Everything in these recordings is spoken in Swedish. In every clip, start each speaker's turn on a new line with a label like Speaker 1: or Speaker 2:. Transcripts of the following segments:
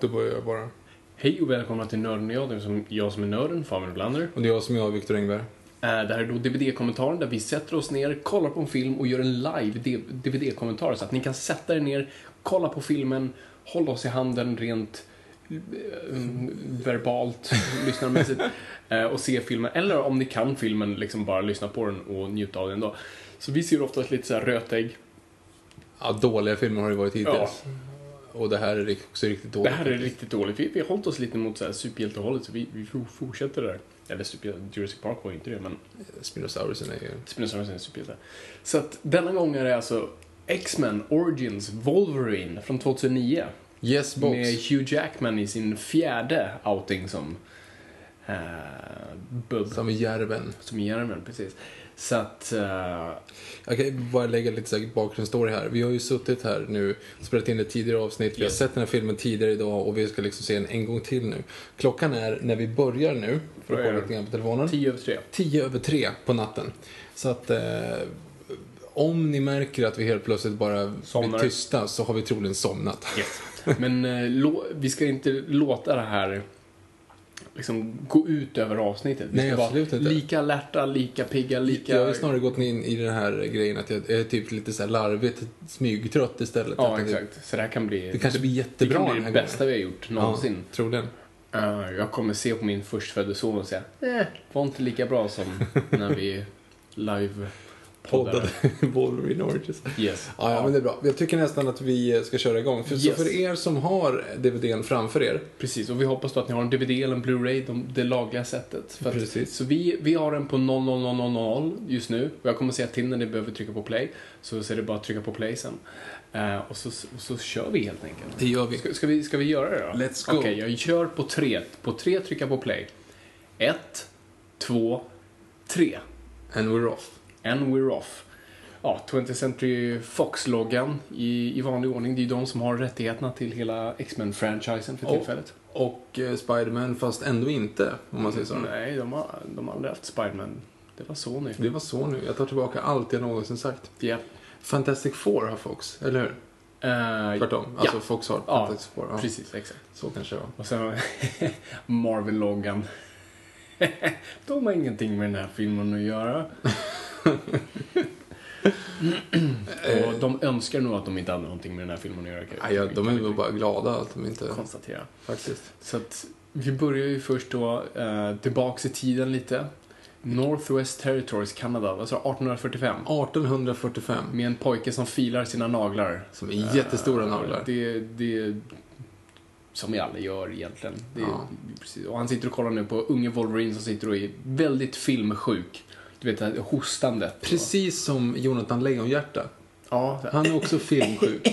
Speaker 1: Då börjar jag bara.
Speaker 2: Hej och välkomna till Nörden och jag. Det är som jag som är nörden, Fabian Oblander.
Speaker 1: Och det är jag som är jag, Viktor Engberg.
Speaker 2: Eh, Det här är då DVD-kommentaren där vi sätter oss ner, kollar på en film och gör en live DVD-kommentar. Så att ni kan sätta er ner, kolla på filmen, hålla oss i handen rent eh, verbalt, lyssnarmässigt eh, och se filmen. Eller om ni kan filmen, liksom bara lyssna på den och njuta av den då. Så vi ser oftast lite så här rötägg.
Speaker 1: Ja, dåliga filmer har det varit hittills. Och det här är också riktigt
Speaker 2: Det
Speaker 1: dåligt.
Speaker 2: här är riktigt dåligt. Vi, vi har hållit oss lite mot så här superhjältehållet så vi, vi fortsätter där. Eller Jurassic Park var ju inte det men
Speaker 1: Spinosaurusen är ju...
Speaker 2: Spinosaurus är superhjälte. Så att denna gång är det alltså X-Men Origins Wolverine från 2009.
Speaker 1: Yes box.
Speaker 2: Med Hugh Jackman i sin fjärde outing som uh, Bub.
Speaker 1: Som i järven.
Speaker 2: Som i Järven, precis. Så att... eh,
Speaker 1: Jag kan bara lägga lite säkert bakgrundsstory här. Vi har ju suttit här nu, spelat in ett tidigare avsnitt. Vi har
Speaker 2: Yes.
Speaker 1: sett den här filmen tidigare idag och vi ska liksom se den en gång till nu. Klockan är, när vi börjar nu, för att kolla lite grann på telefonen,
Speaker 2: tio över tre.
Speaker 1: tio över tre på natten. Så att eh, om ni märker att vi helt plötsligt bara blir
Speaker 2: Somnar.
Speaker 1: tysta så har vi troligen somnat.
Speaker 2: Yes. Men eh, vi ska inte låta det här liksom gå ut över avsnittet. Vi
Speaker 1: Nej,
Speaker 2: ska
Speaker 1: absolut
Speaker 2: vara
Speaker 1: inte.
Speaker 2: lika alerta, lika pigga, lika...
Speaker 1: Jag har snarare gått in i den här grejen att jag är typ lite så här larvigt smygtrött istället.
Speaker 2: Ja, exakt. Så det här kan bli...
Speaker 1: Det kanske blir jättebra
Speaker 2: Det kan bli det bästa
Speaker 1: gången.
Speaker 2: vi har gjort
Speaker 1: Ja,
Speaker 2: någonsin.
Speaker 1: troligen.
Speaker 2: Eh, jag kommer se på min förstfödde son och säga eh, var inte lika bra som när vi live poddade.
Speaker 1: Wolverine Origins.
Speaker 2: Yes.
Speaker 1: Ja, ja, men det är bra. Jag tycker nästan att vi ska köra igång. För, Så
Speaker 2: Yes.
Speaker 1: för er som har DVDn framför er.
Speaker 2: Precis, och vi hoppas då att ni har en DVD eller en Blu-ray, de, det lagliga sättet. För att-
Speaker 1: Precis.
Speaker 2: Så vi, vi har den på 00000 just nu. Och jag kommer säga till när ni behöver trycka på play. Så, så är det bara att trycka på play sen. Eh, och, så, och så kör vi helt enkelt.
Speaker 1: Det gör vi.
Speaker 2: Ska, ska, vi, ska vi göra det då?
Speaker 1: Let's go.
Speaker 2: Okej, jag kör på tre. På tre trycka på play. Ett, två, tre.
Speaker 1: And we're off.
Speaker 2: And we're off. Ja, 20th Century Fox-loggan i, i vanlig ordning. Det är ju de som har rättigheterna till hela X-Men-franchisen för
Speaker 1: Och-
Speaker 2: tillfället.
Speaker 1: Och eh, Spiderman fast ändå inte, om man säger så.
Speaker 2: Nej, de har, de har aldrig haft Spiderman. Det var Sony.
Speaker 1: Det var så nu. Jag tar tillbaka allt jag någonsin sagt.
Speaker 2: Ja.
Speaker 1: Fantastic Four har Fox, eller hur?
Speaker 2: Eh,
Speaker 1: Tvärtom.
Speaker 2: Ja,
Speaker 1: Alltså Fox har
Speaker 2: Ja,
Speaker 1: Fantastic Four. Ja,
Speaker 2: precis. Exakt.
Speaker 1: Så kanske det var.
Speaker 2: Och sen Marvel-loggan. de har ingenting med den här filmen att göra. Och de önskar nog att de inte hade någonting med den här filmen att göra.
Speaker 1: Nej, ja, de är väl bara glada att de inte...
Speaker 2: konstatera.
Speaker 1: Faktiskt.
Speaker 2: Så att vi börjar ju först då eh, tillbaks i tiden lite. Northwest Territories, Kanada, vad sa du, 1845?
Speaker 1: 1845.
Speaker 2: Med en pojke som filar sina naglar.
Speaker 1: Som är jättestora
Speaker 2: Eh,
Speaker 1: naglar.
Speaker 2: Det, det som vi alla gör egentligen. Det,
Speaker 1: Ja.
Speaker 2: Och han sitter och kollar nu på unge Wolverine som sitter och är väldigt filmsjuk. Du vet, hostandet.
Speaker 1: Precis som Jonathan Lejonhjärta.
Speaker 2: Ja,
Speaker 1: Han är också filmsjuk.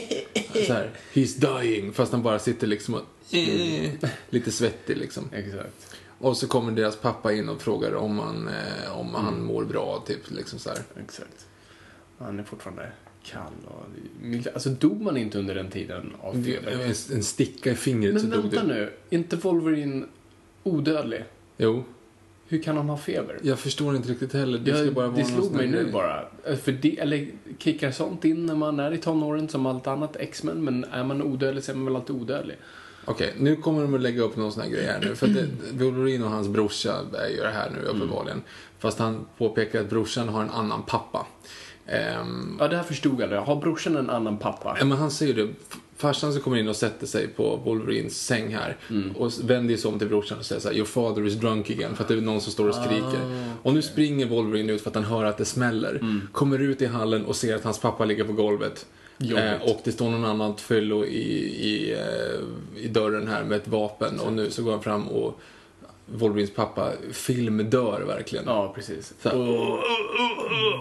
Speaker 1: Så här, he's dying. Fast han bara sitter liksom och... Eh, lite svettig liksom.
Speaker 2: exakt.
Speaker 1: Och så kommer deras pappa in och frågar om han, eh, om han mår bra, typ. Liksom så här.
Speaker 2: Exakt. Han är fortfarande kall och... Alltså dog man inte under den tiden av feber?
Speaker 1: En, sticka i fingret så
Speaker 2: Men
Speaker 1: dog
Speaker 2: vänta
Speaker 1: du.
Speaker 2: nu, är inte Wolverine odödlig?
Speaker 1: Jo,
Speaker 2: Hur kan han ha feber?
Speaker 1: jag förstår inte riktigt heller. Det,
Speaker 2: Jag,
Speaker 1: bara
Speaker 2: det slog mig nu bara. För det, eller kickar sånt in när man är i tonåren som allt annat X-Men, men är man odödlig så är man väl alltid odödlig?
Speaker 1: Okej, nu kommer de att lägga upp någon sån här grej här nu. För det, Wolverine och hans brorsa gör det här nu uppenbarligen. Fast han påpekar att brorsan har en annan pappa. Ehm,
Speaker 2: Ja, det här förstod jag. Har brorsan en annan pappa?
Speaker 1: Ja, men han säger det. Farsan som kommer in och sätter sig på Wolverines säng här och vänder sig om till brorsan och säger så här, Your father is drunk again. För att det är någon som står och skriker. Och nu springer Wolverine ut för att han hör att det smäller. Kommer ut i hallen och ser att hans pappa ligger på golvet. Eh, och det står någon annan fyllo i, i, eh, i dörren här med ett vapen. Och nu så går han fram och Wolverines pappa filmdör verkligen.
Speaker 2: Ja, precis.
Speaker 1: Så här,
Speaker 2: Och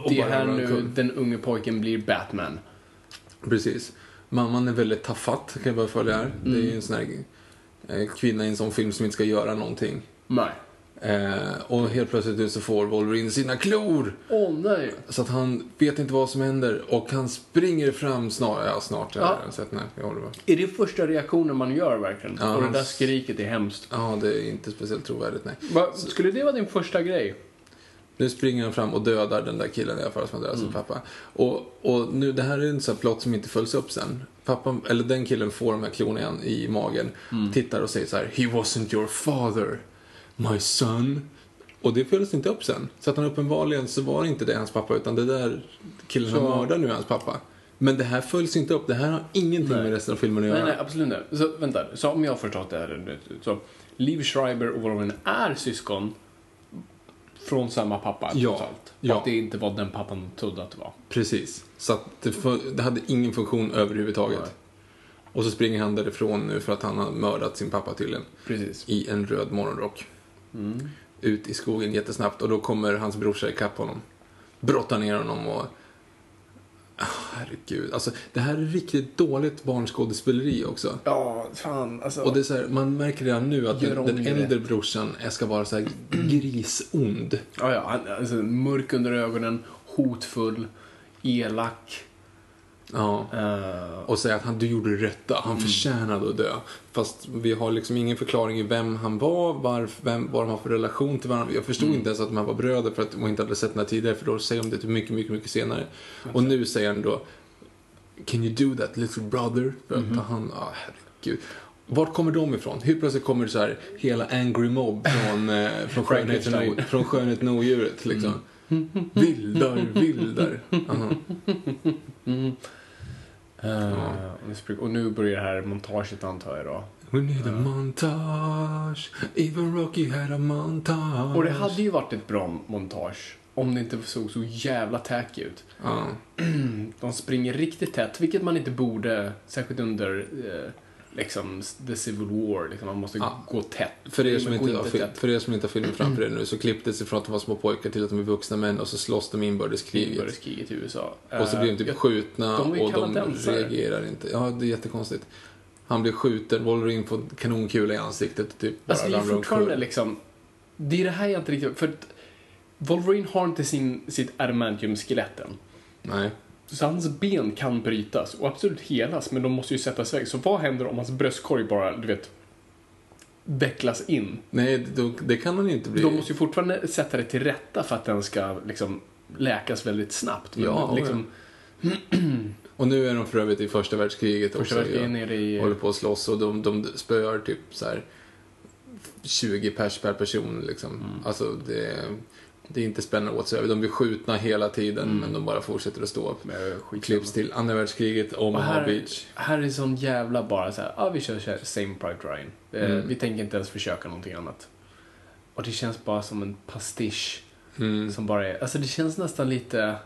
Speaker 1: och
Speaker 2: det är här nu den unge pojken blir Batman.
Speaker 1: Precis. Mamman är väldigt tafatt, kan jag bara följa här. Det är ju en sån här eh, kvinna i en sån film som inte ska göra någonting.
Speaker 2: Nej.
Speaker 1: Eh, och helt plötsligt nu så får Wolverine sina klor.
Speaker 2: Åh nej.
Speaker 1: Så att han vet inte vad som händer och han springer fram snart. Ja, snart. Ja.
Speaker 2: Ja.
Speaker 1: Jag sett, nej, jag håller.
Speaker 2: Är det första reaktionen man gör verkligen?
Speaker 1: Ja,
Speaker 2: och det där skriket är hemskt.
Speaker 1: Ja, det är inte speciellt trovärdigt, nej.
Speaker 2: Va, skulle det vara din första grej?
Speaker 1: Nu springer han fram och dödar den där killen i alla fall som har dödat sin pappa. Och, och nu, det här är en sån här plott som inte följs upp sen. Pappan, eller den killen får de här klorna i magen, tittar och säger så här He wasn't your father, my son. Och det följs inte upp sen. Så att han uppenbarligen så var inte det hans pappa, utan det där killen han mördar nu är hans pappa. Men det här följs inte upp. Det här har ingenting
Speaker 2: Nej.
Speaker 1: med resten av filmen att göra.
Speaker 2: Nej, nej, absolut inte. Så vänta, så om jag har förstått det här så Liv Schreiber och Wolverine är syskon från samma pappa
Speaker 1: Ja, ja.
Speaker 2: att det inte var den pappan trodde att det var.
Speaker 1: Precis. Så att det, det hade ingen funktion överhuvudtaget.
Speaker 2: Nej.
Speaker 1: Och så springer han därifrån nu för att han har mördat sin pappa tydligen.
Speaker 2: Precis.
Speaker 1: i en röd morgonrock. Ut i skogen jättesnabbt och då kommer hans brorsa ikapp honom. Brottar ner honom och... Herregud, alltså det här är riktigt dåligt barnskådespeleri också.
Speaker 2: Ja, fan alltså.
Speaker 1: Och det är så här, man märker redan nu att den, den äldre brorsan ska vara så här grisond.
Speaker 2: Ja, ja, han, alltså, mörk under ögonen, hotfull, elak.
Speaker 1: Ja.
Speaker 2: eh,
Speaker 1: Och säga att han, du gjorde det rätta, han förtjänade att dö. Fast vi har liksom ingen förklaring i vem han var, varf, vem, vad de har för relation till varandra. Jag förstod inte ens att de här var bröder för att de inte hade sett den här tidigare, för då säger de det mycket, mycket, mycket senare. Och nu säger han då Can you do that little brother? För att han, ah, herregud. Vart kommer de ifrån? Helt plötsligt kommer det så här hela Angry Mob från, eh, från, skönheten, från skönheten och odjuret liksom. Vildar, vildar. Aha.
Speaker 2: eh, spring- och nu börjar det här montaget antar jag då.
Speaker 1: We need a montage, even Rocky had a montage.
Speaker 2: Och det hade ju varit ett bra montage om det inte såg så jävla tacky ut.
Speaker 1: Ja,
Speaker 2: De springer riktigt tätt, vilket man inte borde, särskilt under eh, liksom the civil war. Liksom, man måste
Speaker 1: Ja.
Speaker 2: gå tätt.
Speaker 1: för, er som inte har,
Speaker 2: tätt.
Speaker 1: för er som inte har filmen framför er nu så klipptes det från att de var små pojkar till att de är vuxna män och så slåss de i inbördeskriget.
Speaker 2: Inbördeskriget i USA.
Speaker 1: Och så blir de
Speaker 2: Eh,
Speaker 1: typ
Speaker 2: jag-
Speaker 1: skjutna
Speaker 2: de
Speaker 1: och de reagerar inte. Ja, det är jättekonstigt. Han blir skjuten, Wolverine får kanonkula i ansiktet och typ bara
Speaker 2: Alltså det är fortfarande liksom... Det är det här jag inte riktigt... För Wolverine har inte sin, sitt adamantium-skelett än.
Speaker 1: Nej.
Speaker 2: Så hans ben kan brytas och absolut helas, men de måste ju sättas iväg. Så vad händer om hans bröstkorg bara, du vet, vecklas in?
Speaker 1: Nej, då, det kan han inte bli.
Speaker 2: De måste ju fortfarande sätta det till rätta för att den ska liksom läkas väldigt snabbt. Men
Speaker 1: Ja,
Speaker 2: liksom,
Speaker 1: Och nu är de för övrigt i första världskriget
Speaker 2: första
Speaker 1: också.
Speaker 2: världskriget nere i...
Speaker 1: håller på att slåss och de, de spöar typ så här 20 pers per person liksom.
Speaker 2: Mm.
Speaker 1: Alltså det, det är inte spännande whatsoever. De blir skjutna hela tiden
Speaker 2: Mm.
Speaker 1: men de bara fortsätter att stå upp. Klipps till andra världskriget, Omaha
Speaker 2: här,
Speaker 1: Beach.
Speaker 2: här är sån jävla bara så här, ja ah, vi kör här, same Pride Ryan. Eh,
Speaker 1: Mm.
Speaker 2: Vi tänker inte ens försöka någonting annat. Och det känns bara som en pastisch.
Speaker 1: Mm.
Speaker 2: Som bara är, alltså det känns nästan lite,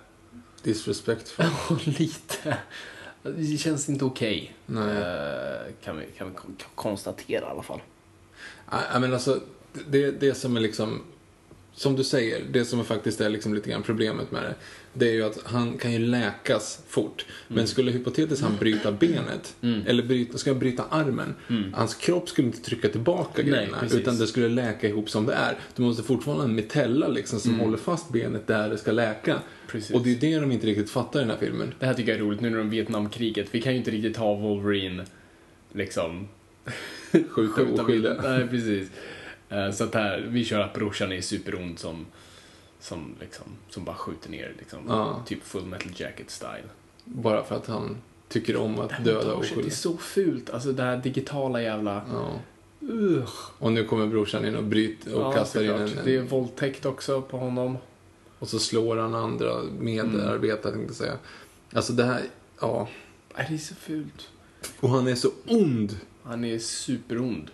Speaker 1: Disrespectful.
Speaker 2: lite, det känns inte okej.
Speaker 1: Nej.
Speaker 2: Eh, kan, vi, kan vi kon- konstatera i alla fall.
Speaker 1: Nej, men alltså, det, det som är liksom som du säger, det som faktiskt är liksom lite grann problemet med det, det är ju att han kan ju läkas fort.
Speaker 2: Mm.
Speaker 1: Men skulle hypotetiskt han bryta benet, eller bryta, ska bryta armen, hans kropp skulle inte trycka tillbaka
Speaker 2: Mm.
Speaker 1: Grejerna, utan det skulle läka ihop som det är. Du måste fortfarande ha en mitella liksom som håller fast benet där det ska läka.
Speaker 2: Mm. Precis.
Speaker 1: Och det är det de inte riktigt fattar i den här filmen.
Speaker 2: Det här tycker jag är roligt nu när de Vietnamkriget. Vi kan ju inte riktigt ha Wolverine liksom
Speaker 1: Skjuta oskyldiga.
Speaker 2: Nej, precis. Eh, Så att här, vi kör att brorsan är superond som, som, liksom, som bara skjuter ner liksom.
Speaker 1: Ja.
Speaker 2: Typ full metal jacket style.
Speaker 1: Bara för att han tycker om att döda
Speaker 2: Montaget, Det är
Speaker 1: oskyldiga.
Speaker 2: så fult. Alltså det här digitala jävla...
Speaker 1: Ja.
Speaker 2: Ugh.
Speaker 1: Och nu kommer brorsan in och bryter och
Speaker 2: Ja,
Speaker 1: kastar in
Speaker 2: såklart.
Speaker 1: en,
Speaker 2: Det är
Speaker 1: en...
Speaker 2: våldtäkt också på honom.
Speaker 1: Och så slår han andra medarbetare, tänkte jag säga. Alltså det här, ja.
Speaker 2: Det är så fult.
Speaker 1: Och han är så ond.
Speaker 2: Han är superond.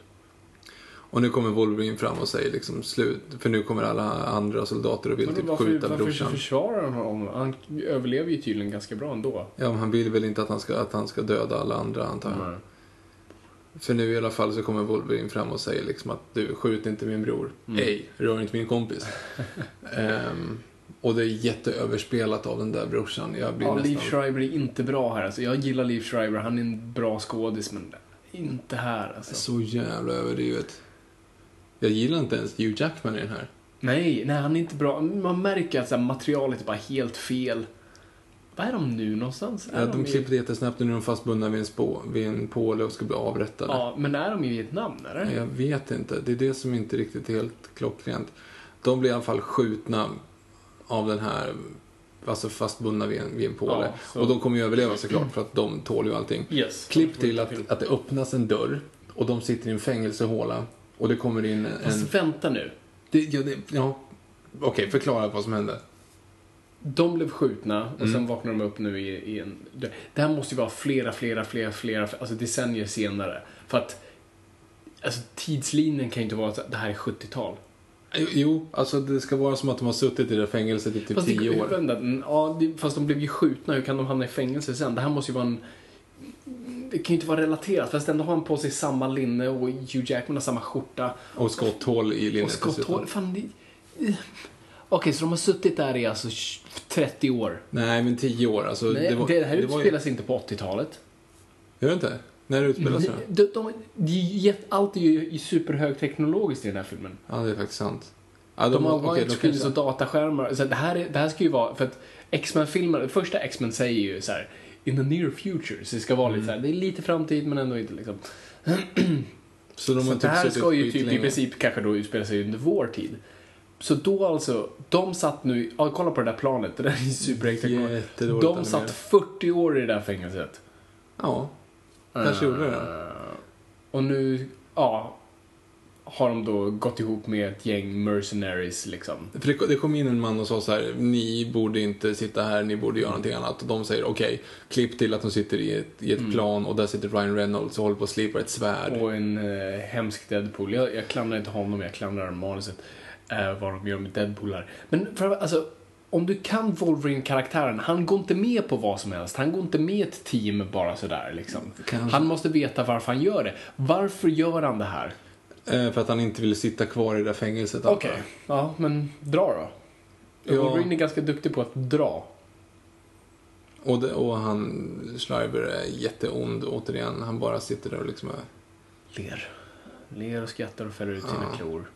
Speaker 1: Och nu kommer Wolverine fram och säger liksom slut. För nu kommer alla andra soldater och vill typ
Speaker 2: varför,
Speaker 1: skjuta
Speaker 2: varför
Speaker 1: brorsan.
Speaker 2: försvarar han honom? Han överlever ju tydligen ganska bra ändå.
Speaker 1: Ja, men han vill väl inte att han ska, att han ska döda alla andra antar jag.
Speaker 2: Mm.
Speaker 1: För nu i alla fall så kommer Wolverine fram och säger liksom att du, skjut inte min bror.
Speaker 2: Mm.
Speaker 1: Ej, rör inte min kompis. Ehm, och det är jätteöverspelat av den där brorsan. Jag blir
Speaker 2: Ja,
Speaker 1: nästan...
Speaker 2: Liv Schreiber är inte bra här. Alltså, jag gillar Liv Schreiber, han är en bra skådis, men inte här. Alltså.
Speaker 1: Så jävla överdrivet. Jag gillar inte ens Hugh Jackman i den här.
Speaker 2: Nej, nej, han är inte bra. Man märker att så här, materialet är bara helt fel. Vad är de nu någonstans? Är
Speaker 1: Ja, de
Speaker 2: i-
Speaker 1: klipper det jättesnabbt och nu är de fastbundna vid en, spå, vid en påle och ska bli avrättade.
Speaker 2: Ja, men är de i Vietnam, eller?
Speaker 1: Jag vet inte. Det är det som inte riktigt är helt klockrent. De blir i alla fall skjutna av den här, alltså fastbundna vid en, vid en påle.
Speaker 2: Ja,
Speaker 1: Och de kommer ju överleva såklart för att de tål ju allting.
Speaker 2: Yes.
Speaker 1: Klipp till att, att det öppnas en dörr och de sitter i en fängelsehåla och det kommer in en...
Speaker 2: Fast vänta nu.
Speaker 1: Det, ja, det, ja. Okej, förklara vad som hände.
Speaker 2: De blev skjutna och
Speaker 1: Mm.
Speaker 2: sen vaknar de upp nu i, i en... Det här måste ju vara flera, flera, flera, flera, alltså decennier senare. För att alltså, tidslinjen kan ju inte vara att det här är 70-tal.
Speaker 1: Jo, alltså det ska vara som att de har suttit i det fängelset i typ
Speaker 2: Fast det,
Speaker 1: tio år.
Speaker 2: Vänta, ja, fast de blev ju skjutna, hur kan de hamna i fängelse sen? Det här måste ju vara en... Det kan ju inte vara relaterat, fast ändå har han på sig samma linne och Hugh Jackman har samma skjorta.
Speaker 1: Och skotthål i linnet
Speaker 2: Och skotthål, fan det... Okej, så de har suttit där i alltså 30 år.
Speaker 1: Nej, men tio år. Alltså,
Speaker 2: Nej, det,
Speaker 1: var-
Speaker 2: här
Speaker 1: var ju-
Speaker 2: utspelas inte på 80-talet.
Speaker 1: Gör det inte? När det utspelar sig?
Speaker 2: De, de, de, allt är ju superhögteknologiskt i den här filmen.
Speaker 1: Ja, det är faktiskt sant. Ja,
Speaker 2: De har
Speaker 1: okej,
Speaker 2: widescreens och dataskärmar. Så det, här är, det här ska ju vara, för att X-Men-filmer, första X-Men säger ju så här in the near future. Så det ska vara lite så här, det är lite framtid men ändå inte liksom.
Speaker 1: Så de
Speaker 2: Så
Speaker 1: har
Speaker 2: det
Speaker 1: typ
Speaker 2: här ska ju typ i princip kanske då utspela sig under vår tid. Så då alltså, de satt nu, ja kolla på det där planet, det där är.
Speaker 1: Jättedåligt
Speaker 2: De
Speaker 1: animerat.
Speaker 2: satt 40 år i det där fängelset.
Speaker 1: Ja, kanske gjorde det.
Speaker 2: Eh, Och nu, ja, har de då gått ihop med ett gäng mercenaries liksom.
Speaker 1: För det, det kom in en man och sa så här, ni borde inte sitta här, ni borde göra någonting annat. Och de säger okej, klipp till att de sitter i ett, i ett plan och där sitter Ryan Reynolds och håller på att slipa ett svärd.
Speaker 2: Och en eh, hemsk Deadpool. Jag, jag klandrar inte honom, jag klandrar manuset. Eh, vad de gör med Deadpool här. Men för, alltså, om du kan Wolverine-karaktären, han går inte med på vad som helst. Han går inte med ett team bara sådär liksom.
Speaker 1: Kanske.
Speaker 2: Han måste veta varför han gör det. Varför gör han det här?
Speaker 1: Eh, för att han inte ville sitta kvar i det där fängelset.
Speaker 2: Okej,
Speaker 1: jag.
Speaker 2: ja men dra då.
Speaker 1: Ja.
Speaker 2: Wolverine är ganska duktig på att dra.
Speaker 1: Och, det, och han, Schreiber är jätteond återigen. Han bara sitter där och liksom är...
Speaker 2: Ler. Ler och skrattar och fäller ut sina
Speaker 1: Ja.
Speaker 2: klor.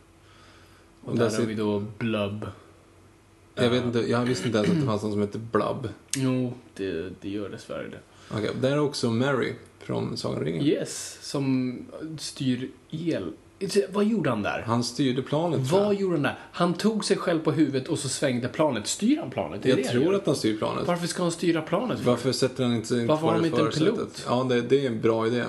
Speaker 2: Och
Speaker 1: Och
Speaker 2: där
Speaker 1: där
Speaker 2: har vi då Blub.
Speaker 1: Jag, vet inte, jag visste inte ens att det fanns någon som heter Blub.
Speaker 2: Jo, det, det gör dessvärre det.
Speaker 1: Okej, där är också Mary från Sagan ringen.
Speaker 2: Yes, som styr el. Vad gjorde han där?
Speaker 1: Han styrde planet
Speaker 2: Vad gjorde han där? Han tog sig själv på huvudet och så svängde planet. Styr han planet?
Speaker 1: Jag
Speaker 2: han
Speaker 1: tror
Speaker 2: gör.
Speaker 1: att han styr planet.
Speaker 2: Varför ska han styra planet? för?
Speaker 1: Varför sätter han inte, inte
Speaker 2: Varför har de inte en pilot?
Speaker 1: Ja, det, det är en bra idé.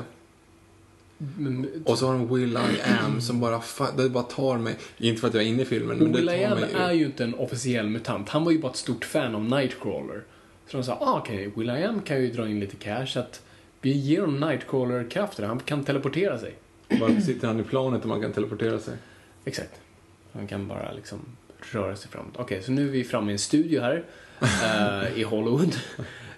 Speaker 2: Men-
Speaker 1: Och så har de Will I Am som bara, det bara tar mig. Inte för att jag är inne i filmen, men
Speaker 2: Och
Speaker 1: det
Speaker 2: Will
Speaker 1: tar
Speaker 2: I Am
Speaker 1: mig
Speaker 2: är ju inte en officiell mutant. Han var ju bara ett stort fan av Nightcrawler. Så de sa, ah, okej, Will I Am kan ju dra in lite cash, så att vi ger honom Nightcrawler-krafter. Han kan teleportera sig.
Speaker 1: Varför sitter han i planet och man kan teleportera sig?
Speaker 2: Exakt. Han kan bara liksom röra sig framåt. Okej, så nu är vi framme i en studio här eh, i Hollywood.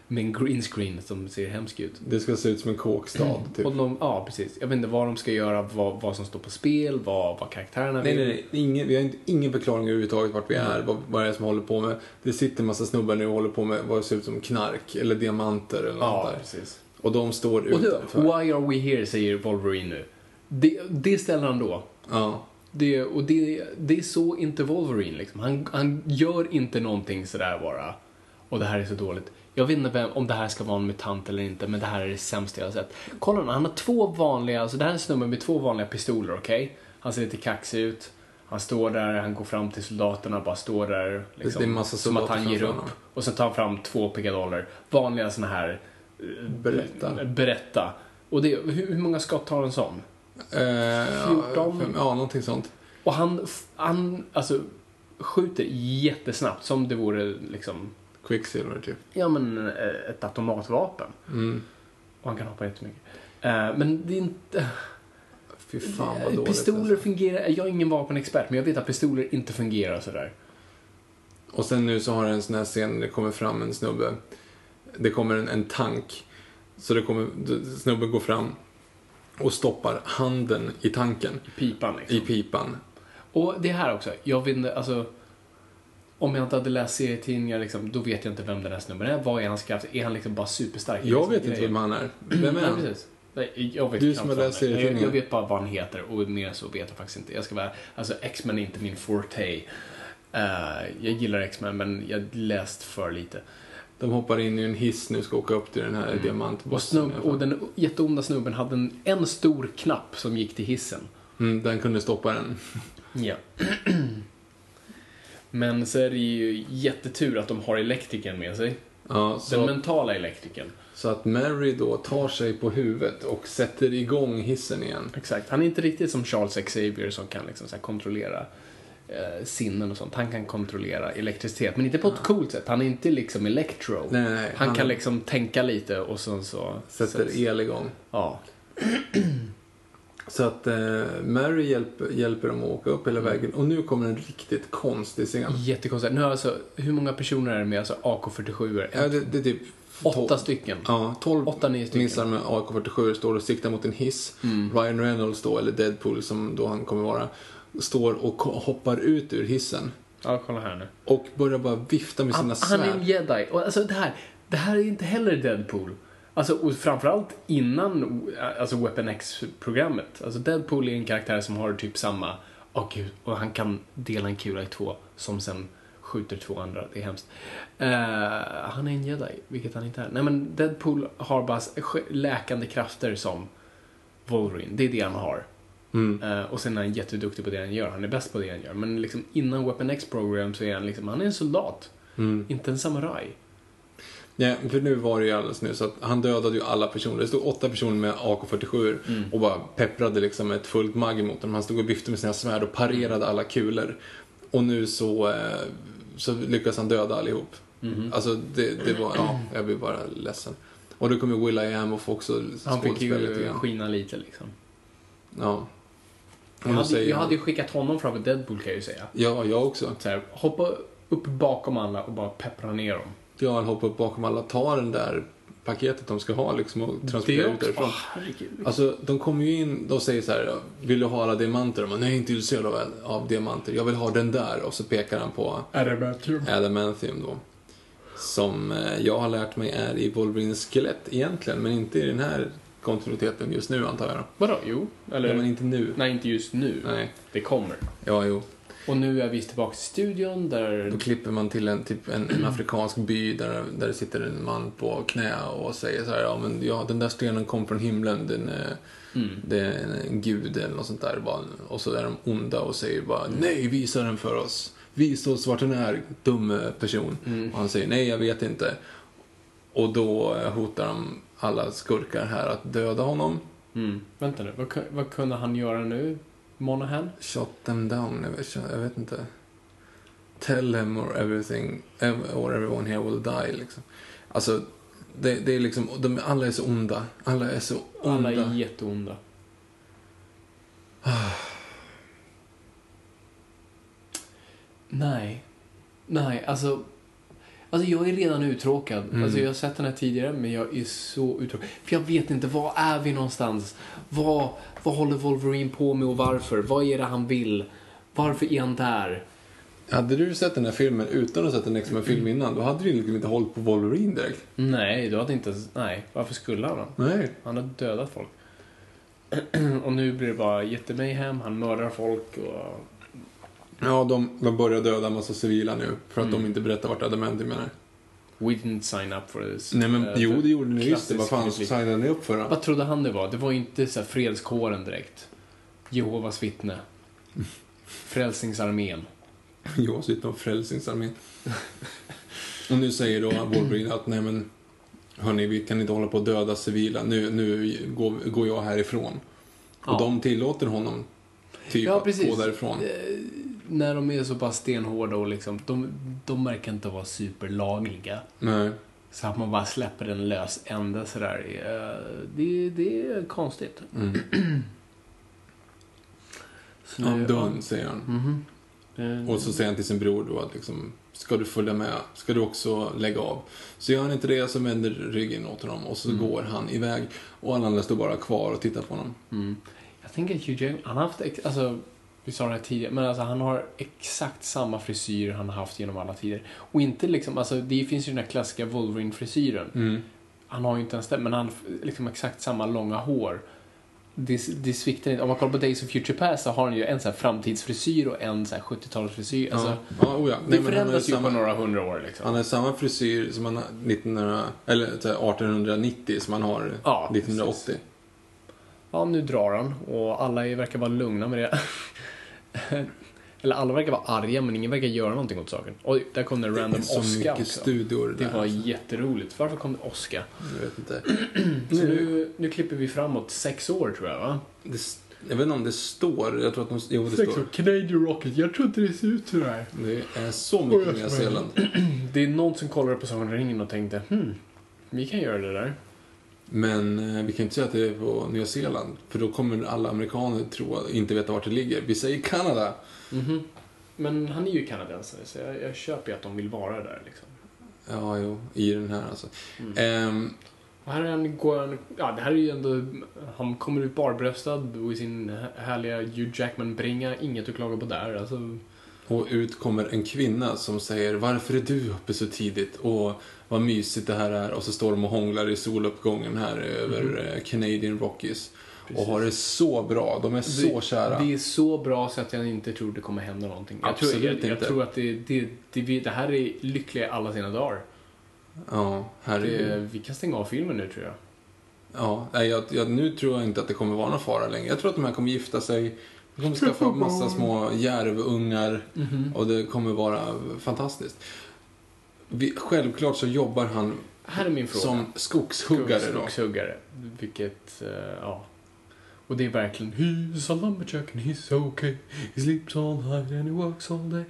Speaker 2: med en green screen som ser hemsk ut.
Speaker 1: Det ska se ut som en kåkstad, typ.
Speaker 2: Och de, ja, precis. Jag vet inte vad de ska göra, vad, vad som står på spel, vad, vad karaktärerna
Speaker 1: Nej,
Speaker 2: vill.
Speaker 1: nej, nej. Ingen, vi har inte, ingen förklaring överhuvudtaget vart vi är, vad, vad det är som håller på med. Det sitter en massa snubbar nu och håller på med vad det ser ut som knark, eller diamanter eller något
Speaker 2: Ja,
Speaker 1: där.
Speaker 2: precis.
Speaker 1: Och de står
Speaker 2: Och då,
Speaker 1: utanför.
Speaker 2: why are we here, säger Wolverine nu. Det, det ställer han då.
Speaker 1: Ja.
Speaker 2: Det, och det, det är så inte Wolverine liksom. Han, han gör inte någonting sådär bara. Och det här är så dåligt. Jag vet inte om det här ska vara en mutant eller inte, men det här är det sämsta jag har sett. Kolla nu, han har två vanliga, alltså det här är en snubbe med två vanliga pistoler, okej? Han ser lite kaxig ut. Han står där, han går fram till soldaterna, bara står där. Liksom,
Speaker 1: Det är en massa
Speaker 2: som att han ger upp.
Speaker 1: honom.
Speaker 2: Och sen tar han fram två pickadoller. Vanliga såna här... eh,
Speaker 1: Berätta.
Speaker 2: Berätta. Och det, hur, hur många skott har en sån?
Speaker 1: Eh, ja,
Speaker 2: 14.
Speaker 1: fem- Ja, någonting sånt.
Speaker 2: Och han, han alltså, skjuter jättesnabbt som det vore liksom,
Speaker 1: Quicksilver, typ.
Speaker 2: ja men eh, ett automatvapen.
Speaker 1: Mm.
Speaker 2: Och han kan hoppa jättemycket. Eh, men det är inte...
Speaker 1: Fy fan vad dåligt.
Speaker 2: pistoler
Speaker 1: alltså.
Speaker 2: fungerar, jag är ingen vapenexpert, men jag vet att pistoler inte fungerar sådär.
Speaker 1: Och sen nu så har en sån här scen, det kommer fram en snubbe. Det kommer en, en tank. Så det kommer, snubben går fram och stoppar handen i tanken,
Speaker 2: Pipan liksom.
Speaker 1: i pipan.
Speaker 2: Och det här också, jag vet inte, alltså... Om jag inte hade läst serietidningar liksom, då vet jag inte vem den här snubben är. Vad är hans kraft? Är han liksom bara superstark?
Speaker 1: Jag
Speaker 2: Liksom,
Speaker 1: vet inte vem han är. Vem är
Speaker 2: Nej,
Speaker 1: han?
Speaker 2: precis. Nej, jag vet
Speaker 1: Du som har läst
Speaker 2: är. jag, jag vet bara vad han heter och mer så vet jag faktiskt inte. Jag ska vara, alltså X-Men är inte min forte. Eh, jag gillar X-Men men jag har läst för lite.
Speaker 1: De hoppar in i en hiss nu ska åka upp till den här
Speaker 2: Mm. Och,
Speaker 1: diamantbossen.
Speaker 2: snubb, och den jätteonda snubben hade en, en stor knapp som gick till hissen.
Speaker 1: mm, den kunde stoppa den.
Speaker 2: Ja. Men så är det ju jättetur att de har elektrikern med sig.
Speaker 1: Ja,
Speaker 2: Den
Speaker 1: så,
Speaker 2: mentala elektrikern.
Speaker 1: så att Mary då tar sig på huvudet och sätter igång hissen igen.
Speaker 2: Exakt. Han är inte riktigt som Charles Xavier som kan liksom kontrollera eh, sinnen och sånt. Han kan kontrollera elektricitet, men inte på ett coolt sätt. Han är inte liksom electro.
Speaker 1: Nej, nej,
Speaker 2: han,
Speaker 1: han-
Speaker 2: kan liksom tänka lite och sen så...
Speaker 1: Sätter
Speaker 2: sätts-
Speaker 1: el igång.
Speaker 2: Ja.
Speaker 1: Så att eh, Mary hjälper, hjälper dem att åka upp
Speaker 2: Mm.
Speaker 1: hela vägen. Och nu kommer en riktigt konstig scen.
Speaker 2: Jättekonstigt. Nu alltså, hur många personer är det med alltså AK47?
Speaker 1: Ja, det, det är typ...
Speaker 2: Åtta
Speaker 1: tolv-
Speaker 2: stycken.
Speaker 1: Ja, 12
Speaker 2: Åtta, nio stycken.
Speaker 1: missar med AK47 står och siktar mot en hiss.
Speaker 2: Mm.
Speaker 1: Ryan Reynolds då, eller Deadpool som då han kommer vara, står och hoppar ut ur hissen.
Speaker 2: Ja, kolla här nu.
Speaker 1: Och börjar bara vifta med sina
Speaker 2: Han, han är
Speaker 1: svärd.
Speaker 2: en jedi. Och alltså det här, det här är inte heller Deadpool. Alltså, och framförallt innan alltså Weapon X-programmet. Alltså Deadpool är en karaktär som har typ samma, åh gud, och han kan dela en kula i två som sen skjuter två andra. Det är hemskt. Eh, han är en jedi, vilket han inte är. Nej men Deadpool har bara läkande krafter som Wolverine. Det är det han har.
Speaker 1: Mm.
Speaker 2: Eh, och sen är han jätteduktig på det han gör. Han är bäst på det han gör. Men liksom innan Weapon X-program så är han liksom, han är en soldat.
Speaker 1: Mm.
Speaker 2: Inte en samuraj.
Speaker 1: Ja, för nu var det ju alldeles nyss att han dödade ju alla personer. Det stod åtta personer med AK47
Speaker 2: Mm.
Speaker 1: och bara pepprade liksom ett fullt magg emot dem. Han stod och viftade med sina svärd och parerade alla kulor. Och nu så, eh, så lyckas han döda allihop.
Speaker 2: Mhm.
Speaker 1: Alltså det, det var, ja, jag blir bara ledsen. Och då kommer Will I Am och får också
Speaker 2: Han fick ju skina lite liksom.
Speaker 1: Ja.
Speaker 2: Jag hade, jag
Speaker 1: han-
Speaker 2: hade ju skickat honom framför Deadpool kan jag ju säga.
Speaker 1: Ja, jag också.
Speaker 2: Så här, hoppa upp bakom alla och bara peppra ner dem.
Speaker 1: Jag har hoppat upp bakom alla, tar den där paketet de ska ha liksom och transporterar ut därifrån.
Speaker 2: Herregud.
Speaker 1: Alltså, de kommer ju in och säger så här, vill du ha alla diamanter? De bara, nej, inte intresserad av, av diamanter. Jag vill ha den där. Och så pekar han på Adamantium då. Som eh, jag har lärt mig är i Wolverines skelett egentligen, men inte i den här kontinuiteten just nu antar jag. då.
Speaker 2: Vadå? Jo. Eller?
Speaker 1: Ja, men inte nu.
Speaker 2: Nej, inte just nu.
Speaker 1: Nej.
Speaker 2: Det kommer.
Speaker 1: Ja, jo.
Speaker 2: Och nu är vi tillbaka i studion där...
Speaker 1: Då klipper man till en, typ en, en afrikansk by där, där det sitter en man på knä och säger så här, ja men ja, den där stenen kom från himlen, den är,
Speaker 2: Mm.
Speaker 1: det är en, en gud eller något sånt där. Bara, och så är de onda och säger bara, nej visa den för oss. Visa oss vart den är, dum person.
Speaker 2: Mm.
Speaker 1: Och han säger, nej jag vet inte. Och då eh, hotar de alla skurkar här att döda honom.
Speaker 2: Mm. Vänta nu, vad, vad kunde han göra nu? Monahan?
Speaker 1: Shot them down, jag vet, jag vet inte. Tell him or everything, ev- or everyone here will die, liksom. Alltså, det, det är liksom, de, alla är så onda. Alla är så onda.
Speaker 2: Alla är jätteonda. Nej. Nej, alltså... Alltså jag är redan uttråkad.
Speaker 1: Mm.
Speaker 2: Alltså jag har sett den här tidigare, men jag är så uttråkad. För jag vet inte, var är vi någonstans? Vad, vad håller Wolverine på med och varför? Vad är det han vill? Varför är han där?
Speaker 1: Hade du sett den här filmen utan att ha sett en X-Men-film innan, då hade du liksom inte hållit på Wolverine direkt.
Speaker 2: Nej, du hade inte... Nej, varför skulle han då?
Speaker 1: Nej.
Speaker 2: Han har dödat folk. och nu blir det bara jättemayhem, han mördar folk och...
Speaker 1: Ja, de, de börjar döda en massa civila nu för att de inte berättar vart Adamantium är.
Speaker 2: We didn't sign up for this.
Speaker 1: Nej men
Speaker 2: Eh,
Speaker 1: jo, det gjorde ni det. Vad fan signade ni upp för då?
Speaker 2: Vad trodde han det var? Det var inte så här fredskåren direkt. Jehovas vittne. Frälsningsarmén.
Speaker 1: Jag sitter och Frälsningsarmén. och nu säger då Wolverine att nej men hörni, vi kan inte hålla på att döda civila. Nu, nu går, går jag härifrån.
Speaker 2: Ja.
Speaker 1: Och de tillåter honom typ
Speaker 2: Ja,
Speaker 1: att
Speaker 2: precis.
Speaker 1: gå därifrån.
Speaker 2: Eh, när de är så pass stenhårda och liksom, de, de verkar inte vara superlagliga.
Speaker 1: Nej.
Speaker 2: Så att man bara släpper den lös ända sådär. eh, Det, det är konstigt.
Speaker 1: Mm.
Speaker 2: Så nu-
Speaker 1: I'm done, säger han.
Speaker 2: Mhm. Eh,
Speaker 1: Och så säger han till sin bror då att liksom, ska du följa med? Ska du också lägga av? Så gör han inte det så vänder ryggen åt honom och så
Speaker 2: Mm.
Speaker 1: går han iväg. Och alla andra står bara kvar och tittar på honom.
Speaker 2: Mm. Jag tänker att Hugh Jackman, han har haft, alltså, vi sa det här tidigare, men alltså han har exakt samma frisyr han har haft genom alla tider. Och inte liksom, alltså det finns ju den här klassiska Wolverine-frisyren.
Speaker 1: Mm.
Speaker 2: Han har ju inte ens det, men han har liksom exakt samma långa hår. Det, det sviktar inte. Om man kollar på Days of Future Past så har han ju en så här framtidsfrisyr och en så här 70-talsfrisyr. Alltså,
Speaker 1: ja. Ja, oh ja.
Speaker 2: det
Speaker 1: Nej, har
Speaker 2: förändras ju på några hundra år liksom.
Speaker 1: Han har samma frisyr som han har 1900, eller så här 1890 som han har
Speaker 2: Ja,
Speaker 1: 1980.
Speaker 2: Ja, nu drar han och alla verkar vara lugna med det. Eller alla verkar vara arga, men ingen verkar göra någonting åt saken. Oj, där kom det en random
Speaker 1: det är så
Speaker 2: Oscar
Speaker 1: mycket
Speaker 2: också.
Speaker 1: studior
Speaker 2: Det
Speaker 1: där.
Speaker 2: var jätteroligt. Varför kom det Oscar?
Speaker 1: Jag vet inte.
Speaker 2: Så nu, nu klipper vi framåt sex år, tror jag, va?
Speaker 1: Det, jag vet inte om det står. Jag tror att de, jo, det står.
Speaker 2: Canadian Rocket. Jag tror inte det ser ut sådär.
Speaker 1: Det är så mycket Nya Zeeland.
Speaker 2: Det är någon som kollade på Sagan ringen och tänkte, hmm, vi kan göra det där.
Speaker 1: Men eh, vi kan inte säga att det är på Nya Zeeland. För då kommer alla amerikaner tro inte veta vart det ligger. Vi säger Kanada.
Speaker 2: Mhm. Men han är ju kanadensare, så jag, jag köper ju att de vill vara där liksom.
Speaker 1: Ja, jo, i den här alltså.
Speaker 2: Mm.
Speaker 1: Ehm,
Speaker 2: Och här är han, går han, ja det här är ju ändå, han kommer ut barbröstad och i sin härliga Hugh Jackman-bringa, inget att klaga på där. Alltså,
Speaker 1: och ut kommer en kvinna som säger Varför är du uppe så tidigt? Och vad mysigt det här är. Och så står de och hånglar i soluppgången här över eh, Canadian Rockies. Och har det så bra. De är så kära.
Speaker 2: Det är så bra så att jag inte tror det kommer hända någonting. Jag tror,
Speaker 1: Absolut
Speaker 2: jag, jag
Speaker 1: inte.
Speaker 2: tror att det, det, det, det här är lyckliga alla sina dagar.
Speaker 1: Ja, herregud.
Speaker 2: Det, vi kan stänga av filmen nu tror jag.
Speaker 1: Ja, nej, jag, jag, nu tror jag inte att det kommer vara någon fara längre. Jag tror att de här kommer gifta sig. De kommer skaffa massa små järvungar. Och det kommer vara fantastiskt. Vi, självklart så jobbar han
Speaker 2: Här är min fråga.
Speaker 1: som skogshuggare då.
Speaker 2: Skogshuggare. Vilket, eh, ja. Och det är verkligen He's a lumberjack and he's okay He sleeps all night and he works all day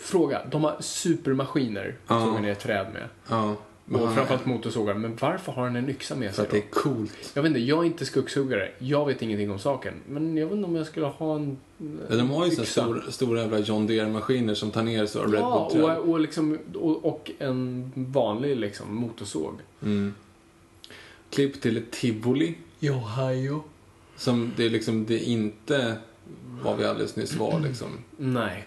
Speaker 2: Fråga, de har supermaskiner
Speaker 1: Ja.
Speaker 2: att såga ner träd med.
Speaker 1: Ja,
Speaker 2: Och
Speaker 1: han-
Speaker 2: framförallt motorsågar. Men varför har han en yxa med
Speaker 1: för
Speaker 2: sig
Speaker 1: att
Speaker 2: då?
Speaker 1: det är coolt.
Speaker 2: Jag vet inte, jag är inte skogshuggare. Jag vet ingenting om saken. Men jag vet inte om jag skulle ha en
Speaker 1: Ja, de har ju så här
Speaker 2: yxa.
Speaker 1: stora, stora jävla John Deere-maskiner som tar ner så Red
Speaker 2: Ja,
Speaker 1: Bull-träd.
Speaker 2: och, och, liksom, och, och en vanlig liksom, motorsåg.
Speaker 1: Mm. Klipp till ett tivoli.
Speaker 2: I Ohio.
Speaker 1: Som det är liksom, det inte vad vi alldeles nyss var liksom.
Speaker 2: Nej.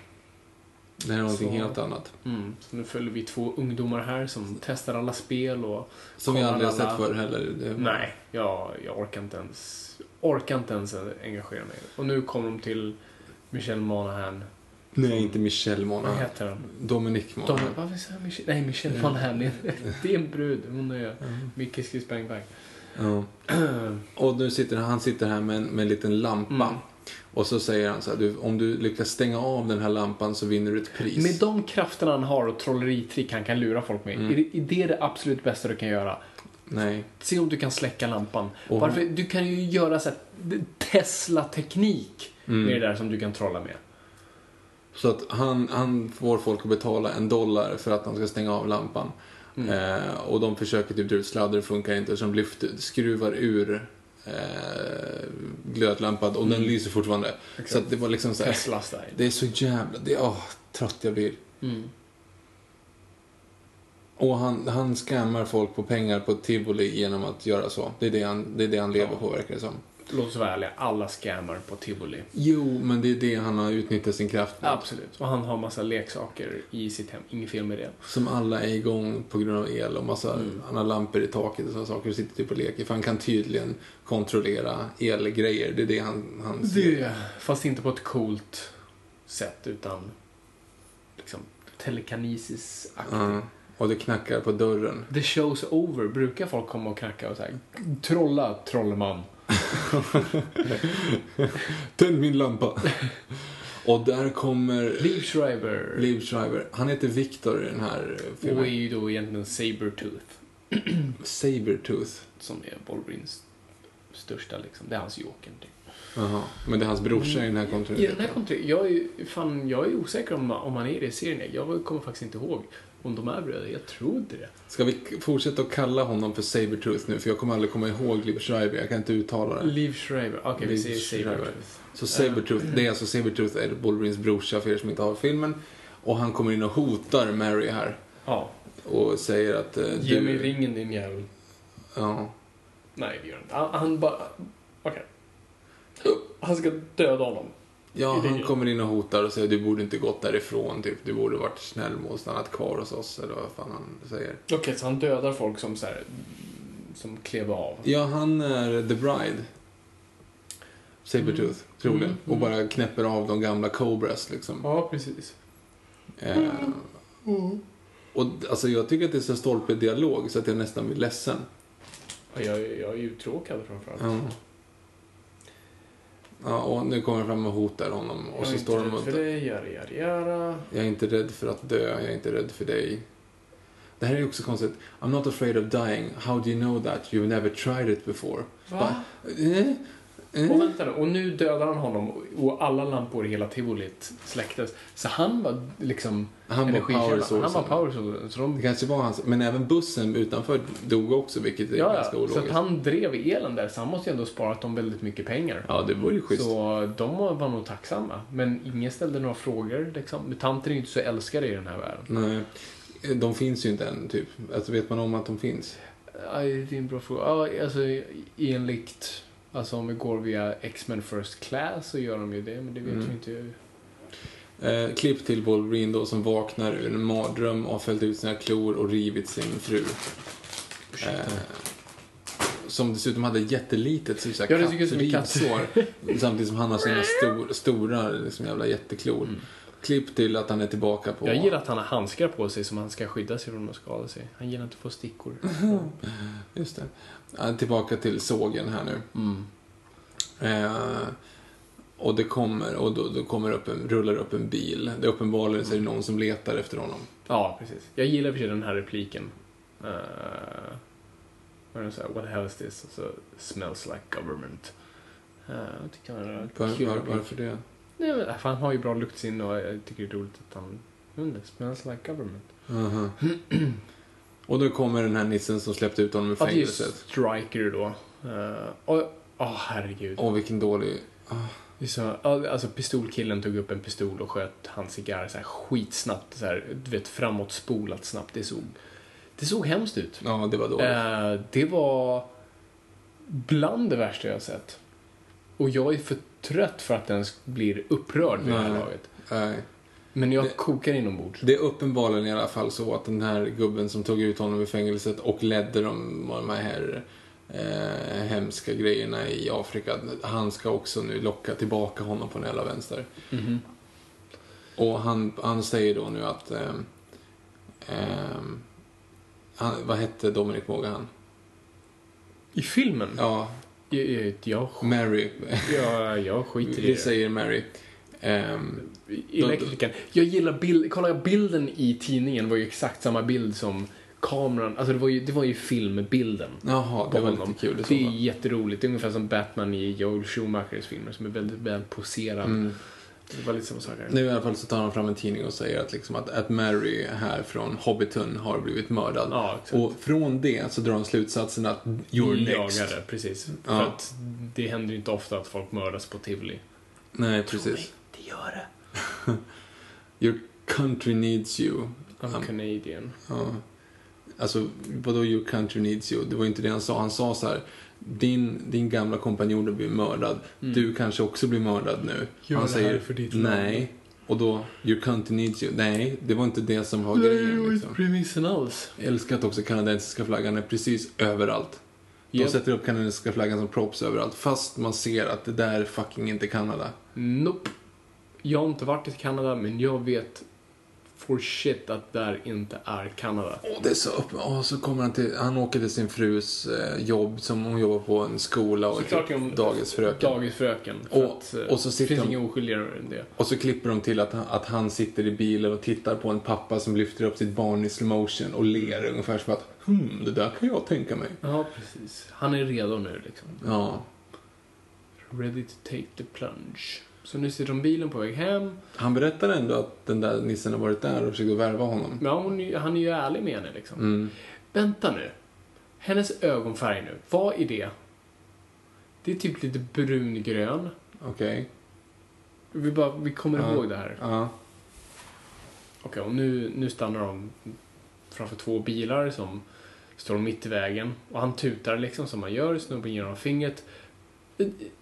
Speaker 1: Det här är någonting
Speaker 2: Så-
Speaker 1: helt annat.
Speaker 2: Mm. Så nu följer vi två ungdomar här som testar alla spel och...
Speaker 1: Som vi aldrig har
Speaker 2: alla-
Speaker 1: sett förr heller. Det,
Speaker 2: Nej, jag, jag orkar inte ens... Orkar inte ens engagera mig. Och nu kommer de till Michelle Monaghan.
Speaker 1: Nej, inte Michelle
Speaker 2: Vad
Speaker 1: Monaghan.
Speaker 2: heter hon?
Speaker 1: Dominic Monaghan.
Speaker 2: varför säger jag Michelle? Nej, Michelle Monaghan. Det är- Det är en brud. Hon är Mickey Kiss Bang Bang.
Speaker 1: Ja. Och nu sitter han sitter här med en, med en liten lampa.
Speaker 2: Mm.
Speaker 1: Och så säger han så här, du, om du lyckas stänga av den här lampan så vinner du ett pris.
Speaker 2: Med de krafterna han har och trolleritrick han kan lura folk med.
Speaker 1: Mm.
Speaker 2: Är, det, är det det absolut bästa du kan göra?
Speaker 1: Nej.
Speaker 2: Se om du kan släcka lampan.
Speaker 1: Och-
Speaker 2: Varför, du kan ju göra så Tesla-teknik
Speaker 1: Mm.
Speaker 2: med det där som du kan trolla med.
Speaker 1: Så att han, han får folk att betala en dollar för att han ska stänga av lampan.
Speaker 2: Mm.
Speaker 1: Eh, och de försöker typ dra ut sladder, funkar inte. Så de lyfter, skruvar ur eh, glödlampan och den lyser fortfarande. Så att det var liksom så här. Det är så jävla... Det, åh, trött jag blir.
Speaker 2: Mm.
Speaker 1: Och han, han scammar folk på pengar på tivoli genom att göra så. Det är det han, det är det han lever på verkar det som.
Speaker 2: Låt oss vara ärliga, alla scammar på tivoli.
Speaker 1: Jo, men det är det han har utnyttjat sin kraft mot.
Speaker 2: Absolut. Och han har massa leksaker i sitt hem. Inget fel med det.
Speaker 1: Som alla är igång på grund av el och massa,
Speaker 2: Mm.
Speaker 1: han har lampor i taket och sådana saker och sitter typ och leker. För han kan tydligen kontrollera elgrejer. Det är det han, han ser.
Speaker 2: Det, fast inte på ett coolt sätt utan liksom telekinesis-aktigt.
Speaker 1: Ja. Och det knackar på dörren.
Speaker 2: The show's over. Brukar folk komma och knacka och säga Trolla, trollman.
Speaker 1: Tänd min lampa. och där kommer
Speaker 2: Liv Schreiber.
Speaker 1: Liv Schreiber. Han heter Victor i den här
Speaker 2: och är
Speaker 1: filmen.
Speaker 2: ju då egentligen Sabertooth.
Speaker 1: Sabertooth.
Speaker 2: Som är Wolverines största liksom. Det är hans Jokern typ.
Speaker 1: Jaha. Men det är hans brorsa i den här
Speaker 2: I den här
Speaker 1: kontinuiteten.
Speaker 2: jag är, fan, jag är osäker om, om han är det i serien. Jag kommer faktiskt inte ihåg om de är bröder. Jag tror inte det.
Speaker 1: Ska vi fortsätta att kalla honom för Sabertooth nu? För jag kommer aldrig komma ihåg Liv Schreiber. Jag kan inte uttala det.
Speaker 2: Liv Schreiber. Okej, vi
Speaker 1: Liv
Speaker 2: säger. Sabertooth.
Speaker 1: Så Sabertooth, det är alltså Sabertooth är Wolverines brorsa för er som inte har filmen. Och han kommer in och hotar Mary här.
Speaker 2: Ja.
Speaker 1: Och säger att eh,
Speaker 2: Ge
Speaker 1: du...
Speaker 2: mig ringen din jävel.
Speaker 1: Ja.
Speaker 2: Nej, det gör han inte. Han, han bara... Okej. Han ska döda honom.
Speaker 1: Ja, han kommer in och hotar och säger du borde inte gått därifrån, typ. Du borde varit snäll och stannat kvar hos oss, eller vad fan han säger.
Speaker 2: Okej, så han dödar folk som så här, som klev av.
Speaker 1: Ja, han är the bride. Sabertooth, troligen.
Speaker 2: Mm,
Speaker 1: Och bara knäpper av de gamla Cobras, liksom.
Speaker 2: Ja, precis.
Speaker 1: Eh, och alltså, jag tycker att det är så stolpig dialog så att jag nästan blir ledsen.
Speaker 2: Ja, Jag, jag är uttråkad framförallt.
Speaker 1: Ja. Ja, och nu kommer han fram och hotar honom. Och
Speaker 2: jag
Speaker 1: så
Speaker 2: är
Speaker 1: står
Speaker 2: inte
Speaker 1: de
Speaker 2: rädd för dig, jara, jara, jara.
Speaker 1: Jag är inte rädd för att dö, jag är inte rädd för dig. Det här är också konstigt. I'm not afraid of dying. How do you know that? You've never tried it before.
Speaker 2: Va?
Speaker 1: Bara, eh, eh.
Speaker 2: Och vänta nu, och nu dödar han honom och alla lampor i hela tivolit släcktes. Så han var liksom
Speaker 1: Han var power
Speaker 2: Han var power. Så de
Speaker 1: Det kanske var hans, men även bussen utanför dog också, vilket är
Speaker 2: Ja,
Speaker 1: ganska
Speaker 2: ja. Så
Speaker 1: ologiskt.
Speaker 2: att han drev elen där, så han måste ju ändå sparat dem väldigt mycket pengar.
Speaker 1: Ja, det var ju schysst.
Speaker 2: Så de var nog tacksamma. Men ingen ställde några frågor. Liksom. Mutanter är ju inte så älskade i den här världen.
Speaker 1: Nej, de finns ju inte än, typ. Alltså, vet man om att de finns?
Speaker 2: Aj, det är en bra fråga. Ja, alltså enligt... Alltså om vi går via X-Men First Class så gör de ju det, men det vet
Speaker 1: Mm.
Speaker 2: vi inte.
Speaker 1: Eh, klipp till Wolverine då som vaknar ur en mardröm och har fällt ut sina klor och rivit sin fru. Eh, som dessutom hade jättelitet så här
Speaker 2: Ja, det tycker jag som en katt.
Speaker 1: kattrivsår. Samtidigt som han har sina stor, stora liksom jävla jätteklor. Klipp till att han är tillbaka på...
Speaker 2: Mm. Jag gillar att han har handskar på sig som han ska skydda sig från att skada sig. Han gillar inte att få stickor.
Speaker 1: Just det. Tillbaka till sågen här nu.
Speaker 2: Mm.
Speaker 1: Eh, och det kommer, och då, då kommer upp en, rullar upp en bil. Det är uppenbarligen så är det någon som letar efter honom.
Speaker 2: Ja, precis. Jag gillar för sig den här repliken. Uh, vad är det så här, What the hell is this? Och så, smells like government. Uh, jag han
Speaker 1: Var, var,
Speaker 2: replik.
Speaker 1: varför det?
Speaker 2: Nej, men, för han har ju bra luktsinne och jag tycker det är roligt att han... Jag inte, smells like government.
Speaker 1: Aha. och då kommer den här nissen som släppte ut honom ur
Speaker 2: Ja, det är
Speaker 1: fängelset.
Speaker 2: Striker då. Uh, och, åh herregud.
Speaker 1: Åh, vilken dålig... ah.
Speaker 2: Det är så, alltså pistolkillen tog upp en pistol och sköt hans cigarr så här skitsnabbt. Så här, du vet, framåt spolat snabbt. Det såg, det såg hemskt ut.
Speaker 1: Ja, det var dåligt.
Speaker 2: Eh, det var bland det värsta jag har sett. Och jag är för trött för att ens blir upprörd vid det här
Speaker 1: Nej.
Speaker 2: laget.
Speaker 1: Nej.
Speaker 2: Men jag
Speaker 1: Det-
Speaker 2: kokar inombords.
Speaker 1: Det är uppenbarligen i alla fall så att den här gubben som tog ut honom ur fängelset och ledde de, de här eh, hemska grejerna i Afrika, han ska också nu locka tillbaka honom på den jävla vänster.
Speaker 2: Mhm.
Speaker 1: Och han, han säger då nu att... ehm, ehm, han, vad hette Dominic Moga han?
Speaker 2: I filmen?
Speaker 1: Ja,
Speaker 2: Jag, jag, jag,
Speaker 1: Mary.
Speaker 2: jag, jag skiter i
Speaker 1: Vi
Speaker 2: det.
Speaker 1: säger Mary. Ehm,
Speaker 2: elektrikern. Jag gillar bild, kolla bilden i tidningen var ju exakt samma bild som kameran, alltså det var ju, det var ju filmbilden.
Speaker 1: jaha, det var
Speaker 2: honom.
Speaker 1: lite kul så
Speaker 2: Det är
Speaker 1: fall.
Speaker 2: jätteroligt. Det är ungefär som Batman i Joel Schumachers filmer som är väldigt väl poserad.
Speaker 1: Mm.
Speaker 2: Det var lite samma sak här.
Speaker 1: Nu i alla fall så tar han fram en tidning och säger att, liksom att, att Mary här från Hobbiton har blivit mördad.
Speaker 2: Ja,
Speaker 1: och från det så drar han slutsatsen att you're next.
Speaker 2: Jagare, precis.
Speaker 1: Ja.
Speaker 2: För att det händer ju inte ofta att folk mördas på Tivoli.
Speaker 1: Nej, precis.
Speaker 2: Gör det.
Speaker 1: Your country needs you.
Speaker 2: I'm
Speaker 1: Um,
Speaker 2: Canadian.
Speaker 1: Ja. Alltså, vadå your country needs you? Det var inte det han sa. Han sa så här, din, din gamla kompanjon blivit mördad. Du kanske också blir mördad nu.
Speaker 2: Mm. Gör
Speaker 1: han
Speaker 2: det här för ditt land.
Speaker 1: nej. Och då, your country needs you. Nej, det var inte det som var grejen. Liksom.
Speaker 2: premissen alls.
Speaker 1: Jag älskar att också kanadensiska flaggan är precis överallt. De
Speaker 2: Japp.
Speaker 1: sätter upp kanadensiska flaggan som props överallt. Fast man ser att det där är fucking inte Kanada.
Speaker 2: Nope. Jag har inte varit i Kanada, men jag vet for shit att där inte är Kanada.
Speaker 1: Och det är så upp, och så kommer han till, han åker till sin frus eh, jobb som hon jobbar på en skola och typ dagisfröken.
Speaker 2: Dagisfröken.
Speaker 1: Och-
Speaker 2: att, eh,
Speaker 1: och så sitter
Speaker 2: det finns
Speaker 1: de-
Speaker 2: inga oskyldigare än det.
Speaker 1: Och så klipper de till att, han- att han sitter i bilen och tittar på en pappa som lyfter upp sitt barn i slow motion och ler ungefär som att hmm, det där kan jag tänka mig.
Speaker 2: Ja, precis. Han är redo nu liksom.
Speaker 1: Ja.
Speaker 2: Ready to take the plunge. Så nu sitter de bilen på väg hem.
Speaker 1: Han berättar ändå att den där nissen har varit där och försökt värva honom.
Speaker 2: Ja, hon, han är ju ärlig med henne liksom.
Speaker 1: Mm.
Speaker 2: Vänta nu. Hennes ögonfärg nu. Vad är det? Det är typ lite brungrön.
Speaker 1: Okej.
Speaker 2: Vi, bara, vi kommer
Speaker 1: Ja.
Speaker 2: ihåg det här.
Speaker 1: Ja.
Speaker 2: Okej, och nu, nu stannar de framför två bilar som står mitt i vägen. Och han tutar liksom som man gör, snubben ger honom fingret.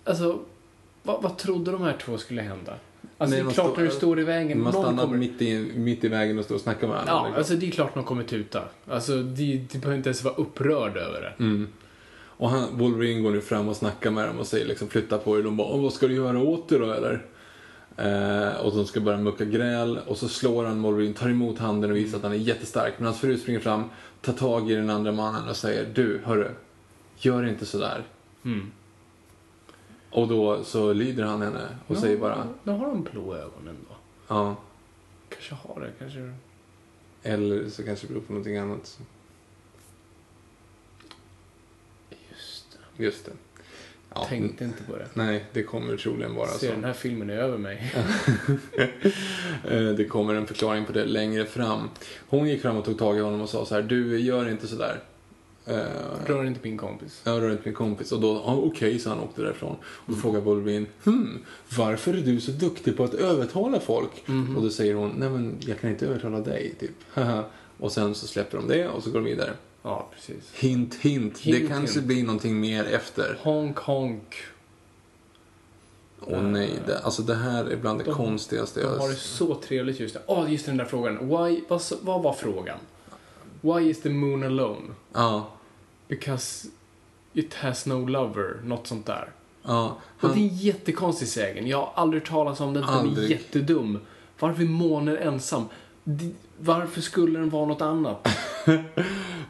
Speaker 2: Alltså, vad, vad trodde de här två skulle hända? Alltså
Speaker 1: Nej,
Speaker 2: det är klart när du står i vägen,
Speaker 1: Man stannar
Speaker 2: kommer...
Speaker 1: mitt, i, mitt i vägen och står och snackar med varandra.
Speaker 2: Ja,
Speaker 1: liksom.
Speaker 2: alltså det är klart någon kommer tuta. Alltså, det behöver inte ens vara upprörd över det.
Speaker 1: Mm. Och han, Wolverine går nu fram och snackar med dem och säger liksom flytta på er. De bara, "Åh, vad ska du göra åt det då eller? Eh, och de ska börja mucka gräl och så slår han Wolverine, tar emot handen och visar att han är jättestark. Men hans fru springer fram, tar tag i den andra mannen och säger, du, hörru, gör inte sådär.
Speaker 2: Mm.
Speaker 1: Och då så lyder han henne och säger bara,
Speaker 2: Nu har de blå ögonen då.
Speaker 1: ja.
Speaker 2: Kanske har det, kanske...
Speaker 1: Eller så kanske det beror på någonting annat.
Speaker 2: Just det.
Speaker 1: Just det. Ja,
Speaker 2: Tänkte inte på det.
Speaker 1: Nej, det kommer troligen vara
Speaker 2: Se,
Speaker 1: så.
Speaker 2: den här filmen är över mig.
Speaker 1: Eh, Det kommer en förklaring på det längre fram. Hon gick fram och tog tag i honom och sa så här, du gör inte sådär. Uh,
Speaker 2: Rör inte min kompis.
Speaker 1: jag rör inte min kompis. Och då, ja okej, så han åkte därifrån. Och då frågar Wolverine, hmm, varför är du så duktig på att övertala folk?
Speaker 2: Mhm.
Speaker 1: Och då säger hon, nej men jag kan inte övertala dig, typ. Och sen så släpper de det och så går de vidare.
Speaker 2: Ja, precis.
Speaker 1: Hint, hint, det
Speaker 2: Hint,
Speaker 1: kanske
Speaker 2: hint.
Speaker 1: blir någonting mer efter.
Speaker 2: Honk, honk.
Speaker 1: Åh nej, det, alltså det här är bland det
Speaker 2: De-
Speaker 1: konstigaste
Speaker 2: De
Speaker 1: jag...
Speaker 2: har det så trevligt just det. Åh, just den där frågan. Why, vad, vad var frågan? Why is the moon alone?
Speaker 1: Ja,
Speaker 2: Because it has no lover. Något sånt där.
Speaker 1: ja.
Speaker 2: Och
Speaker 1: Han,
Speaker 2: det är en jättekonstig sägen. Jag har aldrig talas om den. Den är
Speaker 1: Aldrig.
Speaker 2: jättedum. Varför är månen ensam? Varför skulle den vara något annat?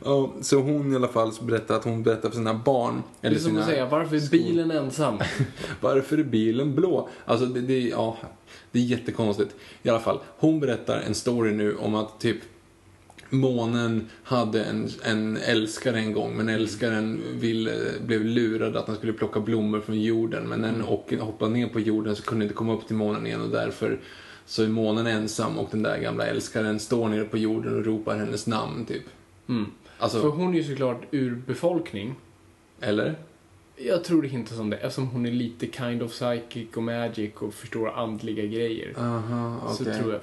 Speaker 1: Ja, så hon i alla fall berättar att hon berättar för sina barn.
Speaker 2: Det
Speaker 1: Eller
Speaker 2: är som
Speaker 1: sina,
Speaker 2: att säga, varför är bilen ensam?
Speaker 1: Varför är bilen blå? Alltså det, det, ja, det är jättekonstigt. I alla fall, hon berättar en story nu om att typ månen hade en, en älskare en gång, men älskaren ville, blev lurad att han skulle plocka blommor från jorden, men när den och hoppade ner på jorden så kunde inte komma upp till månen igen och därför så är månen ensam och den där gamla älskaren står nere på jorden och ropar hennes namn, typ.
Speaker 2: Mm.
Speaker 1: Alltså,
Speaker 2: För hon är ju såklart ur befolkning.
Speaker 1: eller?
Speaker 2: Jag tror det hintas om det eftersom hon är lite kind of psychic och magic och förstår andliga grejer.
Speaker 1: Aha,
Speaker 2: Så
Speaker 1: okej.
Speaker 2: tror jag.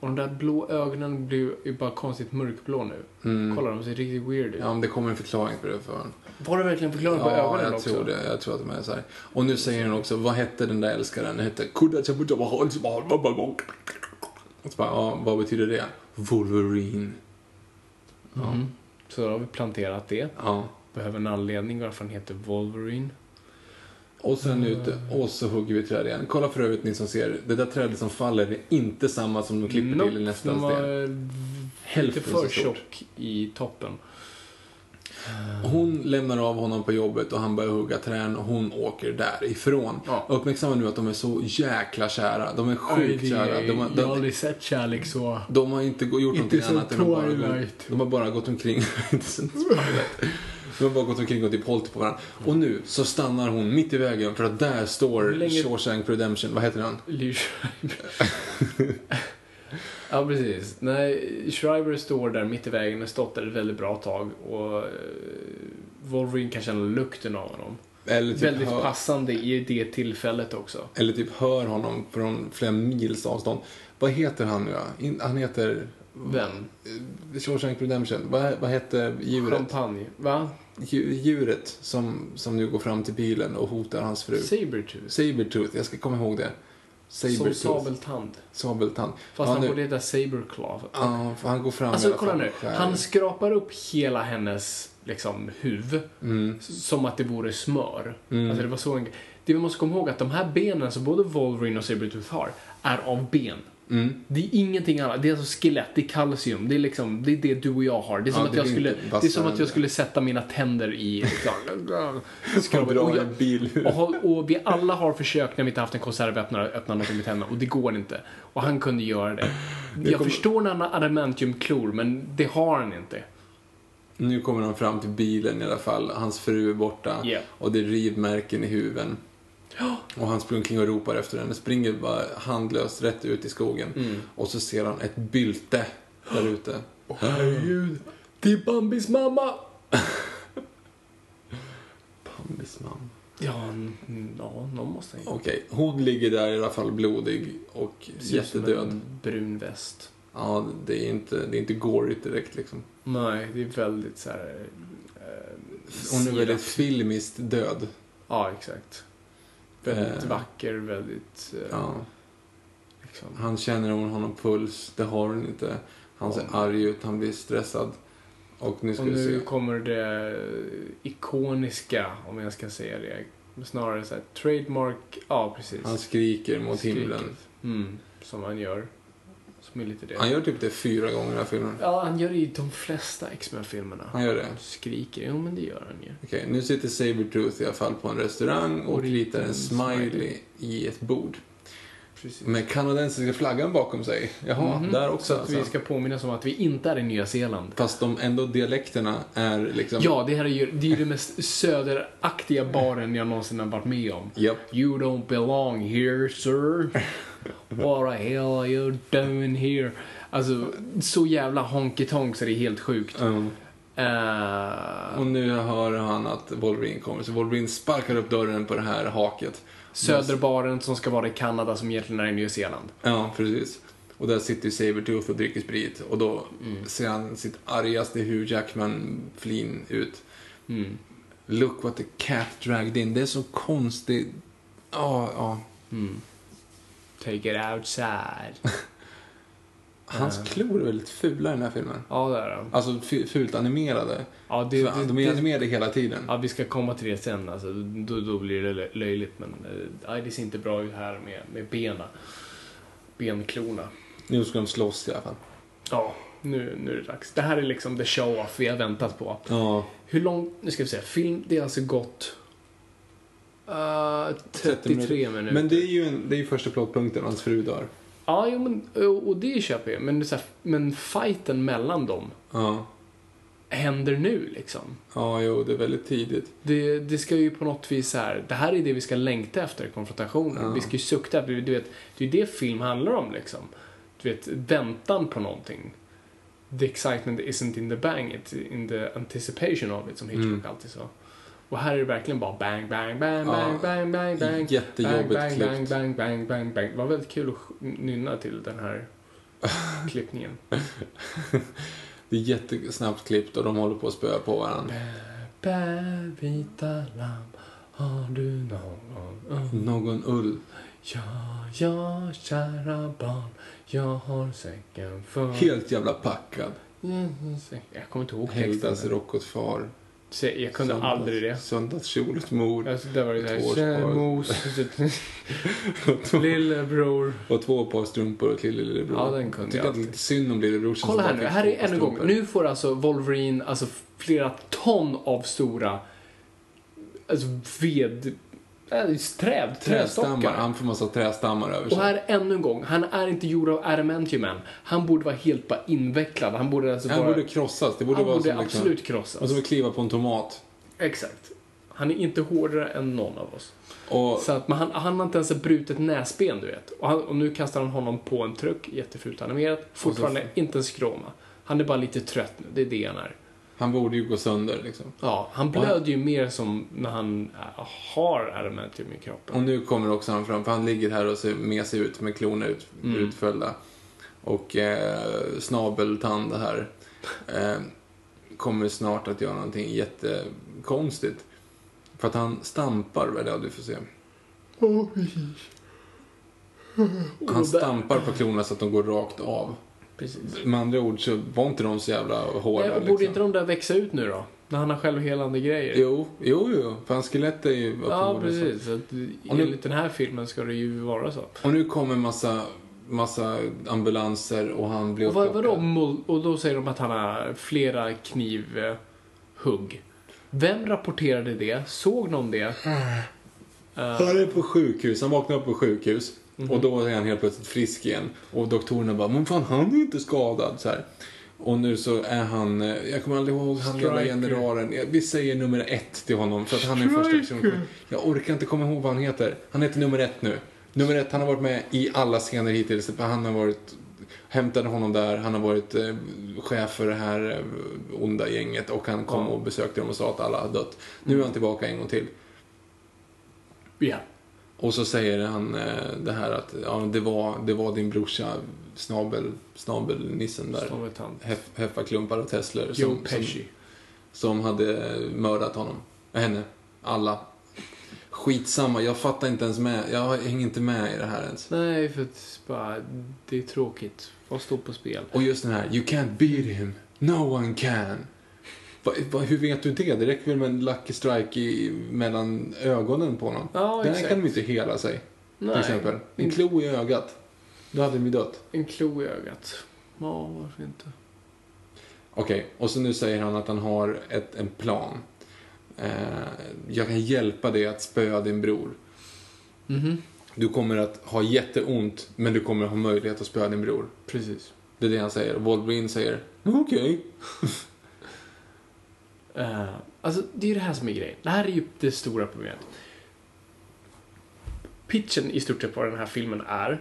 Speaker 2: Och de där blå ögonen blir ju bara konstigt mörkblå nu.
Speaker 1: Mm.
Speaker 2: Kolla, de ser riktigt weird ut.
Speaker 1: Ja, men det kommer en förklaring på det för honom.
Speaker 2: Var det verkligen förklaring på
Speaker 1: Ja,
Speaker 2: ögonen
Speaker 1: jag
Speaker 2: också?
Speaker 1: tror det. Jag tror att de är så här. Och nu säger han också, vad hette den där älskaren? Den hette Kudachabutabahal. Och så bara, ja, vad betyder det? Wolverine.
Speaker 2: Mhm. Så då har vi planterat det.
Speaker 1: Ja.
Speaker 2: Behöver en anledning varför han heter Wolverine.
Speaker 1: Och sen ute, och så hugger vi träd igen. Kolla för övrigt ni som ser, det där trädet som faller är inte samma som de klipper till i nästa
Speaker 2: de var lite
Speaker 1: Hälften
Speaker 2: för
Speaker 1: så stort.
Speaker 2: tjock i toppen.
Speaker 1: Hon lämnar av honom på jobbet och han börjar hugga träd och hon åker därifrån.
Speaker 2: Ja.
Speaker 1: Uppmärksamma nu att de är så jäkla kära. De är sjukt kära. De, har-
Speaker 2: jag har
Speaker 1: de,
Speaker 2: aldrig sett kärlek så...
Speaker 1: de har inte gjort
Speaker 2: Inte
Speaker 1: någonting annat än att bara, de har bara gått omkring. inte. De har bara gått omkring och typ hållit på varandra. Och nu så stannar hon mitt i vägen för att där står
Speaker 2: länge-
Speaker 1: Shawshank Redemption. Vad heter han?
Speaker 2: Liv Schreiber. ja, precis. Nej, Schreiber står där mitt i vägen och stått där ett väldigt bra tag. Och eh, Wolverine kan känna lukten av honom.
Speaker 1: Eller typ,
Speaker 2: väldigt
Speaker 1: hör,
Speaker 2: passande i det tillfället också.
Speaker 1: eller typ hör honom från flera mils avstånd. Vad heter han nu Han heter...
Speaker 2: Vem?
Speaker 1: Eh, Shawshank Redemption. Vad, vad hette djuret?
Speaker 2: Champagne. Va?
Speaker 1: Dju- Djuret som, som nu går fram till bilen och hotar hans fru.
Speaker 2: Sabertooth.
Speaker 1: Sabertooth, jag ska komma ihåg det.
Speaker 2: Som
Speaker 1: Sabertooth.
Speaker 2: sabeltand.
Speaker 1: Sabeltand.
Speaker 2: Fast
Speaker 1: ja,
Speaker 2: han
Speaker 1: nu-
Speaker 2: borde heta Saberclaw.
Speaker 1: Ja, för han går fram
Speaker 2: Alltså kolla nu. Han skrapar upp hela hennes liksom huvud.
Speaker 1: Mm.
Speaker 2: Som att det vore smör. Alltså det var så en... Det vi måste komma ihåg att de här benen som både Wolverine och Sabretooth har är av ben.
Speaker 1: Mm.
Speaker 2: Det är ingenting annat. Det är alltså skelett, det är kalcium, det är liksom, det är det du och jag har. Det är som,
Speaker 1: Ja,
Speaker 2: att,
Speaker 1: det
Speaker 2: jag skulle, det är som att jag skulle sätta mina tänder i... Och, jag, vi alla har försökt när vi inte haft en konservöppnare att öppna någonting med tänderna och det går inte. Och han kunde göra det. Jag
Speaker 1: kommer-
Speaker 2: förstår när han har adamantiumklor men det har han inte.
Speaker 1: Nu kommer han fram till bilen i alla fall. Hans fru är borta.
Speaker 2: Ja.
Speaker 1: Och det är rivmärken i huven. Och han springer omkring och ropar efter henne. Springer bara handlöst rätt ut i skogen.
Speaker 2: Mm.
Speaker 1: Och så ser han ett bylte där ute.
Speaker 2: Herregud, det är Bambis mamma!
Speaker 1: Bambis mamma.
Speaker 2: Ja, ja någon måste ju.
Speaker 1: Okej, hon ligger där i alla fall blodig och
Speaker 2: Ser ut som
Speaker 1: jättedöd.
Speaker 2: en brun väst.
Speaker 1: Ja, det är inte, det är inte gorigt direkt liksom.
Speaker 2: Nej, det är väldigt så här... Eh,
Speaker 1: Hon är väldigt filmiskt död.
Speaker 2: Ja, exakt. Väldigt
Speaker 1: Eh.
Speaker 2: vacker, väldigt... Eh,
Speaker 1: Ja.
Speaker 2: liksom.
Speaker 1: Han känner om hon har någon puls. Det har hon inte. Han ser arg ut, han blir stressad. Och nu
Speaker 2: Och nu kommer det ikoniska, om jag ska säga det. Snarare så här, trademark, ja precis.
Speaker 1: Han skriker mot
Speaker 2: Skriket.
Speaker 1: himlen.
Speaker 2: Mm, som han gör. Som är lite det.
Speaker 1: Han gör typ det fyra gånger i den här filmen.
Speaker 2: Ja, han gör det i de flesta X-Men-filmerna.
Speaker 1: Han gör det.
Speaker 2: Skriker, jo men det gör han ju.
Speaker 1: Okej, nu sitter Sabretooth i alla fall på en restaurang och
Speaker 2: Och ritar
Speaker 1: en smiley
Speaker 2: smiley.
Speaker 1: i ett bord.
Speaker 2: Precis.
Speaker 1: Med kanadensiska flaggan bakom sig. Jaha,
Speaker 2: Mhm.
Speaker 1: där också
Speaker 2: Så att
Speaker 1: alltså.
Speaker 2: vi ska påminna oss om att vi inte är i Nya Zeeland.
Speaker 1: Fast de ändå dialekterna är liksom...
Speaker 2: Ja, det här är ju det är den mest söderaktiga baren jag någonsin har varit med om.
Speaker 1: Japp.
Speaker 2: You don't belong here, sir. What the hell are you doing here? Alltså, så jävla honky tonk så det är helt sjukt.
Speaker 1: Mm.
Speaker 2: Eh,
Speaker 1: Och nu hör han att Wolverine kommer, så Wolverine sparkar upp dörren på det här haket.
Speaker 2: söderbaren som ska vara i Kanada som egentligen är i Nya Zeeland.
Speaker 1: Ja, precis. Och där sitter ju Sabretooth och dricker sprit. Och då
Speaker 2: Mm.
Speaker 1: ser han sitt argaste Hugh Jackman-flin ut.
Speaker 2: Mm.
Speaker 1: Look what the cat dragged in. Det är så konstigt. Ja, ja.
Speaker 2: Mm. Take it outside.
Speaker 1: Hans
Speaker 2: Ja.
Speaker 1: klor är väldigt fula i den här filmen.
Speaker 2: Ja, det är de.
Speaker 1: Alltså fult animerade.
Speaker 2: Ja, det, det,
Speaker 1: de är animerade hela tiden.
Speaker 2: ja, vi ska komma till det sen. Alltså, då, då blir det lö- löjligt. Men eh, nej, det ser inte bra ut här med, med bena. Benklorna.
Speaker 1: Nu ska de slåss i alla fall.
Speaker 2: Ja, nu, nu är det dags. Det här är liksom the show-off vi har väntat på.
Speaker 1: Ja,
Speaker 2: Hur långt, nu ska vi se, film, det är alltså gått uh, 33 minuter.
Speaker 1: Men det är ju en, det är ju första plotpunkten, hans fru dör.
Speaker 2: Ja, jo, men, och och det köper jag. Men, det är så här, men fighten mellan dem
Speaker 1: Ja.
Speaker 2: händer nu liksom.
Speaker 1: Ja, jo, det är väldigt tidigt.
Speaker 2: Det, det ska ju på något vis så här, det här är det vi ska längta efter, konfrontationen.
Speaker 1: Ja.
Speaker 2: Vi ska ju sukta efter, du vet, det är ju det film handlar om liksom. Du vet, väntan på någonting. The excitement isn't in the bang, it's in the anticipation of it, som Hitchcock
Speaker 1: Mm.
Speaker 2: alltid sa. Och här är det verkligen bara bang, bang, bang, bang, bang, bang, bang.
Speaker 1: Jättejobbigt
Speaker 2: bang, bang, bang, bang, bang, bang. Det var väldigt kul att nynna till den här klippningen.
Speaker 1: Det är jättesnabbt klippt och de håller på att spöa på varandra.
Speaker 2: Bär vita lamm, har du någon?
Speaker 1: Någon ull.
Speaker 2: Ja, ja, kära barn, jag har säcken för...
Speaker 1: Helt jävla packad.
Speaker 2: Jag kommer inte ihåg texten.
Speaker 1: rock åt far.
Speaker 2: Se, Jag kunde
Speaker 1: Söndags-
Speaker 2: aldrig det.
Speaker 1: Söndagskjol åt mor.
Speaker 2: Alltså, det var
Speaker 1: år
Speaker 2: såhär, mos, lillebror.
Speaker 1: Och två par strumpor åt lille lillebror.
Speaker 2: Ja, den kunde jag
Speaker 1: det är lite synd om lillebror
Speaker 2: Kolla här nu, här är ännu en gång. Nu får alltså Wolverine alltså flera ton av stora alltså ved... Äh, träd,
Speaker 1: Trädstammar. Han får massa trädstammar över
Speaker 2: Och
Speaker 1: sig.
Speaker 2: här ännu en gång, han är inte gjord av adamantium än. Han borde vara helt bara invecklad. Han borde alltså
Speaker 1: Han
Speaker 2: bara...
Speaker 1: borde krossas. Det borde
Speaker 2: han
Speaker 1: vara
Speaker 2: borde
Speaker 1: som liksom,
Speaker 2: absolut krossas.
Speaker 1: Och som att kliva på en tomat.
Speaker 2: Exakt. Han är inte hårdare än någon av oss.
Speaker 1: Och
Speaker 2: Så att, men han, han har inte ens ett brutet näsben, du vet. Och, han, och nu kastar han honom på en truck, jättefult animerat. Fortfarande inte en skråma. Han är bara lite trött nu, det är det han är.
Speaker 1: Han borde ju gå sönder liksom.
Speaker 2: Ja, han blöder ju mer som när han äh, har adamantium i kroppen.
Speaker 1: Och nu kommer också han fram, för han ligger här och ser mesig ut med klorna ut,
Speaker 2: Mm.
Speaker 1: utföljda. och eh, snabeltand här eh, kommer snart att göra någonting jättekonstigt. För att han stampar, väl? Ja, du får se. Han stampar på klorna så att de går rakt av.
Speaker 2: Precis.
Speaker 1: Med andra ord så var inte de så jävla hårda.
Speaker 2: Nej, och borde inte de där växa ut nu då? När han har självhelande grejer?
Speaker 1: Jo, jo, jo. För hans skelett är ju
Speaker 2: Ja, precis. Så att, enligt den här filmen ska det ju vara så.
Speaker 1: Och nu kommer massa, massa ambulanser och han blir
Speaker 2: Och, vad, vadå, och då säger de att han har flera knivhugg. Vem rapporterade det? Såg någon det?
Speaker 1: Han är på sjukhus, han vaknar upp på sjukhus.
Speaker 2: Mhm.
Speaker 1: Och då är han helt plötsligt frisk igen. Och doktorerna bara, men fan han är inte skadad. Så här. Och nu så är han, eh, jag kommer aldrig ihåg han jävla
Speaker 2: Striker.
Speaker 1: generalen. Vi säger nummer ett till honom för att han är första personen. Jag orkar inte komma ihåg vad han heter. Han heter nummer ett nu. Nummer ett, han har varit med i alla scener hittills. Han har varit, hämtade honom där, han har varit eh, chef för det här eh, onda gänget och han kom
Speaker 2: Ja.
Speaker 1: och besökte dem och sa att alla har dött. Nu är han tillbaka en gång till.
Speaker 2: Ja.
Speaker 1: Och så säger han eh, det här att ja, det, var, det var din brorsa, snabel, snabelnissen där.
Speaker 2: Som ett han.
Speaker 1: Heff, Heffarklumpar och Tesslor
Speaker 2: Joe
Speaker 1: som, som, som hade mördat honom. Henne. Alla. Skitsamma, jag fattar inte ens med. Jag hänger inte med i det här ens.
Speaker 2: Nej, för att bara, det är tråkigt. Vad står på spel?
Speaker 1: Och just den här, you can't beat him. No one can. Va, va, hur vet du det? Det räcker väl med en lucky strike i, mellan ögonen på honom?
Speaker 2: Ja,
Speaker 1: Där
Speaker 2: exakt.
Speaker 1: kan de inte hela sig.
Speaker 2: Nej.
Speaker 1: Till exempel. En klo i ögat. Då hade vi dött.
Speaker 2: En klo i ögat. Ja, varför inte?
Speaker 1: Okej, och så nu säger han att han har ett, en plan. Eh, jag kan hjälpa dig att spöa din bror.
Speaker 2: Mhm.
Speaker 1: Du kommer att ha jätteont, men du kommer att ha möjlighet att spöa din bror.
Speaker 2: Precis.
Speaker 1: Det är det han säger. Och Wolverine säger, okej.
Speaker 2: Eh, alltså, det är ju det här som är grejen. Det här är ju det stora problemet. Pitchen i stort sett på den här filmen är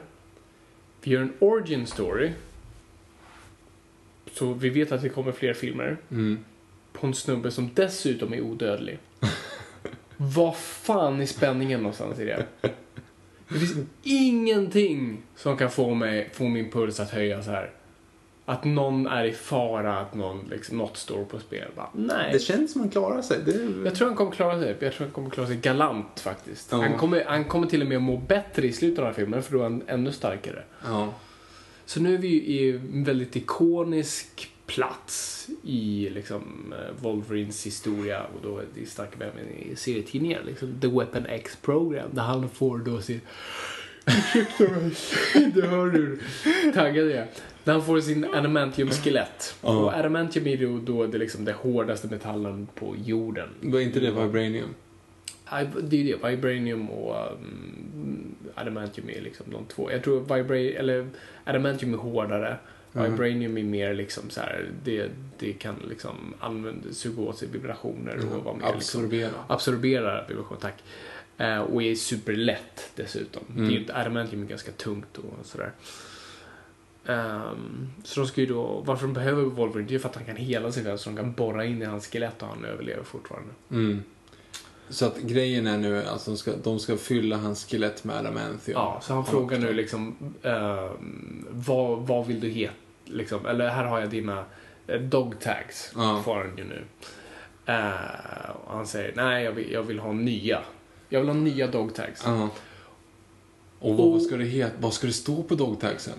Speaker 2: vi gör en origin story. Så vi vet att det kommer fler filmer.
Speaker 1: Mm.
Speaker 2: På en snubbe som dessutom är odödlig. Vad fan är spänningen någonstans i det? Det finns ingenting som kan få, mig, få min puls att höja så här. Att någon är i fara, att någon, liksom, något står på spel. Bara, nej.
Speaker 1: Det känns som han klarar sig. Det.
Speaker 2: Jag tror han kommer klara sig. Jag tror han kommer klara sig galant faktiskt.
Speaker 1: Ja.
Speaker 2: Han, kommer, han kommer till och med må bättre i slutet av den här filmen för då är han ännu starkare.
Speaker 1: Ja.
Speaker 2: Så nu är vi ju i en väldigt ikonisk plats i liksom eh, Wolverines historia och då är det starka i serietidningar. Liksom The Weapon X Program där han får då sin... Ursäkta mig, det hör du taggad jag är. Där han får sin adamantium-skelett.
Speaker 1: Ja.
Speaker 2: Och adamantium är ju då det, liksom, det hårdaste metallen på jorden.
Speaker 1: Var inte det vibranium?
Speaker 2: Det är ju det. Vibranium och um, Adamantium är liksom de två. Jag tror Vibra eller Adamantium är hårdare. Vibranium är mer liksom så här, det, det kan liksom använda, suga åt sig vibrationer och vara mer liksom,
Speaker 1: Absorbera.
Speaker 2: absorbera vibration, tack. Eh, och är superlätt dessutom. Det är
Speaker 1: Mm.
Speaker 2: ju inte, Adamantium är ganska tungt och sådär. Ehm, så de ska ju då, varför de behöver Wolverine, det är för att han kan hela sig själv så de kan borra in i hans skelett och han överlever fortfarande.
Speaker 1: Mm. Så att grejen är nu att de ska, de ska fylla hans skelett med adamantium.
Speaker 2: Ja, så han frågar nu liksom ehm, vad, vad vill du heta? Liksom, eller här har jag dina eh, dog tags.
Speaker 1: Ja.
Speaker 2: Får han ju nu. Eh, och han säger nej, jag vill, jag vill ha nya. Jag vill ha nya dog tags.
Speaker 1: Ja. Och vad, vad, ska det heta, vad ska det stå på dogtagsen?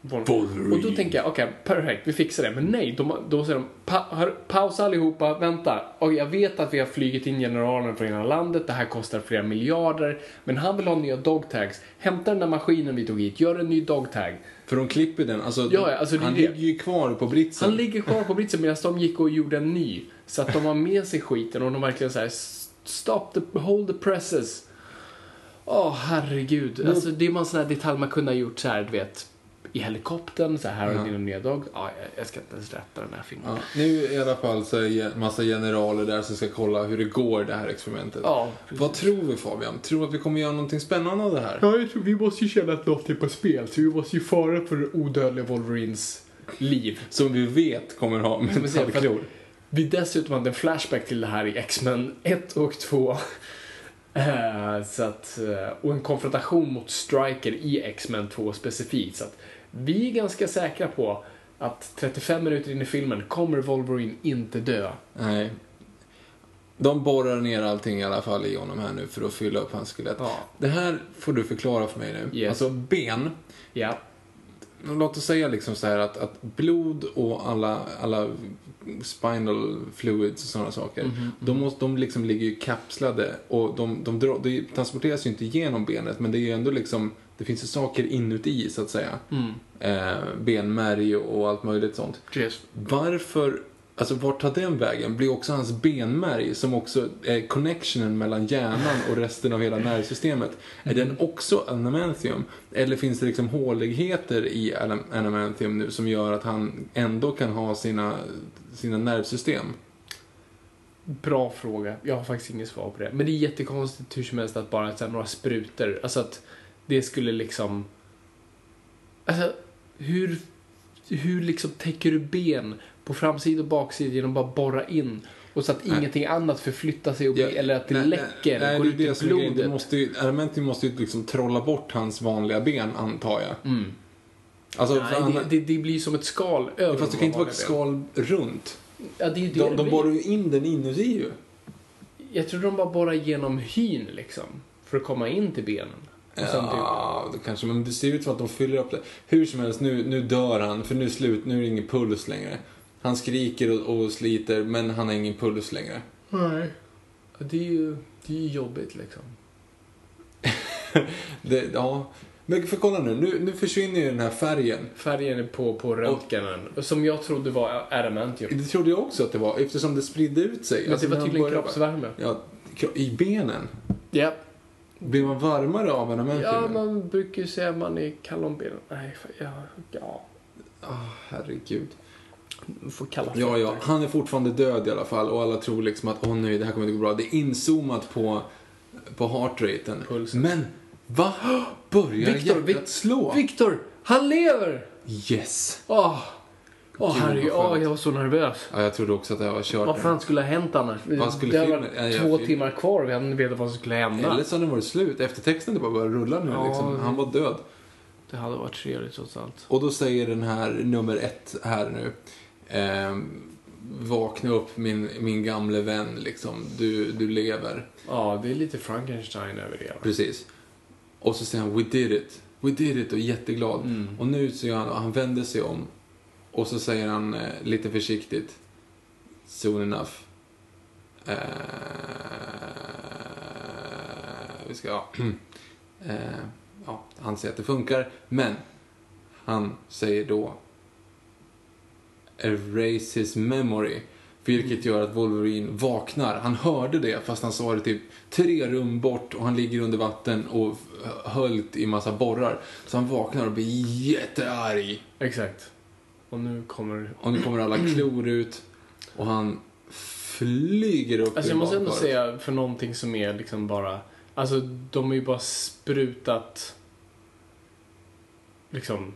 Speaker 1: Wolverine.
Speaker 2: Och då tänker jag, okej, perfekt, vi fixar det. Men nej, de, då säger de, pa, hör, pausa allihopa, vänta. Och jag vet att vi har flugit in generalen från hela landet, det här kostar flera miljarder. Men han vill ha nya dogtags. Hämta den där maskinen vi tog hit, gör en ny dogtag.
Speaker 1: För de klipper den, alltså,
Speaker 2: Ja, alltså
Speaker 1: han
Speaker 2: det.
Speaker 1: ligger ju kvar på britsen.
Speaker 2: Han ligger kvar på britsen medan de gick och gjorde en ny. Så att de har med sig skiten och de verkligen så här, stop the, hold the presses. Åh, herregud. Alltså, det är en sån här detalj man kunde ha gjort så här, du vet, i helikoptern, så här, här har
Speaker 1: Ja.
Speaker 2: du dina nya. Ja, jag, ska inte ens rätta den här filmen.
Speaker 1: Ja, nu i alla fall så är det massa generaler där som ska kolla hur det går det här experimentet.
Speaker 2: Ja,
Speaker 1: Vad tror vi Fabian? Tror du att vi kommer göra någonting spännande av det här?
Speaker 2: Ja, jag tror vi måste ju känna att något är på spel, så vi måste ju fara för odödliga Wolverines liv.
Speaker 1: Som vi vet kommer ha metallklor.
Speaker 2: Vi dessutom hade en flashback till det här i X-Men 1 och 2. Eh, så att, eh, och en konfrontation mot Striker i X-Men 2 specifikt. Så att Vi är ganska säkra på att 35 minuter in i filmen kommer Wolverine inte dö.
Speaker 1: Nej. De borrar ner allting i alla fall i honom här nu för att fylla upp hans skelett.
Speaker 2: Ja.
Speaker 1: Det här får du förklara för mig nu.
Speaker 2: Yes.
Speaker 1: Alltså ben.
Speaker 2: Ja.
Speaker 1: Låt oss säga liksom så här att, att blod och alla, alla spinal fluids och sådana saker.
Speaker 2: Mhm,
Speaker 1: De, måste, de liksom ligger ju kapslade och de, de, drar, de transporteras ju inte genom benet men det är ju ändå liksom, det finns ju saker inuti så att säga.
Speaker 2: Mm.
Speaker 1: Eh, benmärg och allt möjligt sånt.
Speaker 2: Yes.
Speaker 1: Varför, alltså vart tar den vägen? Blir också hans benmärg, som också är connectionen mellan hjärnan och resten av hela nervsystemet, är den också anamantium? Eller finns det liksom håligheter i anam- anamantium nu som gör att han ändå kan ha sina, sina nervsystem?
Speaker 2: Bra fråga. Jag har faktiskt inget svar på det. Men det är jättekonstigt hur som helst att bara så här, några sprutor, alltså att det skulle liksom... Alltså, hur, hur liksom täcker du ben på framsida och baksida genom att bara borra in? Och så att
Speaker 1: Nej.
Speaker 2: ingenting annat förflyttar sig och
Speaker 1: Ja,
Speaker 2: eller att det
Speaker 1: nej,
Speaker 2: läcker,
Speaker 1: nej,
Speaker 2: går
Speaker 1: det
Speaker 2: ut
Speaker 1: det
Speaker 2: i blodet.
Speaker 1: Det måste ju, måste ju liksom trolla bort hans vanliga ben, antar jag.
Speaker 2: Mm.
Speaker 1: Alltså,
Speaker 2: Nej,
Speaker 1: han-
Speaker 2: det, det, det blir som ett skal över
Speaker 1: Fast det
Speaker 2: de
Speaker 1: kan inte vara ett skal runt.
Speaker 2: Ja, det är ju det
Speaker 1: De,
Speaker 2: det
Speaker 1: de borrar ju in den inuti ju.
Speaker 2: Jag tror de bara borrar genom hyn liksom. För att komma in till benen. Sen typ-
Speaker 1: Ja, det kanske, men det ser ut som att de fyller upp det. Hur som helst, nu, nu dör han, för nu är slut, nu är det ingen puls längre. Han skriker och, och sliter, men han har ingen puls längre.
Speaker 2: Nej. Det är ju det är ju jobbigt liksom.
Speaker 1: Det, ja. Men för kolla nu, nu, nu försvinner ju den här färgen.
Speaker 2: Färgen är på, på röntgenen, som jag trodde var adamantium.
Speaker 1: Det trodde jag också att det var, eftersom det spridde ut sig.
Speaker 2: Men
Speaker 1: Alltså,
Speaker 2: det var tydligen
Speaker 1: började-
Speaker 2: kroppsvärme.
Speaker 1: Ja, i benen.
Speaker 2: Ja.
Speaker 1: Blir man varmare av adamantium?
Speaker 2: Ja, man brukar ju säga att man är kall om benen. Nej, för, ja, ja.
Speaker 1: Ah, herregud.
Speaker 2: Får kalla
Speaker 1: Ja, ja. Han är fortfarande död i alla fall och alla tror liksom att åh nej, det här kommer inte gå bra. Det är inzoomat på, på heartraten.
Speaker 2: Pulsen.
Speaker 1: Men, va? Börjar
Speaker 2: Victor,
Speaker 1: hjärtat slå?
Speaker 2: Victor! Han lever!
Speaker 1: yes!
Speaker 2: Åh,
Speaker 1: Gud,
Speaker 2: herregud, åh, jag var så nervös.
Speaker 1: Ja, jag trodde också att det här var kört.
Speaker 2: Vad fan skulle ha hänt annars?
Speaker 1: Vad skulle
Speaker 2: det har
Speaker 1: filmen-
Speaker 2: två
Speaker 1: film-
Speaker 2: timmar kvar och vi hade inte vetat vad som skulle hända.
Speaker 1: Eller så hade den varit slut. Eftertexten det bara började rulla nu.
Speaker 2: Ja,
Speaker 1: liksom.
Speaker 2: det-
Speaker 1: Han var död.
Speaker 2: Det hade varit trevligt trots allt.
Speaker 1: Och då säger den här nummer ett här nu. Ehm, vakna upp min, min gamle vän, liksom. Du, du lever.
Speaker 2: Ja, det är lite Frankenstein över det. va?
Speaker 1: Precis. Och så säger han We did it. We did it och är jätteglad.
Speaker 2: Mm.
Speaker 1: Och nu så gör han, han vänder sig om. Och så säger han eh, lite försiktigt. Soon enough. Eh, vi ska, ja. eh, ja. Han säger att det funkar. Men han säger då Erase his memory. Vilket gör att Wolverine vaknar. Han hörde det fast han sa det typ tre rum bort och han ligger under vatten och höljt i massa borrar. Så han vaknar och blir jättearg.
Speaker 2: Exakt. Och nu kommer...
Speaker 1: Och nu kommer alla klor ut och han flyger upp
Speaker 2: Alltså jag måste ändå säga för någonting som är liksom bara... Alltså de har ju bara sprutat liksom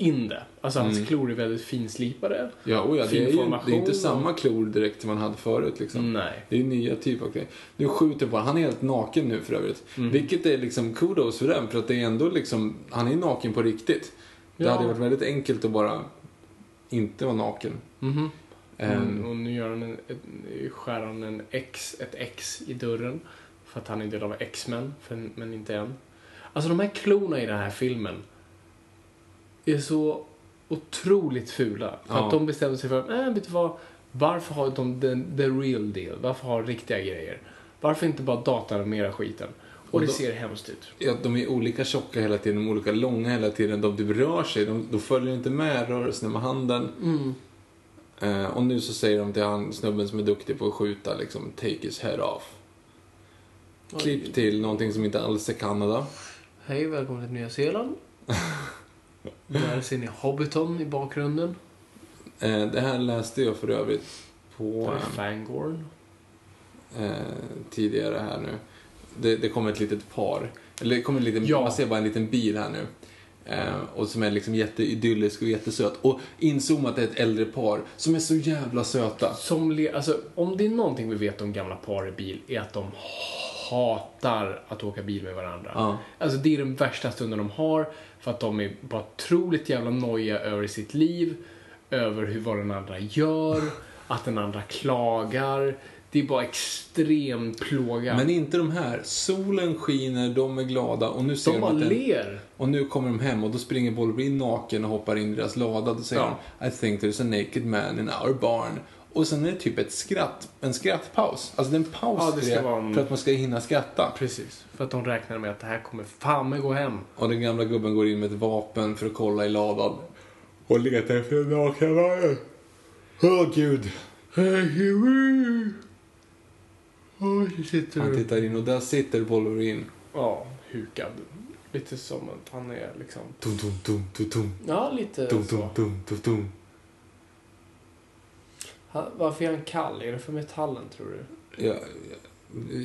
Speaker 2: in det. Alltså hans
Speaker 1: Mm.
Speaker 2: klor är väldigt finslipade.
Speaker 1: Ja, och ja, det är ju det är inte samma klor direkt som man hade förut liksom.
Speaker 2: Nej.
Speaker 1: Det är nya typer av grejer. Nu skjuter på Han är helt naken nu för övrigt.
Speaker 2: Mm.
Speaker 1: Vilket är liksom kudos för den. För att det är ändå liksom, han är naken på riktigt. Det
Speaker 2: Ja.
Speaker 1: hade varit väldigt enkelt att bara inte vara naken.
Speaker 2: Mhm.
Speaker 1: Ehm,
Speaker 2: Mm, och nu gör han en, skär han en X, ett X i dörren. För att han är del av X-Men, men inte än. Alltså de här klorna i den här filmen är så otroligt fula. För
Speaker 1: Ja.
Speaker 2: att de bestämde sig för, äh, vet du vad? Varför har de the, the real deal? Varför ha riktiga grejer? Varför inte bara datanimera skiten? Och,
Speaker 1: Och
Speaker 2: det
Speaker 1: då-
Speaker 2: ser hemskt ut.
Speaker 1: Ja, de är olika tjocka hela tiden, de är olika långa hela tiden. De typ rör sig, de, de följer inte med rörelserna med handen.
Speaker 2: Mm.
Speaker 1: Eh, och nu så säger de till han snubben som är duktig på att skjuta liksom, take his head off. Klipp till någonting som inte alls är Kanada.
Speaker 2: Hej, välkommen till Nya Zeeland. Där ser ni Hobbiton i bakgrunden.
Speaker 1: Eh, det här läste jag för övrigt på
Speaker 2: Fangorn.
Speaker 1: eh, tidigare här nu. Det, det kommer ett litet par. Eller det kommer en liten,
Speaker 2: Ja.
Speaker 1: man ser bara en liten bil här nu. Eh, och som är liksom jätteidyllisk och jättesöt. Och inzoomat är ett äldre par som är så jävla söta.
Speaker 2: Som le- alltså, om det är någonting vi vet om gamla par i bil är att de hatar att åka bil med varandra.
Speaker 1: Ja.
Speaker 2: Alltså det är den värsta stunden de har för att de är bara otroligt jävla nojiga över sitt liv, över hur vad den andra gör, att den andra klagar. Det är bara extremt plåga.
Speaker 1: Men inte de här. Solen skiner, de är glada och nu ser
Speaker 2: de
Speaker 1: de,
Speaker 2: bara
Speaker 1: att den,
Speaker 2: ler.
Speaker 1: Och nu kommer de hem och då springer Wolverine naken och hoppar in i deras lada. Då säger
Speaker 2: Ja.
Speaker 1: de I think there's a naked man in our barn. Och sen är det typ ett skratt, en skrattpaus. Alltså det är en paus
Speaker 2: Ja, det
Speaker 1: för,
Speaker 2: ska vara en-
Speaker 1: för att man ska hinna skratta.
Speaker 2: Precis. För att de räknar med att det här kommer fan med gå hem.
Speaker 1: Och den gamla gubben går in med ett vapen för att kolla i ladan. Och letar efter nakna mannen. Åh gud.
Speaker 2: Oj, sitter
Speaker 1: Han tittar in och där sitter Wolverine.
Speaker 2: Ja, hukad. Lite som att han är liksom...
Speaker 1: Tum, tum, tum, tum, tum.
Speaker 2: Ja, lite
Speaker 1: tum,
Speaker 2: så.
Speaker 1: tum, tum, tum.
Speaker 2: Han, varför är han kall? Är det för metallen, tror du?
Speaker 1: Ja,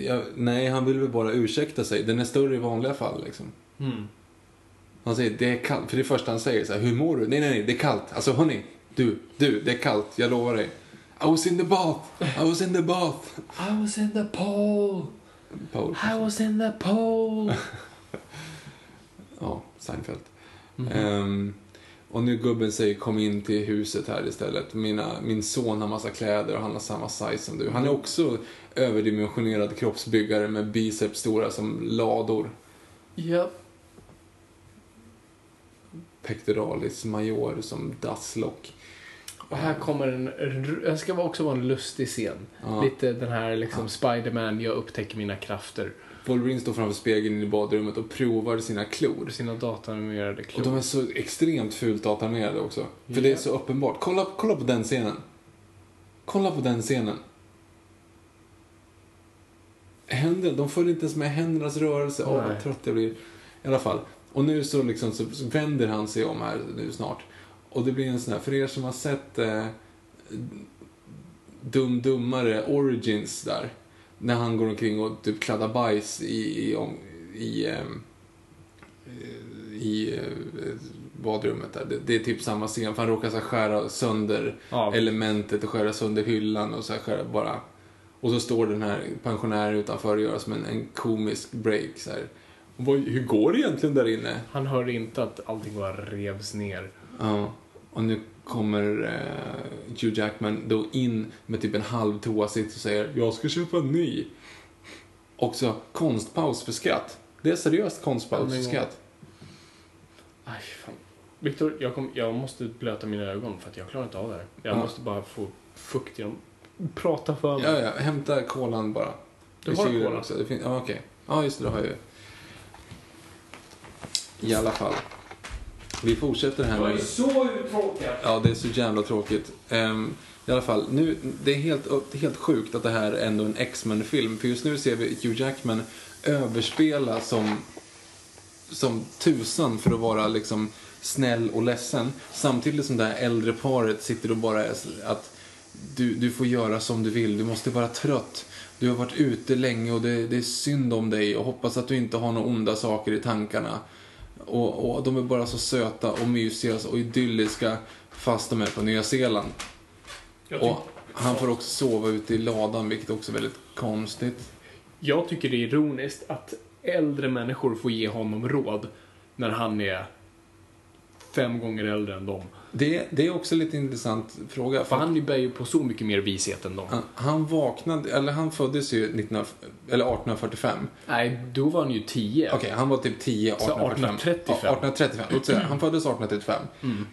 Speaker 1: ja, nej, han vill väl bara ursäkta sig. Den är större i vanliga fall liksom.
Speaker 2: Mm.
Speaker 1: Han säger det är kallt. För det första han säger så här, hur mår du? Nej, nej, nej, det är kallt. Alltså hörni, du, du, det är kallt. Jag lovar dig. I was in the bath. I was in the bath.
Speaker 2: I was in the pole.
Speaker 1: Paul.
Speaker 2: I was in the pole.
Speaker 1: Ja, Seinfeld. Ehm, och nu gubben säger kom in till huset här istället. Mina, min son har massa kläder och han har samma size som du. Han är också överdimensionerad kroppsbyggare med biceps stora som lador.
Speaker 2: ja.
Speaker 1: Pectoralis major som dasslock.
Speaker 2: Och här kommer en... Det ska också vara en lustig scen.
Speaker 1: Ja.
Speaker 2: Lite den här liksom Spiderman, jag upptäcker mina krafter.
Speaker 1: Wolverine står framför spegeln i badrummet och provar sina klor.
Speaker 2: Sina datanimerade
Speaker 1: Och
Speaker 2: klor.
Speaker 1: de är så extremt fult datanimerade också. För det är så uppenbart. Kolla, kolla på den scenen. Kolla på den scenen. Händer, de följer inte ens med händernas rörelse. Åh,
Speaker 2: Nej.
Speaker 1: vad trött jag blir. I alla fall. Och nu så, liksom, så så vänder han sig om här nu snart. Och det blir en sån här, för er som har sett eh, Dum Dummare Origins där. När han går omkring och typ kladdar bajs i, i, i, ehm, i eh, badrummet där. Det, är typ samma scen, för han råkar så skära sönder elementet och skära sönder hyllan och så skära bara... Och så står den här pensionären utanför och gör som en, en komisk break så hur går det egentligen där inne?
Speaker 2: Han hörde inte att allting bara revs ner.
Speaker 1: Ja, och nu kommer eh, Hugh Jackman då in med typ en halv toasitt och säger jag ska köpa en ny. Också konstpaus för skratt. Det är seriöst konstpaus för skratt.
Speaker 2: Aj, fan. Viktor, jag, kom, jag måste blöta mina ögon för att jag klarar inte av det här. Jag
Speaker 1: Ja.
Speaker 2: måste bara få fukt genom... Prata för mig.
Speaker 1: Ja, ja, hämta kolan bara.
Speaker 2: Du har
Speaker 1: fin- ja, okej. Ja, just det, det har jag ju. I alla fall. Vi fortsätter här nu.
Speaker 2: så uttråkad.
Speaker 1: Ja, det är så jävla tråkigt. Ehm, I alla fall, nu, det är helt, det är helt sjukt att det här är ändå en X-Men-film. För just nu ser vi Hugh Jackman överspela som, som tusan för att vara liksom snäll och ledsen. Samtidigt som det här äldre paret sitter och bara att du, du får göra som du vill, du måste vara trött. Du har varit ute länge och det, det är synd om dig och hoppas att du inte har några onda saker i tankarna. Och, och de är bara så söta och mysiga och idylliska fast de är på Nya Zeeland. Och han får också sova ute i ladan, vilket också är väldigt konstigt.
Speaker 2: jag tycker det är ironiskt att äldre människor får ge honom råd när han är fem gånger äldre än dem.
Speaker 1: Det, det är också lite intressant fråga.
Speaker 2: För han bär ju på så mycket mer vishet än dem.
Speaker 1: han, han vaknade, eller han föddes ju 19, eller 1845.
Speaker 2: Nej, då var han ju tio.
Speaker 1: Okej, han var typ 10, 1845.
Speaker 2: 1835.
Speaker 1: Ja, 1835. Låt säga, han föddes 1835.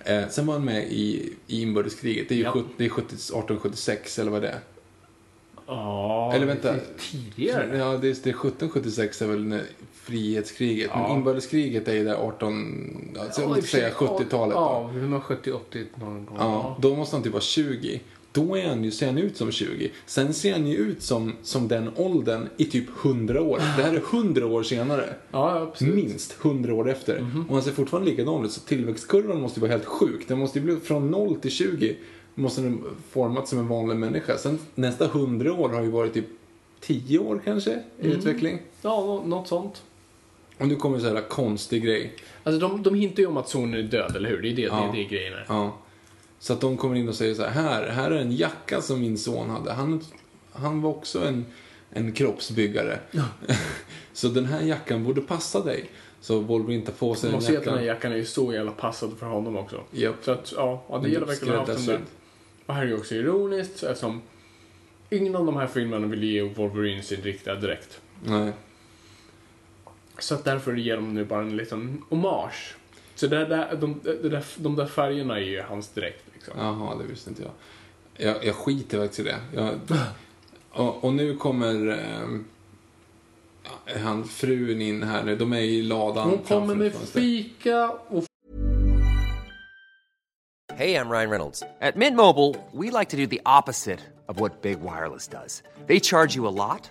Speaker 1: Eh, sen var han med i, i inbördeskriget. Det är ju
Speaker 2: Mm. Ja.
Speaker 1: 70, det är 70, 1876, eller vad det är.
Speaker 2: Ja,
Speaker 1: Eller vänta.
Speaker 2: det är Tidigare?
Speaker 1: Ja, det är, det är 1776 är väl när frihetskriget. Men
Speaker 2: Ja.
Speaker 1: inbördeskriget är ju där 18, alltså,
Speaker 2: Ja,
Speaker 1: låt
Speaker 2: i och för
Speaker 1: säga
Speaker 2: sig,
Speaker 1: 70-talet
Speaker 2: Ja, hur man 70-80 någon gång.
Speaker 1: Ja, då måste han typ vara 20. Då är han ju, ser han ut som 20. Sen ser han ju ut som, som den åldern i typ 100 år. Det här är 100 år senare.
Speaker 2: ja, precis.
Speaker 1: Minst 100 år efter. Och han ser fortfarande likadan ut, så tillväxtkurvan måste ju vara helt sjuk. Den måste ju bli från 0 till 20 måste den format som en vanlig människa. Sen nästa 100 år har ju varit typ 10 år kanske i utveckling.
Speaker 2: Ja, nå- något sånt.
Speaker 1: Och nu kommer en sån här konstig grej.
Speaker 2: Alltså de, de hintar ju om att sonen är död, eller hur? Det är det,
Speaker 1: Ja.
Speaker 2: det, är det grejen är.
Speaker 1: Ja. Så att de kommer in och säger så här, här, här är en jacka som min son hade. Han, han var också en en kroppsbyggare. så den här jackan borde passa dig. Så Wolverine tar på sig
Speaker 2: Man
Speaker 1: den
Speaker 2: ser att den här
Speaker 1: jackan.
Speaker 2: jackan är ju så jävla passad för honom också.
Speaker 1: Japp.
Speaker 2: Så att, ja, ja det gäller verkligen att ha haft den där. Och här är ju också ironiskt eftersom ingen av de här filmerna vill ge Wolverine sin riktiga dräkt.
Speaker 1: Nej.
Speaker 2: Så att därför ger de nu bara en liten hommage. Så det där, de, det där, de där färgerna är ju hans dräkt. Liksom.
Speaker 1: Jaha, det visste inte jag. Jag, jag skiter faktiskt i det. Jag, och, och nu kommer ja, han, frun in här nu. De är i ladan
Speaker 2: Hon kommer med fika och
Speaker 3: Hey, I'm Ryan Reynolds. At Mint Mobile, we like to do the opposite of what Big Wireless does. They charge you a lot,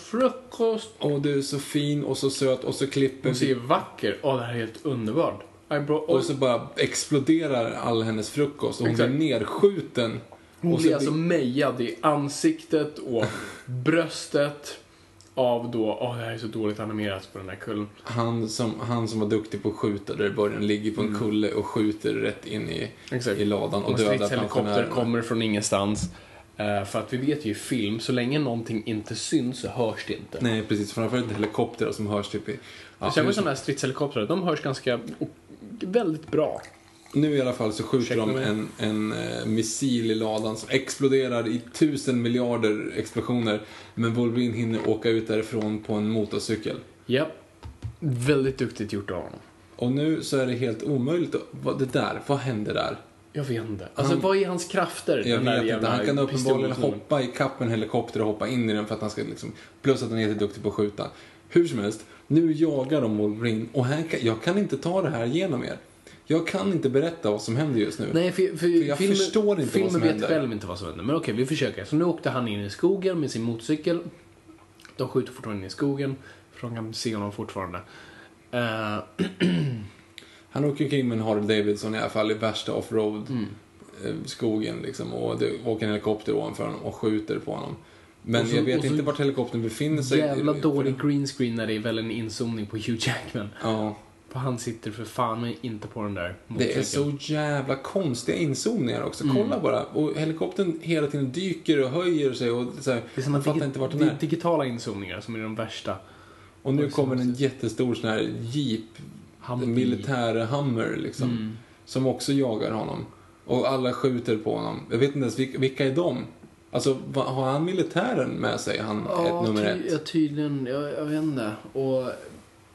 Speaker 2: Frukost.
Speaker 1: Och du är så fin och så söt och så klipper
Speaker 2: Hon ser vacker. Åh, det här är helt underbart. Eyebrow,
Speaker 1: Och så bara exploderar all hennes frukost och hon
Speaker 2: Exakt.
Speaker 1: blir nerskjuten.
Speaker 2: Hon
Speaker 1: och så
Speaker 2: blir alltså mejad i ansiktet och bröstet av då, åh det här är så dåligt animerat på den här kullen.
Speaker 1: han, som, han som var duktig på att skjuta där i början ligger på en kulle och skjuter rätt in i,
Speaker 2: Mm. Exakt.
Speaker 1: i ladan och
Speaker 2: Och
Speaker 1: dödar
Speaker 2: stridshelikopter
Speaker 1: pensionärerna.
Speaker 2: kommer från ingenstans. Eh, för att vi vet ju i film, så länge någonting inte syns så hörs det inte.
Speaker 1: Nej, precis. Framförallt helikoptrar som hörs typ i... Ja,
Speaker 2: jag
Speaker 1: nu,
Speaker 2: sådana här stridshelikoptrar, de hörs ganska, väldigt bra.
Speaker 1: nu i alla fall så skjuter
Speaker 2: Ursäkta
Speaker 1: de en, en eh, missil i ladan som exploderar i tusen miljarder explosioner. Men Wolverine hinner åka ut därifrån på en motorcykel.
Speaker 2: Ja. Väldigt duktigt gjort av honom.
Speaker 1: Och nu så är det helt omöjligt. att- Vad, det där, vad hände där?
Speaker 2: Jag vet inte. Alltså
Speaker 1: Han-
Speaker 2: vad är hans krafter?
Speaker 1: Jag vet inte. Han kan uppenbarligen hoppa i kapp en helikopter och hoppa in i den för att han ska liksom... Plus att han är jätteduktig på att skjuta. Hur som helst, nu jagar de Wolverine och här kan, jag kan inte ta det här genom er. Jag kan inte berätta vad som händer just nu.
Speaker 2: Nej, för, för,
Speaker 1: För jag
Speaker 2: filmen,
Speaker 1: förstår inte vad
Speaker 2: filmen
Speaker 1: som
Speaker 2: vet
Speaker 1: händer.
Speaker 2: själv inte vad som händer. Men okej, vi försöker. Så nu åkte han in i skogen med sin motorcykel. De skjuter fortfarande in i skogen. För de kan se honom fortfarande. Eh,
Speaker 1: Han åker omkring med en Harley Davidson i alla fall i värsta offroad
Speaker 2: Mm.
Speaker 1: eh, skogen liksom och det åker en helikopter ovanför honom och skjuter på honom. Men
Speaker 2: så-
Speaker 1: jag vet inte vart helikoptern befinner sig.
Speaker 2: jävla dålig green screen när det är väl en inzoomning på Hugh Jackman.
Speaker 1: Ja.
Speaker 2: För han sitter för fan inte på den där
Speaker 1: Det är så jävla konstiga inzoomningar också.
Speaker 2: Mm.
Speaker 1: Kolla bara. Och helikoptern hela tiden dyker och höjer sig och så här,
Speaker 2: Det är
Speaker 1: man fattar inte vart den är.
Speaker 2: digitala inzoomningar som är de värsta.
Speaker 1: Och nu kommer en jättestor sån här jeep,
Speaker 2: Humvee.
Speaker 1: en militär Hummer liksom,
Speaker 2: Mm.
Speaker 1: som också jagar honom. Och alla skjuter på honom. Jag vet inte ens vilka, vilka är de? Alltså, har han militären med sig, han ett, nummer ett?
Speaker 2: Ja, tydligen. Jag, jag vet inte. Och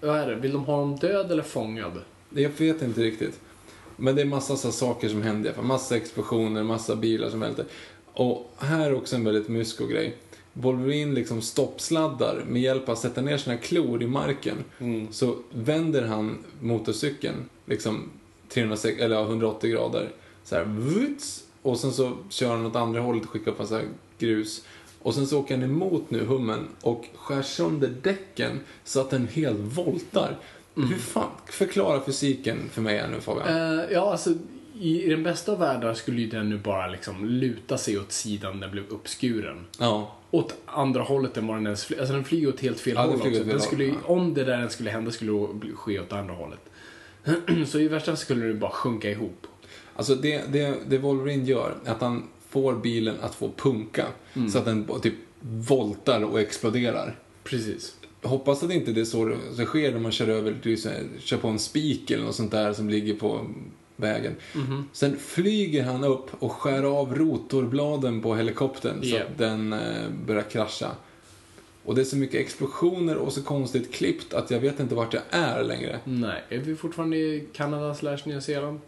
Speaker 2: vad är det? Vill de ha honom död eller fångad?
Speaker 1: Jag vet inte riktigt. Men det är massa så saker som händer. Massa explosioner, massa bilar som välter. Och här är också en väldigt mysko-grej. Wolverine liksom stoppsladdar med hjälp av att sätta ner sina klor i marken. Så vänder han motorcykeln liksom 360, eller ja, 180 grader. Så här, vuts, och sen så kör han åt andra hållet och skickar upp här grus. Och sen så åker han emot nu hummen och skär sönder däcken så att den helt voltar. Hur fan, förklara fysiken för mig här nu Fabian.
Speaker 2: Eh, ja, alltså, i, i den bästa av världar skulle ju den nu bara liksom luta sig åt sidan den blev uppskuren.
Speaker 1: Ja.
Speaker 2: Åt andra hållet än vad den ens flyger. Alltså den flyger åt helt fel
Speaker 1: Ja, den
Speaker 2: håll också. Den skulle,
Speaker 1: håll,
Speaker 2: Om det där skulle hända skulle det ske åt andra hållet. Så i värsta fall skulle det bara sjunka ihop.
Speaker 1: Alltså det, det, det Wolverine gör att han får bilen att få punka.
Speaker 2: Mm.
Speaker 1: Så att den typ voltar och exploderar.
Speaker 2: Precis.
Speaker 1: Hoppas att inte det är så det sker när man kör över, så här, kör på en spik eller något sånt där som ligger på vägen.
Speaker 2: Mhm.
Speaker 1: Sen flyger han upp och skär av rotorbladen på helikoptern så
Speaker 2: Ja.
Speaker 1: att den eh, börjar krascha. Och det är så mycket explosioner och så konstigt klippt att jag vet inte vart jag är längre.
Speaker 2: Nej, är vi fortfarande i Kanada slash Nya Zeeland?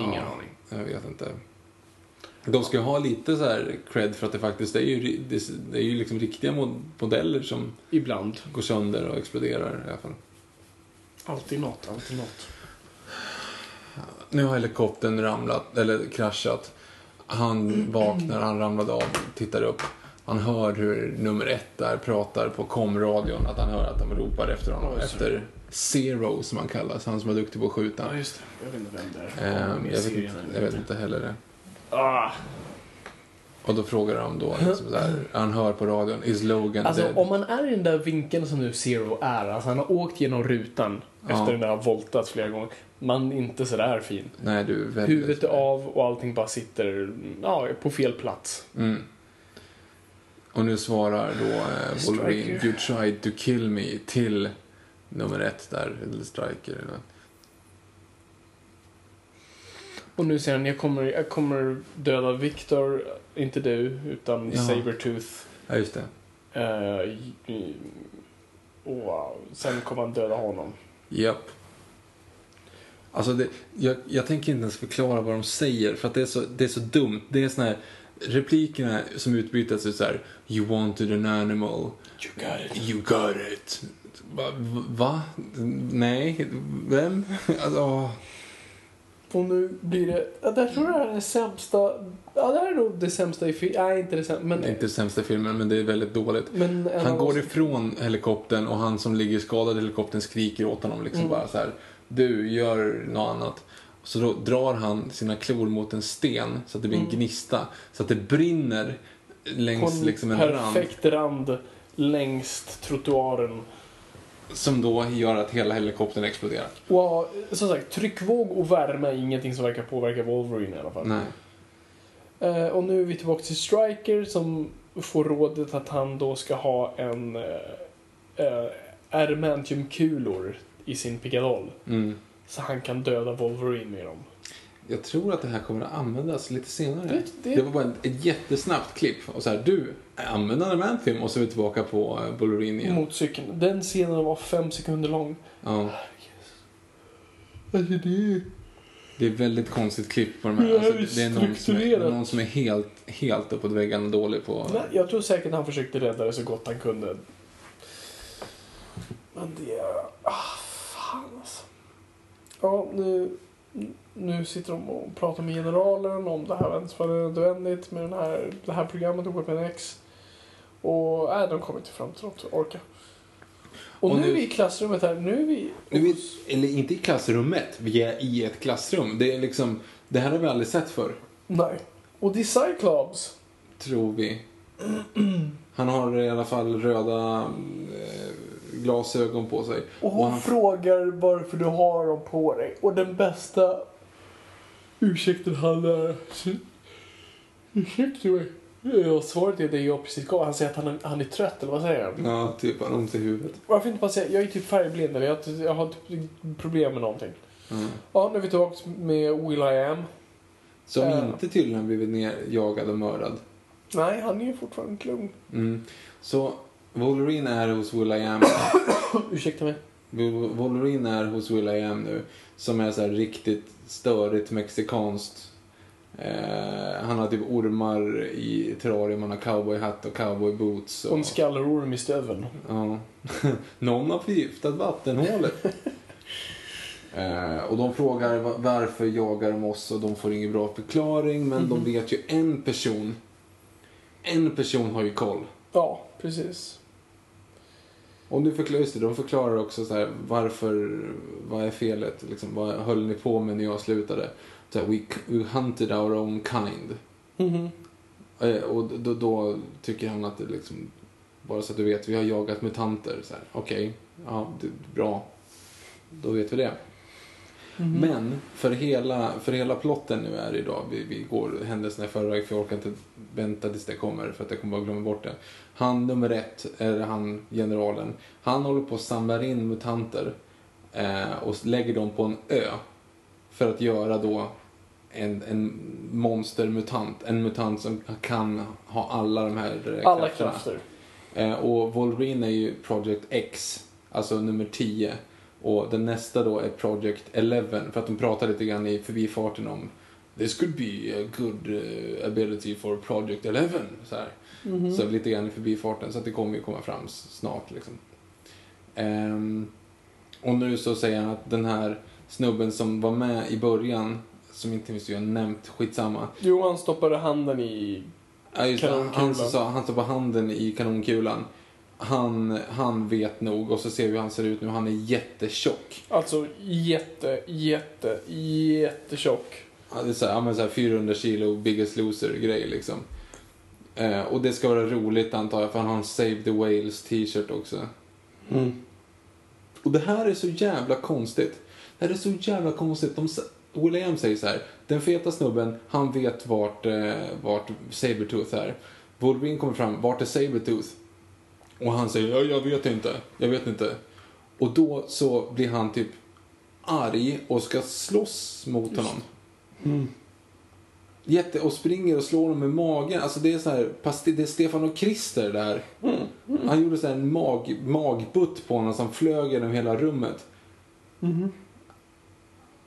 Speaker 2: Ingen
Speaker 1: Ja,
Speaker 2: aning.
Speaker 1: Jag vet inte. De ska ju ha lite så här cred för att det faktiskt är ju, det, är ju liksom riktiga mod- modeller som
Speaker 2: Ibland.
Speaker 1: går sönder och exploderar i alla fall.
Speaker 2: Alltid något, alltid något.
Speaker 1: Nu har helikoptern ramlat, eller kraschat. Han vaknar, han ramlade av, tittar upp. Han hör hur nummer ett där pratar på komradion, att han hör att de ropar efter honom.
Speaker 2: Sorry.
Speaker 1: efter Zero som han kallas, han som är duktig på att skjuta.
Speaker 2: Ja, just det. Jag vet inte vem det är.
Speaker 1: Ehm, jag, vet inte, jag vet inte heller det.
Speaker 2: Ah.
Speaker 1: Och då frågar de då, liksom så här, han hör på radion, is Logan
Speaker 2: Alltså
Speaker 1: dead?
Speaker 2: om man är i den där vinkeln som nu Zero är, alltså han har åkt genom rutan
Speaker 1: Ja.
Speaker 2: efter den där har voltat flera gånger. Man inte sådär fin.
Speaker 1: Nej, du är väldigt...
Speaker 2: Huvudet är av och allting bara sitter ja, på fel plats.
Speaker 1: Mm. Och nu svarar då eh, Wolverine, you tried to kill me, till nummer ett där, eller Striker. Eller.
Speaker 2: Och nu säger han, jag kommer, jag kommer döda Victor, inte du, utan
Speaker 1: Ja.
Speaker 2: Sabertooth.
Speaker 1: Ja, just det.
Speaker 2: Eh, i- i- och sen kommer han döda honom.
Speaker 1: Japp. Alltså, det, jag, jag tänker inte ens förklara vad de säger, för att det är så, det är så dumt. Det är såna här, replikerna som utbytas är så här, you wanted an animal.
Speaker 2: You got it.
Speaker 1: You got it. Va? va? Nej, vem? Alltså.
Speaker 2: Och nu blir det, ja, där tror jag det är det sämsta, ja det här är nog det sämsta i filmen, nej inte det sämsta, men...
Speaker 1: Det är inte sämsta filmen, men det är väldigt dåligt.
Speaker 2: men en
Speaker 1: Han går
Speaker 2: oss-
Speaker 1: ifrån helikoptern och han som ligger skadad i helikoptern skriker åt honom liksom bara så här. Du, gör något annat. Så då drar han sina klor mot en sten så att det blir en gnista. Så att det brinner längs
Speaker 2: en
Speaker 1: liksom en rand.
Speaker 2: perfekt rand längst trottoaren.
Speaker 1: Som då gör att hela helikoptern exploderar.
Speaker 2: Och som sagt, tryckvåg och värme är ingenting som verkar påverka Wolverine i alla fall.
Speaker 1: Nej.
Speaker 2: Eh, och nu är vi tillbaka till Striker som får rådet att han då ska ha en eh, eh, adamantiumkulor i sin pickadoll.
Speaker 1: Mm.
Speaker 2: Så han kan döda Wolverine med dem.
Speaker 1: Jag tror att det här kommer att användas lite senare.
Speaker 2: Det-
Speaker 1: Det,
Speaker 2: det-
Speaker 1: var bara ett, ett jättesnabbt klipp. Och så här, du, använd Adamantium och så är vi tillbaka på uh, Wolverine igen.
Speaker 2: Mot cykeln. Den scenen var fem sekunder lång.
Speaker 1: Ja.
Speaker 2: Alltså det
Speaker 1: Det är väldigt konstigt klipp på de här.
Speaker 2: Ja,
Speaker 1: Alltså, det är någon som är, någon som är helt, helt uppåt väggarna dålig på...
Speaker 2: Nej, jag tror säkert han försökte rädda det så gott han kunde. Men det... Ah, alltså. Ja, nu, nu sitter de och pratar med generalen om det här var nödvändigt med den här, det här programmet Weapon X. Och nej, de kommer inte fram till något orka. Och,
Speaker 1: Och
Speaker 2: nu,
Speaker 1: nu-
Speaker 2: är vi i klassrummet här. Nu är vi...
Speaker 1: Nu är eller inte i klassrummet, vi är i ett klassrum. Det är liksom, det här har vi aldrig sett förr,
Speaker 2: Nej. Och det är Cyclops.
Speaker 1: tror vi. Han har i alla fall röda eh, glasögon på sig.
Speaker 2: Och hon
Speaker 1: han,
Speaker 2: frågar varför du har dem på dig. Och den bästa ursäkten han är... Ursäkta mig. Ja, svaret är det jag precis gav. Han säger att han är, han är trött, eller vad säger han?
Speaker 1: ja, typ han har ont i huvudet.
Speaker 2: Varför inte bara säga, jag är typ färgblind eller jag, har- jag har typ problem med någonting.
Speaker 1: Mm.
Speaker 2: Ja, nu är vi tillbaka med Will I Am.
Speaker 1: Som
Speaker 2: Ja.
Speaker 1: inte tydligen har blivit nerjagad och mördad.
Speaker 2: Nej, han är ju fortfarande lugn.
Speaker 1: Mm. Så Wolverine är hos Will.i.am.
Speaker 2: Ursäkta mig.
Speaker 1: Wolverine är hos Will.i.am nu. Som är så här riktigt störigt mexikanskt. Eh, han har typ ormar i terrarium, han har cowboyhatt och cowboyboots.
Speaker 2: Och en skallerorm i stöveln.
Speaker 1: Ja. Någon har förgiftat vattenhålet. eh, och de frågar va- varför jagar de oss och de får ingen bra förklaring. Men de vet ju en person. En person har ju koll.
Speaker 2: Ja, precis.
Speaker 1: Och nu förklarar, just det, de förklarar också så här, varför, vad är felet? Liksom, vad höll ni på med när jag slutade? så här, we, we hunted our own kind.
Speaker 2: Mhm.
Speaker 1: Eh, och då, då tycker han att det liksom, bara så att du vet, vi har jagat mutanter. Så här, Okej, ja, det, bra. Då vet vi det. Men för hela, för hela plotten nu är det idag, vi, vi går händelserna i förväg för jag orkar inte vänta tills det kommer för att jag kommer bara glömma bort det. Han nummer ett, är han generalen, han håller på att samla in mutanter eh, och lägger dem på en ö. För att göra då en, en monstermutant, en mutant som kan ha alla de här eh,
Speaker 2: Alla
Speaker 1: krafterna.
Speaker 2: krafter.
Speaker 1: Eh, och Wolverine är ju Project X, alltså nummer 10. Och den nästa då är Project 11, för att de pratar lite grann i förbifarten om This could be a good eh, ability for Project 11. Så, här. Så lite grann i förbifarten, så att det kommer ju komma fram snart. Liksom. Ehm, och nu så säger han att den här snubben som var med i början, som inte minst jag har nämnt, skitsamma.
Speaker 2: Jo, han stoppade handen i...
Speaker 1: Ja, just.
Speaker 2: Kanonkulan.
Speaker 1: Han sa, han stoppar handen i kanonkulan. Han, han vet nog och så ser vi hur han ser ut nu. Han är jättetjock.
Speaker 2: Alltså jätte, jätte, jättetjock.
Speaker 1: Ja, det är så här, ja, men så här 400 kilo biggest loser grej liksom. Eh, och det ska vara roligt antar jag för han har en Save the Whales t-shirt också. Och det här är så jävla konstigt. Det här är så jävla konstigt. De, Will.i.am säger så här. Den feta snubben, han vet vart, eh, vart Sabertooth är. Wolverine kommer fram, vart är Sabertooth? Och han säger, ja, jag vet inte, jag vet inte. Och då så blir han typ arg och ska slåss mot honom. Jätte, och springer och slår honom med magen. Alltså det är så här, det är Stefan och Krister där. Han gjorde så här en mag, magbutt på honom som flög genom hela rummet.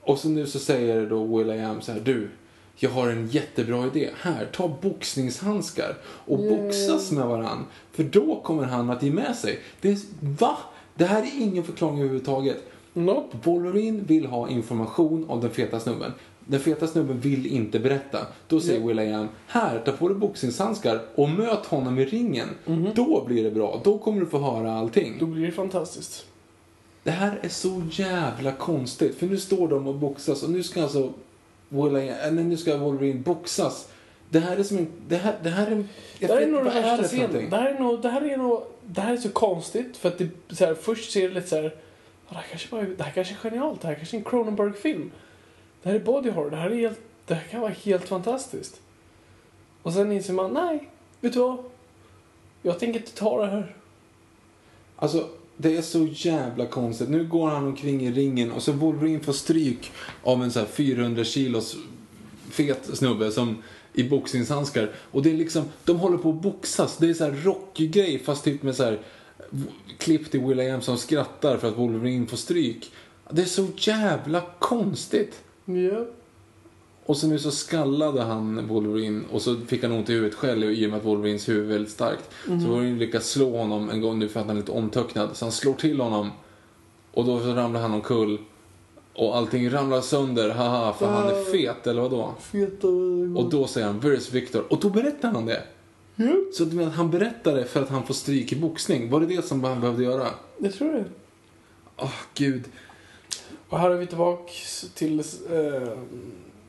Speaker 1: Och så nu så säger då Will.i.am så här, du, jag har en jättebra idé. Här, ta boxningshandskar och boxas med varann. För då kommer han att ge med sig. Det är, va? Det här är ingen förklaring överhuvudtaget.
Speaker 2: Nope.
Speaker 1: Wolverine vill ha information om den feta snubben. Den feta snubben vill inte berätta. Då säger
Speaker 2: Ja.
Speaker 1: Will.i.am, här, ta på dig boxningshandskar och möt honom i ringen. Då blir det bra. Då kommer du få höra allting.
Speaker 2: Då blir det fantastiskt.
Speaker 1: Det här är så jävla konstigt. För nu står de och boxas och nu ska alltså Will.i.am, eller nu ska Wolverine boxas. Det här är som en... Det här, det här är...
Speaker 2: Det här är nog den värsta scenen. Det här är nog, det här är nog, det här är så konstigt för att det, så här, först ser det lite så här, "Ja, det här kanske bara, det här kanske är genialt, det här kanske är en Cronenberg-film. Det här är body horror, det här är helt, det här kan vara helt fantastiskt. Och sen inser man, nej, vet du vad? Jag tänker inte ta det här.
Speaker 1: Alltså, det är så jävla konstigt. Nu går han omkring i ringen och så Wolverine får stryk av en så här 400 kilos fet snubbe som i boxningshandskar. Och det är liksom, de håller på att boxas. Det är så här Rocky-grej fast typ med så här klipp till Will.i.am som skrattar för att Wolverine får stryk. Det är så jävla konstigt.
Speaker 2: Ja.
Speaker 1: Och så nu så skallade han Wolverine och så fick han ont i huvudet själv i och med att Wolverines huvud är väldigt starkt. Så Wolverine lyckas slå honom en gång nu för att han är lite omtöcknad. Så han slår till honom och då så ramlar han omkull. Och allting ramlar sönder, haha, för han är fet, eller vadå?
Speaker 2: Feta
Speaker 1: Och då säger han, where's Victor? Och då berättar han det. Så du menar att han berättade för att han får stryk i boxning? Var det det som han behövde göra?
Speaker 2: Jag tror det.
Speaker 1: Åh, gud.
Speaker 2: Och här är vi tillbaks till eh,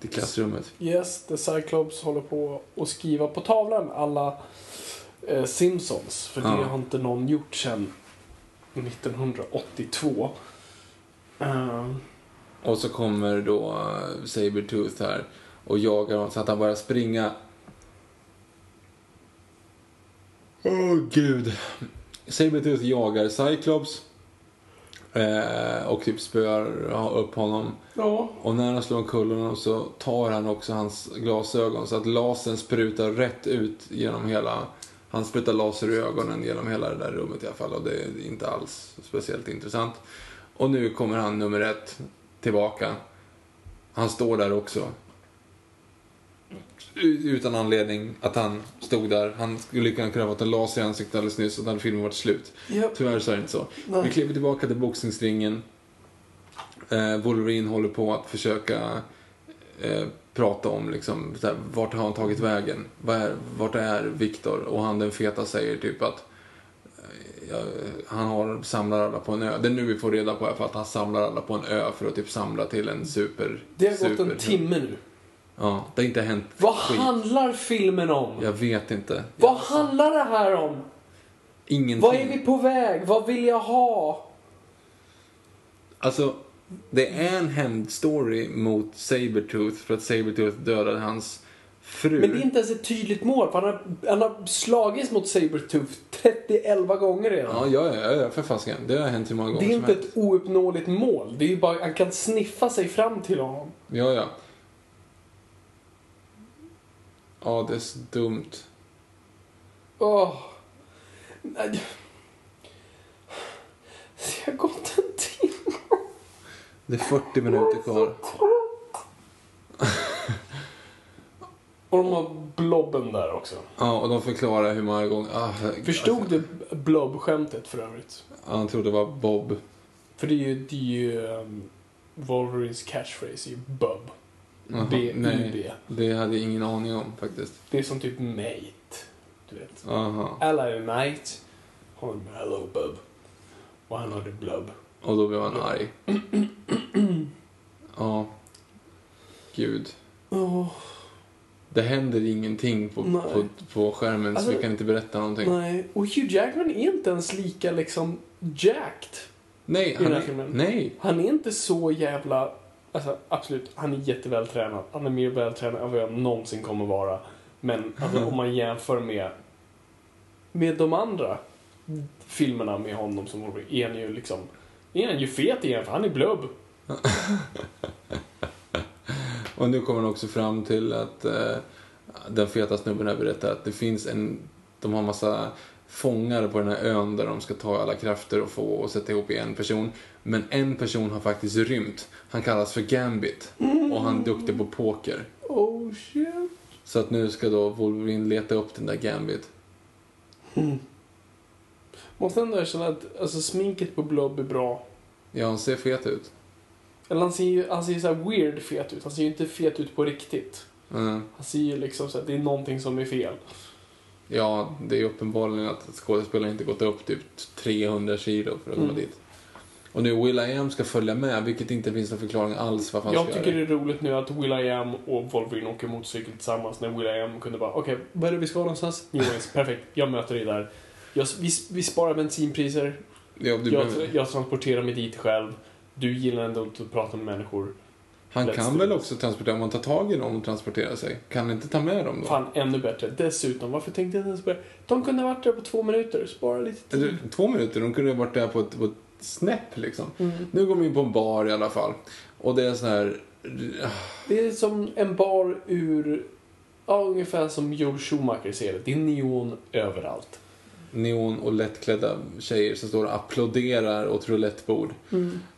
Speaker 1: Till klassrummet.
Speaker 2: Yes, The Cyclops håller på att skriva på tavlan alla eh, Simpsons. För
Speaker 1: Ja.
Speaker 2: det har inte någon gjort sedan 1982. Eh,
Speaker 1: Och så kommer då uh, Sabertooth här och jagar honom så att han börjar springa. Åh gud. Sabertooth jagar Cyclops. Eh, och typ spöar upp honom.
Speaker 2: ja,
Speaker 1: Och när han slår omkull honom så tar han också hans glasögon så att lasern sprutar rätt ut genom hela... Han sprutar laser i ögonen genom hela det där rummet i alla fall och det är inte alls speciellt intressant. Och nu kommer han nummer ett tillbaka. Han står där också. Utan anledning att han stod där. Han skulle lika gärna kunna ha fått en laser i ansiktet alldeles nyss och då hade filmen varit slut.
Speaker 2: Japp.
Speaker 1: Tyvärr så är det inte så. Vi klipper tillbaka till boxningsringen. Eh, Wolverine håller på att försöka eh, prata om liksom, så här, vart har han tagit vägen? Vad är, vart är Viktor? Och han den feta säger typ att eh, han har, samlar alla på en ö. Det är nu vi får reda på för att han samlar alla på en ö för att typ samla till en super...
Speaker 2: det har gått
Speaker 1: super,
Speaker 2: en timme nu.
Speaker 1: Ja, det har inte hänt
Speaker 2: Vad
Speaker 1: skit.
Speaker 2: handlar filmen om?
Speaker 1: Jag vet inte.
Speaker 2: Vad handlar det här om?
Speaker 1: Ingenting.
Speaker 2: Vad är vi på väg? Vad vill jag ha?
Speaker 1: Alltså, det är en hämndstory mot Sabertooth för att Sabertooth dödade hans fru.
Speaker 2: Men det är inte ens ett tydligt mål. för Han har, han har slagits mot Sabertooth 30-11 gånger redan.
Speaker 1: Ja, ja, ja, ja för fasiken. Det har hänt hur många gånger
Speaker 2: det är
Speaker 1: som
Speaker 2: inte
Speaker 1: helst.
Speaker 2: ett ouppnåeligt mål. Det är ju bara, han kan sniffa sig fram till honom.
Speaker 1: Ja, ja. Ja, det är så dumt.
Speaker 2: Åh. Nej. Det har gått en timme.
Speaker 1: Det är 40 minuter kvar.
Speaker 2: Och de har blobben där också.
Speaker 1: Ja, och de förklarar hur många gånger... Ah,
Speaker 2: Förstod
Speaker 1: alltså,
Speaker 2: du blob-skämtet för övrigt?
Speaker 1: Han trodde det var Bob.
Speaker 2: För det är ju, det är ju um, Wolverines catchphrase är ju bub. B-U-B.
Speaker 1: det hade jag ingen aning om faktiskt.
Speaker 2: Det är som typ mate. Du vet.
Speaker 1: Aha.
Speaker 2: Hello mate. Hon hello bub. Och han hade blub.
Speaker 1: Och då blev han arg. Ja. Gud.
Speaker 2: Åh,
Speaker 1: Det händer ingenting på,
Speaker 2: Nej.
Speaker 1: på, på skärmen så
Speaker 2: Alltså,
Speaker 1: vi kan inte berätta någonting.
Speaker 2: nej. Och Hugh Jackman är inte ens lika liksom jacked.
Speaker 1: Nej, han är, nej.
Speaker 2: Han är inte så jävla... Alltså absolut, han är jättevältränad. Han är mer vältränad än vad jag någonsin kommer vara. Men alltså, om man jämför med, med de andra filmerna med honom som Wolverine, är han ju liksom... Är han ju fet igen för han är blubb.
Speaker 1: Och nu kommer han också fram till att eh, den feta snubben här berättar att det finns en... De har massa fångar på den här ön där de ska ta alla krafter och få och sätta ihop i en person. Men en person har faktiskt rymt. Han kallas för Gambit. Och han är duktig på poker.
Speaker 2: Oh shit.
Speaker 1: Så att nu ska då Wolverine leta upp den där Gambit.
Speaker 2: Måste ändå erkänna att alltså, sminket på Blob är bra.
Speaker 1: Ja, han ser fet ut.
Speaker 2: Eller han ser ju han ser ju så här weird fet ut. Han ser ju inte fet ut på riktigt.
Speaker 1: Mm.
Speaker 2: Han ser ju liksom så att det är någonting som är fel.
Speaker 1: Ja, det är uppenbarligen att skådespelaren inte gått upp typ 300 kilo för att komma
Speaker 2: Mm.
Speaker 1: dit. Och nu Will I Am ska följa med, vilket inte finns någon förklaring alls varför han
Speaker 2: Jag
Speaker 1: ska
Speaker 2: tycker
Speaker 1: göra
Speaker 2: det är roligt nu att Will.i.am och Wolverine åker motorcykel tillsammans när Will.i.am kunde bara okej, vad är det vi ska någonstans? Orleans, perfekt, jag möter dig där. Jag, vi, vi sparar bensinpriser,
Speaker 1: Ja,
Speaker 2: jag, jag transporterar mig dit själv. Du gillar ändå inte att prata med människor.
Speaker 1: Han kan väl också transportera, om man tar tag i dem och transportera sig. Kan inte ta med dem då?
Speaker 2: Fan, ännu bättre. Dessutom, varför tänkte jag inte ens på det? De kunde ha varit där på två minuter, spara lite tid.
Speaker 1: Eller, två minuter, de kunde ha varit där på ett, på ett snäpp liksom.
Speaker 2: Mm.
Speaker 1: Nu går vi in på en bar i alla fall. Och det är sån här...
Speaker 2: Det är som en bar ur, ja, ungefär som Joel Schumacher ser det. Det är neon överallt.
Speaker 1: neon och lättklädda tjejer som står och applåderar åt roulettebord.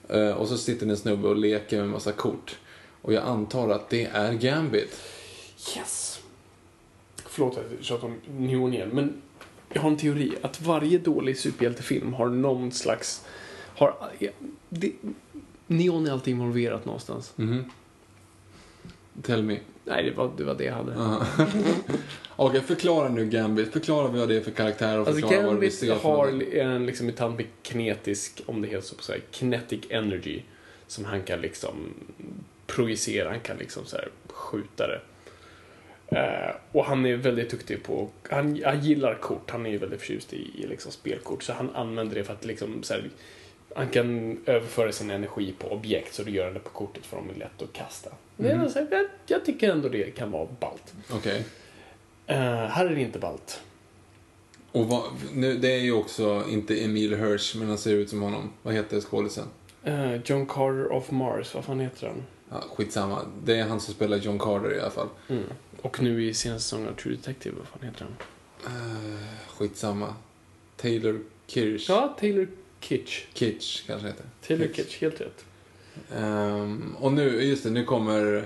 Speaker 1: Eh, och så sitter en snubbe och leker med en massa kort. Och jag antar att det är Gambit.
Speaker 2: Yes! Förlåt att jag tjatar om neon igen, men jag har en teori att varje dålig superhjältefilm har någon slags... Har, det, neon är alltid involverat någonstans.
Speaker 1: Mhm. Tell me.
Speaker 2: Nej, det var det, var det jag hade.
Speaker 1: Okej, förklara nu Gambit. Förklara vad det är för karaktär och
Speaker 2: Alltså
Speaker 1: förklara vad vi
Speaker 2: Gambit
Speaker 1: ser för
Speaker 2: har en liksom mutant med kinetisk, om det heter så på så här, kinetic energy. Som han kan liksom projicera, han kan liksom så här skjuta det. Eh, och han är väldigt duktig på, han, han gillar kort, han är ju väldigt förtjust i, i liksom spelkort. Så han använder det för att liksom så här, han kan överföra sin energi på objekt så det gör han det på kortet för de är lätt att kasta. Så här, jag, jag tycker ändå det kan vara ballt.
Speaker 1: Okej.
Speaker 2: Eh, här är det inte ballt.
Speaker 1: Och vad, nu, det är ju också inte Emil Hirsch, men han ser ut som honom. Vad heter skådisen?
Speaker 2: Eh, John Carter of Mars, vad fan heter han?
Speaker 1: Ja, skitsamma. Det är han som spelar John Carter i alla fall.
Speaker 2: Mm. Och nu i senaste säsongen av True Detective, vad fan heter han?
Speaker 1: Uh, skitsamma. Taylor Kirsch.
Speaker 2: Ja, Taylor Kitsch.
Speaker 1: Kitsch kanske heter.
Speaker 2: Taylor Kitsch, helt rätt.
Speaker 1: Ehm, och nu, just det, nu kommer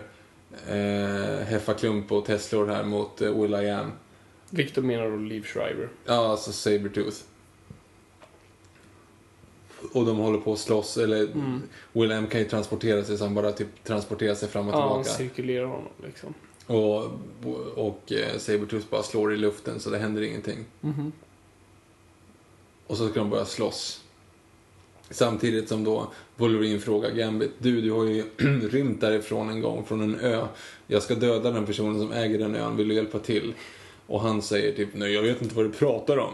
Speaker 1: uh, Heffa Klump och Teslor här mot uh, Will I Am.
Speaker 2: Victor menar då Liv Schreiber.
Speaker 1: Ja, alltså Sabertooth. Och de håller på att slåss, eller
Speaker 2: Mm.
Speaker 1: Will I Am kan ju transportera sig så han bara typ transporterar sig fram och
Speaker 2: Ja, han
Speaker 1: tillbaka.
Speaker 2: cirkulerar honom liksom.
Speaker 1: Och, och eh, Sabertooth bara slår i luften så det händer ingenting.
Speaker 2: Mhm.
Speaker 1: Och så ska de börja slåss. Samtidigt som då Wolverine frågar Gambit, du, du har ju rymt därifrån en gång, från en ö. Jag ska döda den personen som äger den ön, vill du hjälpa till? Och han säger typ, nej jag vet inte vad du pratar om.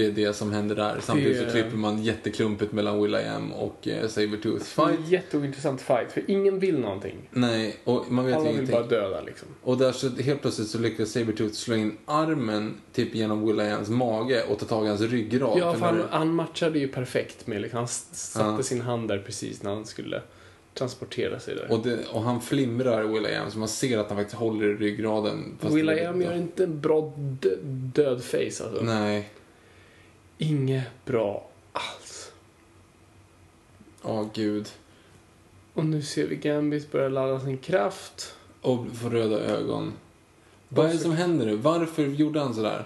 Speaker 1: Det är det som händer där. Samtidigt så klipper man jätteklumpigt mellan Will.i.am och eh,
Speaker 2: är
Speaker 1: Fight.
Speaker 2: jätteointressant fight, för ingen vill någonting.
Speaker 1: Nej, och man vet
Speaker 2: Alla vill
Speaker 1: ingenting.
Speaker 2: bara döda liksom.
Speaker 1: Och där så helt plötsligt så lyckas Sabretooth slå in armen typ genom Will.i.ams mage och ta tag i hans ryggrad.
Speaker 2: Ja,
Speaker 1: För
Speaker 2: han, han matchade ju perfekt med liksom, Han satte
Speaker 1: Ja.
Speaker 2: sin hand där precis när han skulle transportera sig där.
Speaker 1: och, det, och han flimrar Will.i.am så man ser att han faktiskt håller i ryggraden.
Speaker 2: Will.i.am gör inte en bra dö- död face alltså.
Speaker 1: Nej.
Speaker 2: Inget bra alls.
Speaker 1: Åh gud.
Speaker 2: Och nu ser vi Gambit börja ladda sin kraft.
Speaker 1: Och får röda ögon. Vad är det som händer nu? Varför gjorde han sådär?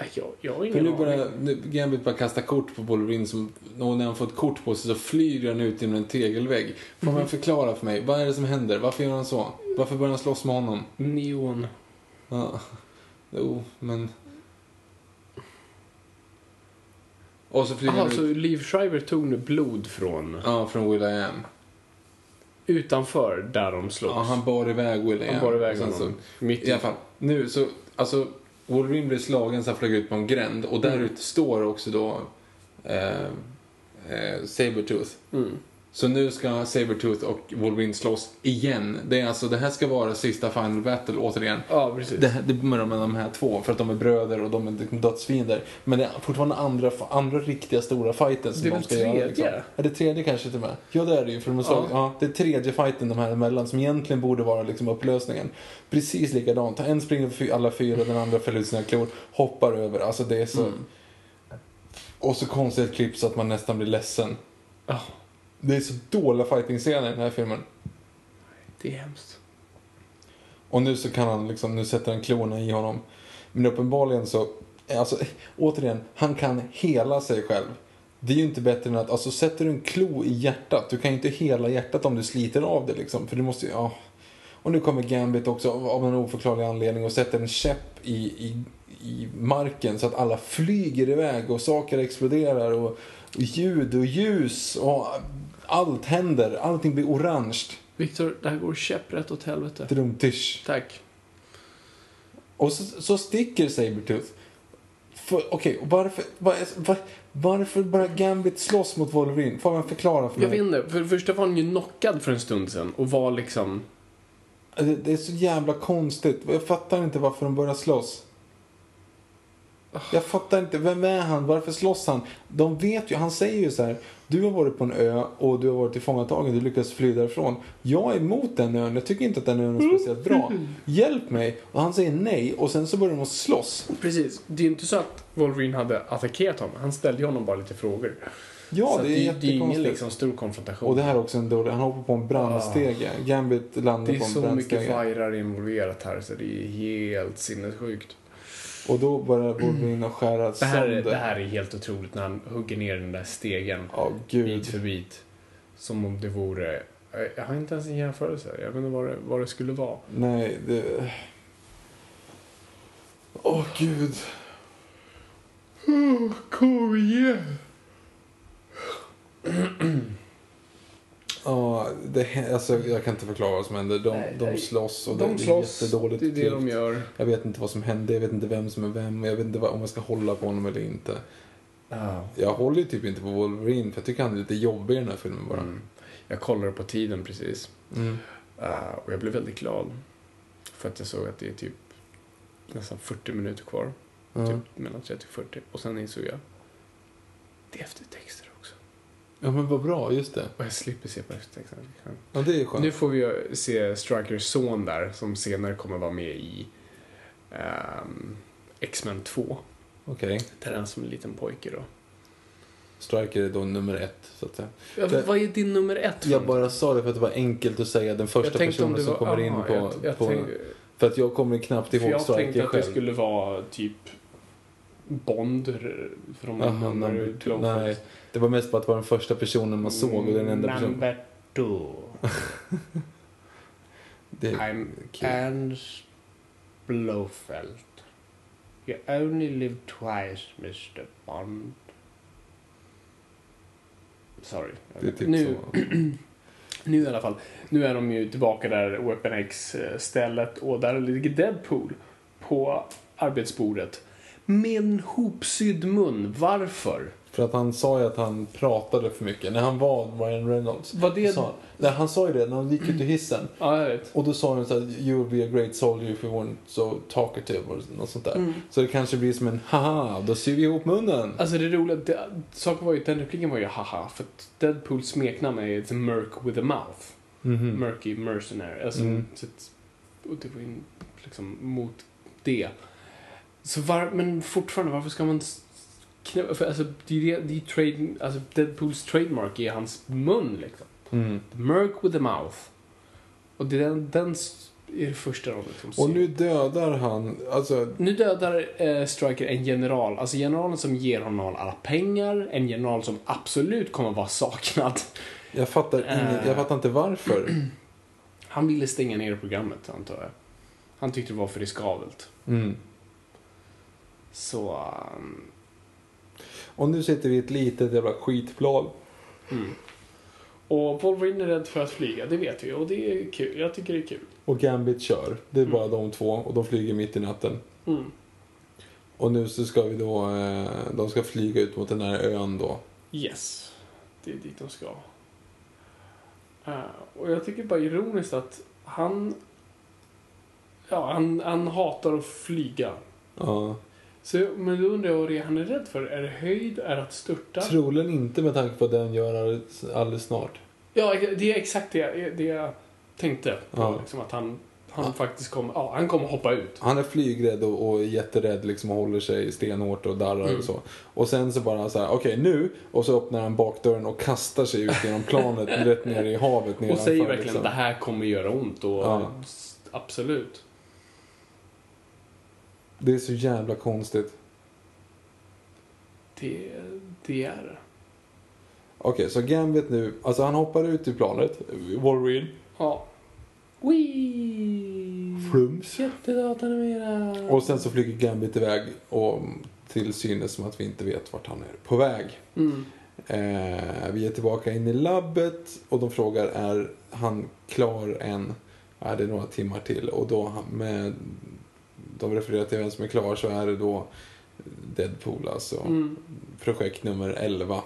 Speaker 2: Nej, Jag, jag har
Speaker 1: För
Speaker 2: ingen
Speaker 1: nu
Speaker 2: aning.
Speaker 1: börjar nu, Gambit bara kasta kort på Wolverine som, och när han får ett kort på sig så flyger han ut genom en tegelvägg. Får
Speaker 2: Mhm.
Speaker 1: man förklara för mig, vad är det som händer? Varför gör han så? Varför börjar han slåss med honom?
Speaker 2: Neon.
Speaker 1: Ja, jo, men... Och så flyger
Speaker 2: Jaha,
Speaker 1: han
Speaker 2: så
Speaker 1: ut,
Speaker 2: Liv Shriver tog nu blod från
Speaker 1: ja, från Will.i.am.
Speaker 2: utanför där de slogs.
Speaker 1: Ja, han bar iväg Will.i.am.
Speaker 2: Han bar iväg honom.
Speaker 1: Så,
Speaker 2: Mitt
Speaker 1: I alla fall, nu så, alltså, Wolverine blir slagen så han flög ut på en gränd och där
Speaker 2: Mm.
Speaker 1: står också då eh, eh, Sabretooth.
Speaker 2: Mm.
Speaker 1: Så nu ska Sabretooth och Wolverine slåss igen. Det, är alltså, det här ska vara sista Final Battle återigen.
Speaker 2: Ja, precis.
Speaker 1: Det, det är med de här två, för att de är bröder och de är dödsfiender. Men det är fortfarande andra, andra riktiga stora fighten som de ska göra.
Speaker 2: tredje?
Speaker 1: Liksom. Är det tredje kanske till och med? Ja, det är det ju. För de slag,
Speaker 2: Ja.
Speaker 1: ja. det är tredje fighten de här emellan som egentligen borde vara liksom upplösningen. Precis likadant. En springer för alla fyra, den andra fäller ut sina klor, hoppar över. Alltså det är så...
Speaker 2: Mm.
Speaker 1: Och så konstigt klipp så att man nästan blir ledsen.
Speaker 2: Ja,
Speaker 1: Det är så dåliga fighting-scener i den här filmen.
Speaker 2: det är hemskt.
Speaker 1: Och nu så kan han liksom, nu sätter han klorna i honom. Men uppenbarligen så, alltså återigen, han kan hela sig själv. Det är ju inte bättre än att, alltså sätter du en klo i hjärtat, du kan ju inte hela hjärtat om du sliter av det liksom. För du måste ju, ja. Och nu kommer Gambit också av en oförklarlig anledning och sätter en käpp i, i, i marken så att alla flyger iväg och saker exploderar och, och ljud och ljus och allt händer. Allting blir orange.
Speaker 2: Viktor, det här går käpprätt åt helvete.
Speaker 1: Drumtisch.
Speaker 2: Tack.
Speaker 1: Och så, så sticker Sabretooth. För- Okej, och varför, var, var, varför börjar Gambit slåss mot Wolverine? Får man förklara för
Speaker 2: Jag
Speaker 1: mig?
Speaker 2: vet inte, för det första var han ju knockad för en stund sedan och var liksom...
Speaker 1: Det, det är så jävla konstigt. Jag fattar inte varför de börjar slåss. Jag fattar inte, vem är han? Varför slåss han? De vet ju, han säger ju så här. Du har varit på en ö och du har varit tillfångatagen, du lyckas fly därifrån. Jag är emot den ön, jag tycker inte att den ön är speciellt bra. Hjälp mig! Och han säger nej och sen så börjar de att slåss.
Speaker 2: Precis, det är ju inte så att Wolverine hade attackerat honom. Han ställde honom bara lite frågor.
Speaker 1: Ja,
Speaker 2: så
Speaker 1: det är
Speaker 2: det, det är ingen liksom stor konfrontation.
Speaker 1: Och det här är också en dålig, han hoppar på en brandstege. Gambit landar
Speaker 2: Det är
Speaker 1: på en
Speaker 2: så mycket
Speaker 1: brandstege.
Speaker 2: vajrar involverat här så det är helt sinnessjukt.
Speaker 1: Och då börjar Wolverine att skära
Speaker 2: Det här, är,
Speaker 1: sönder.
Speaker 2: det här är helt otroligt när han hugger ner den där stegen
Speaker 1: Ja, gud.
Speaker 2: bit för bit. Som om det vore... Jag har inte ens en jämförelse. Jag vet inte vad det, vad det skulle vara.
Speaker 1: Nej, det... Åh, gud.
Speaker 2: Kom igen!
Speaker 1: Ja, det, alltså, jag kan inte förklara vad som händer. De,
Speaker 2: Nej,
Speaker 1: de slåss och
Speaker 2: De
Speaker 1: det,
Speaker 2: slåss,
Speaker 1: det är jättedåligt
Speaker 2: det är det
Speaker 1: klippt.
Speaker 2: de gör.
Speaker 1: Jag vet inte vad som hände, jag vet inte vem som är vem. Jag vet inte vad, om jag ska hålla på honom eller inte. Jag håller ju typ inte på Wolverine för jag tycker han är lite jobbig i den här filmen bara.
Speaker 2: Mm. Jag kollade på tiden precis.
Speaker 1: Mm.
Speaker 2: Uh, och jag blev väldigt glad. För att jag såg att det är typ nästan 40 minuter kvar.
Speaker 1: Ja.
Speaker 2: Typ mellan 30 och 40. Och sen insåg jag. Det är eftertexter.
Speaker 1: Ja, men vad bra, just det.
Speaker 2: Och jag slipper se på eftertexterna.
Speaker 1: Ja, det är skönt.
Speaker 2: Nu får vi se Strikers son där. Som senare kommer vara med i ehm, X-Men 2.
Speaker 1: Okej.
Speaker 2: Där är han som en liten pojke då.
Speaker 1: Striker är då nummer ett, så att säga.
Speaker 2: Ja,
Speaker 1: Det-
Speaker 2: vad är din nummer ett?
Speaker 1: Jag bara sa det för att det var enkelt att säga den första
Speaker 2: tänkte
Speaker 1: personen
Speaker 2: det
Speaker 1: som
Speaker 2: var-
Speaker 1: kommer in
Speaker 2: aha,
Speaker 1: på...
Speaker 2: jag, jag
Speaker 1: på
Speaker 2: tänk-
Speaker 1: För att jag kommer knappt ihåg
Speaker 2: jag tänkte
Speaker 1: Striker
Speaker 2: att det
Speaker 1: själv.
Speaker 2: skulle vara typ Bond från
Speaker 1: Jaha,
Speaker 2: nummer.
Speaker 1: Nej, det var mest bara att det var den första personen man såg och den enda personen...
Speaker 2: Number two.
Speaker 1: Det,
Speaker 2: I'm
Speaker 1: kul.
Speaker 2: Ernst Blofeld. You only live twice, Mr. Bond. Sorry.
Speaker 1: Det är typ
Speaker 2: nu,
Speaker 1: så.
Speaker 2: nu i alla fall. Nu är de ju tillbaka där, Weapon X-stället, och där ligger Deadpool på arbetsbordet. Med en hopsydd mun. Varför?
Speaker 1: För att han sa ju att han pratade för mycket. När han var Ryan Reynolds.
Speaker 2: Var det-
Speaker 1: Sa, nej, han sa ju det när han gick ut ur hissen.
Speaker 2: Ja, jag vet.
Speaker 1: Och då sa han så här, you would be a great soldier if you weren't so talkative och något sånt där. Så det kanske blir som en, haha, då syr vi ihop munnen.
Speaker 2: Alltså det roliga, det, saken var ju, den repliken var ju haha, för att Deadpools smeknamn är The Merc with a Mouth.
Speaker 1: Mhm.
Speaker 2: Murky Mercenary. Alltså,
Speaker 1: Mm.
Speaker 2: så att, och det var ju liksom mot det. Så var, men fortfarande, varför ska man för alltså, det är ju det, det är trade, alltså Deadpools trademark är hans mun liksom.
Speaker 1: Mm.
Speaker 2: The with a Mouth. Och det är den, den är det första de liksom
Speaker 1: Och
Speaker 2: ser.
Speaker 1: nu dödar han, alltså,
Speaker 2: Nu dödar eh, Striker en general, alltså generalen som ger honom alla pengar, en general som absolut kommer vara saknad.
Speaker 1: jag fattar, inget, jag fattar inte varför.
Speaker 2: Han ville stänga ner programmet, antar jag. Han tyckte det var för riskabelt.
Speaker 1: Mm.
Speaker 2: Så... um,
Speaker 1: Och nu sitter vi i ett litet jävla skitplan.
Speaker 2: mm. Och Wolverine är rädd för att flyga, det vet vi. Och det är kul. Jag tycker det är kul.
Speaker 1: Och Gambit kör. Det är bara de två och de flyger mitt i natten.
Speaker 2: Mm.
Speaker 1: Och nu så ska vi då, eh, de ska flyga ut mot den här ön då.
Speaker 2: Yes. Det är dit de ska. Eh, och jag tycker bara ironiskt att han... Ja, han, han hatar att flyga.
Speaker 1: Ja.
Speaker 2: Så, men då undrar jag vad det är han är rädd för. Är det höjd? Är det att störta?
Speaker 1: Troligen inte med tanke på att den gör alldeles, alldeles snart.
Speaker 2: Ja, det är exakt det, det jag tänkte på.
Speaker 1: Ja.
Speaker 2: Liksom, att han, han faktiskt kommer, ja, han kommer hoppa ut.
Speaker 1: Han är flygrädd och, och jätterädd liksom och håller sig stenhårt och darrar
Speaker 2: Mm.
Speaker 1: och så. Och sen så bara så här, okej nu. Och så öppnar han bakdörren och kastar sig ut genom planet rätt ner i havet
Speaker 2: Och säger verkligen
Speaker 1: liksom.
Speaker 2: att det här kommer göra ont. Och,
Speaker 1: Ja.
Speaker 2: Absolut.
Speaker 1: Det är så jävla konstigt.
Speaker 2: Det, det är det.
Speaker 1: Okej, så Gambit nu, alltså han hoppar ut i planet, Wolverine.
Speaker 2: Ja. Wee!
Speaker 1: Flums.
Speaker 2: Jättedatanimerad.
Speaker 1: Och sen så flyger Gambit iväg och till synes som att vi inte vet vart han är på väg.
Speaker 2: Mm.
Speaker 1: Eh, vi är tillbaka in i labbet och de frågar är han klar än? Är det några timmar till? Och då med, de refererar till vem som är klar så är det då Deadpool alltså.
Speaker 2: Mm.
Speaker 1: Projekt nummer 11.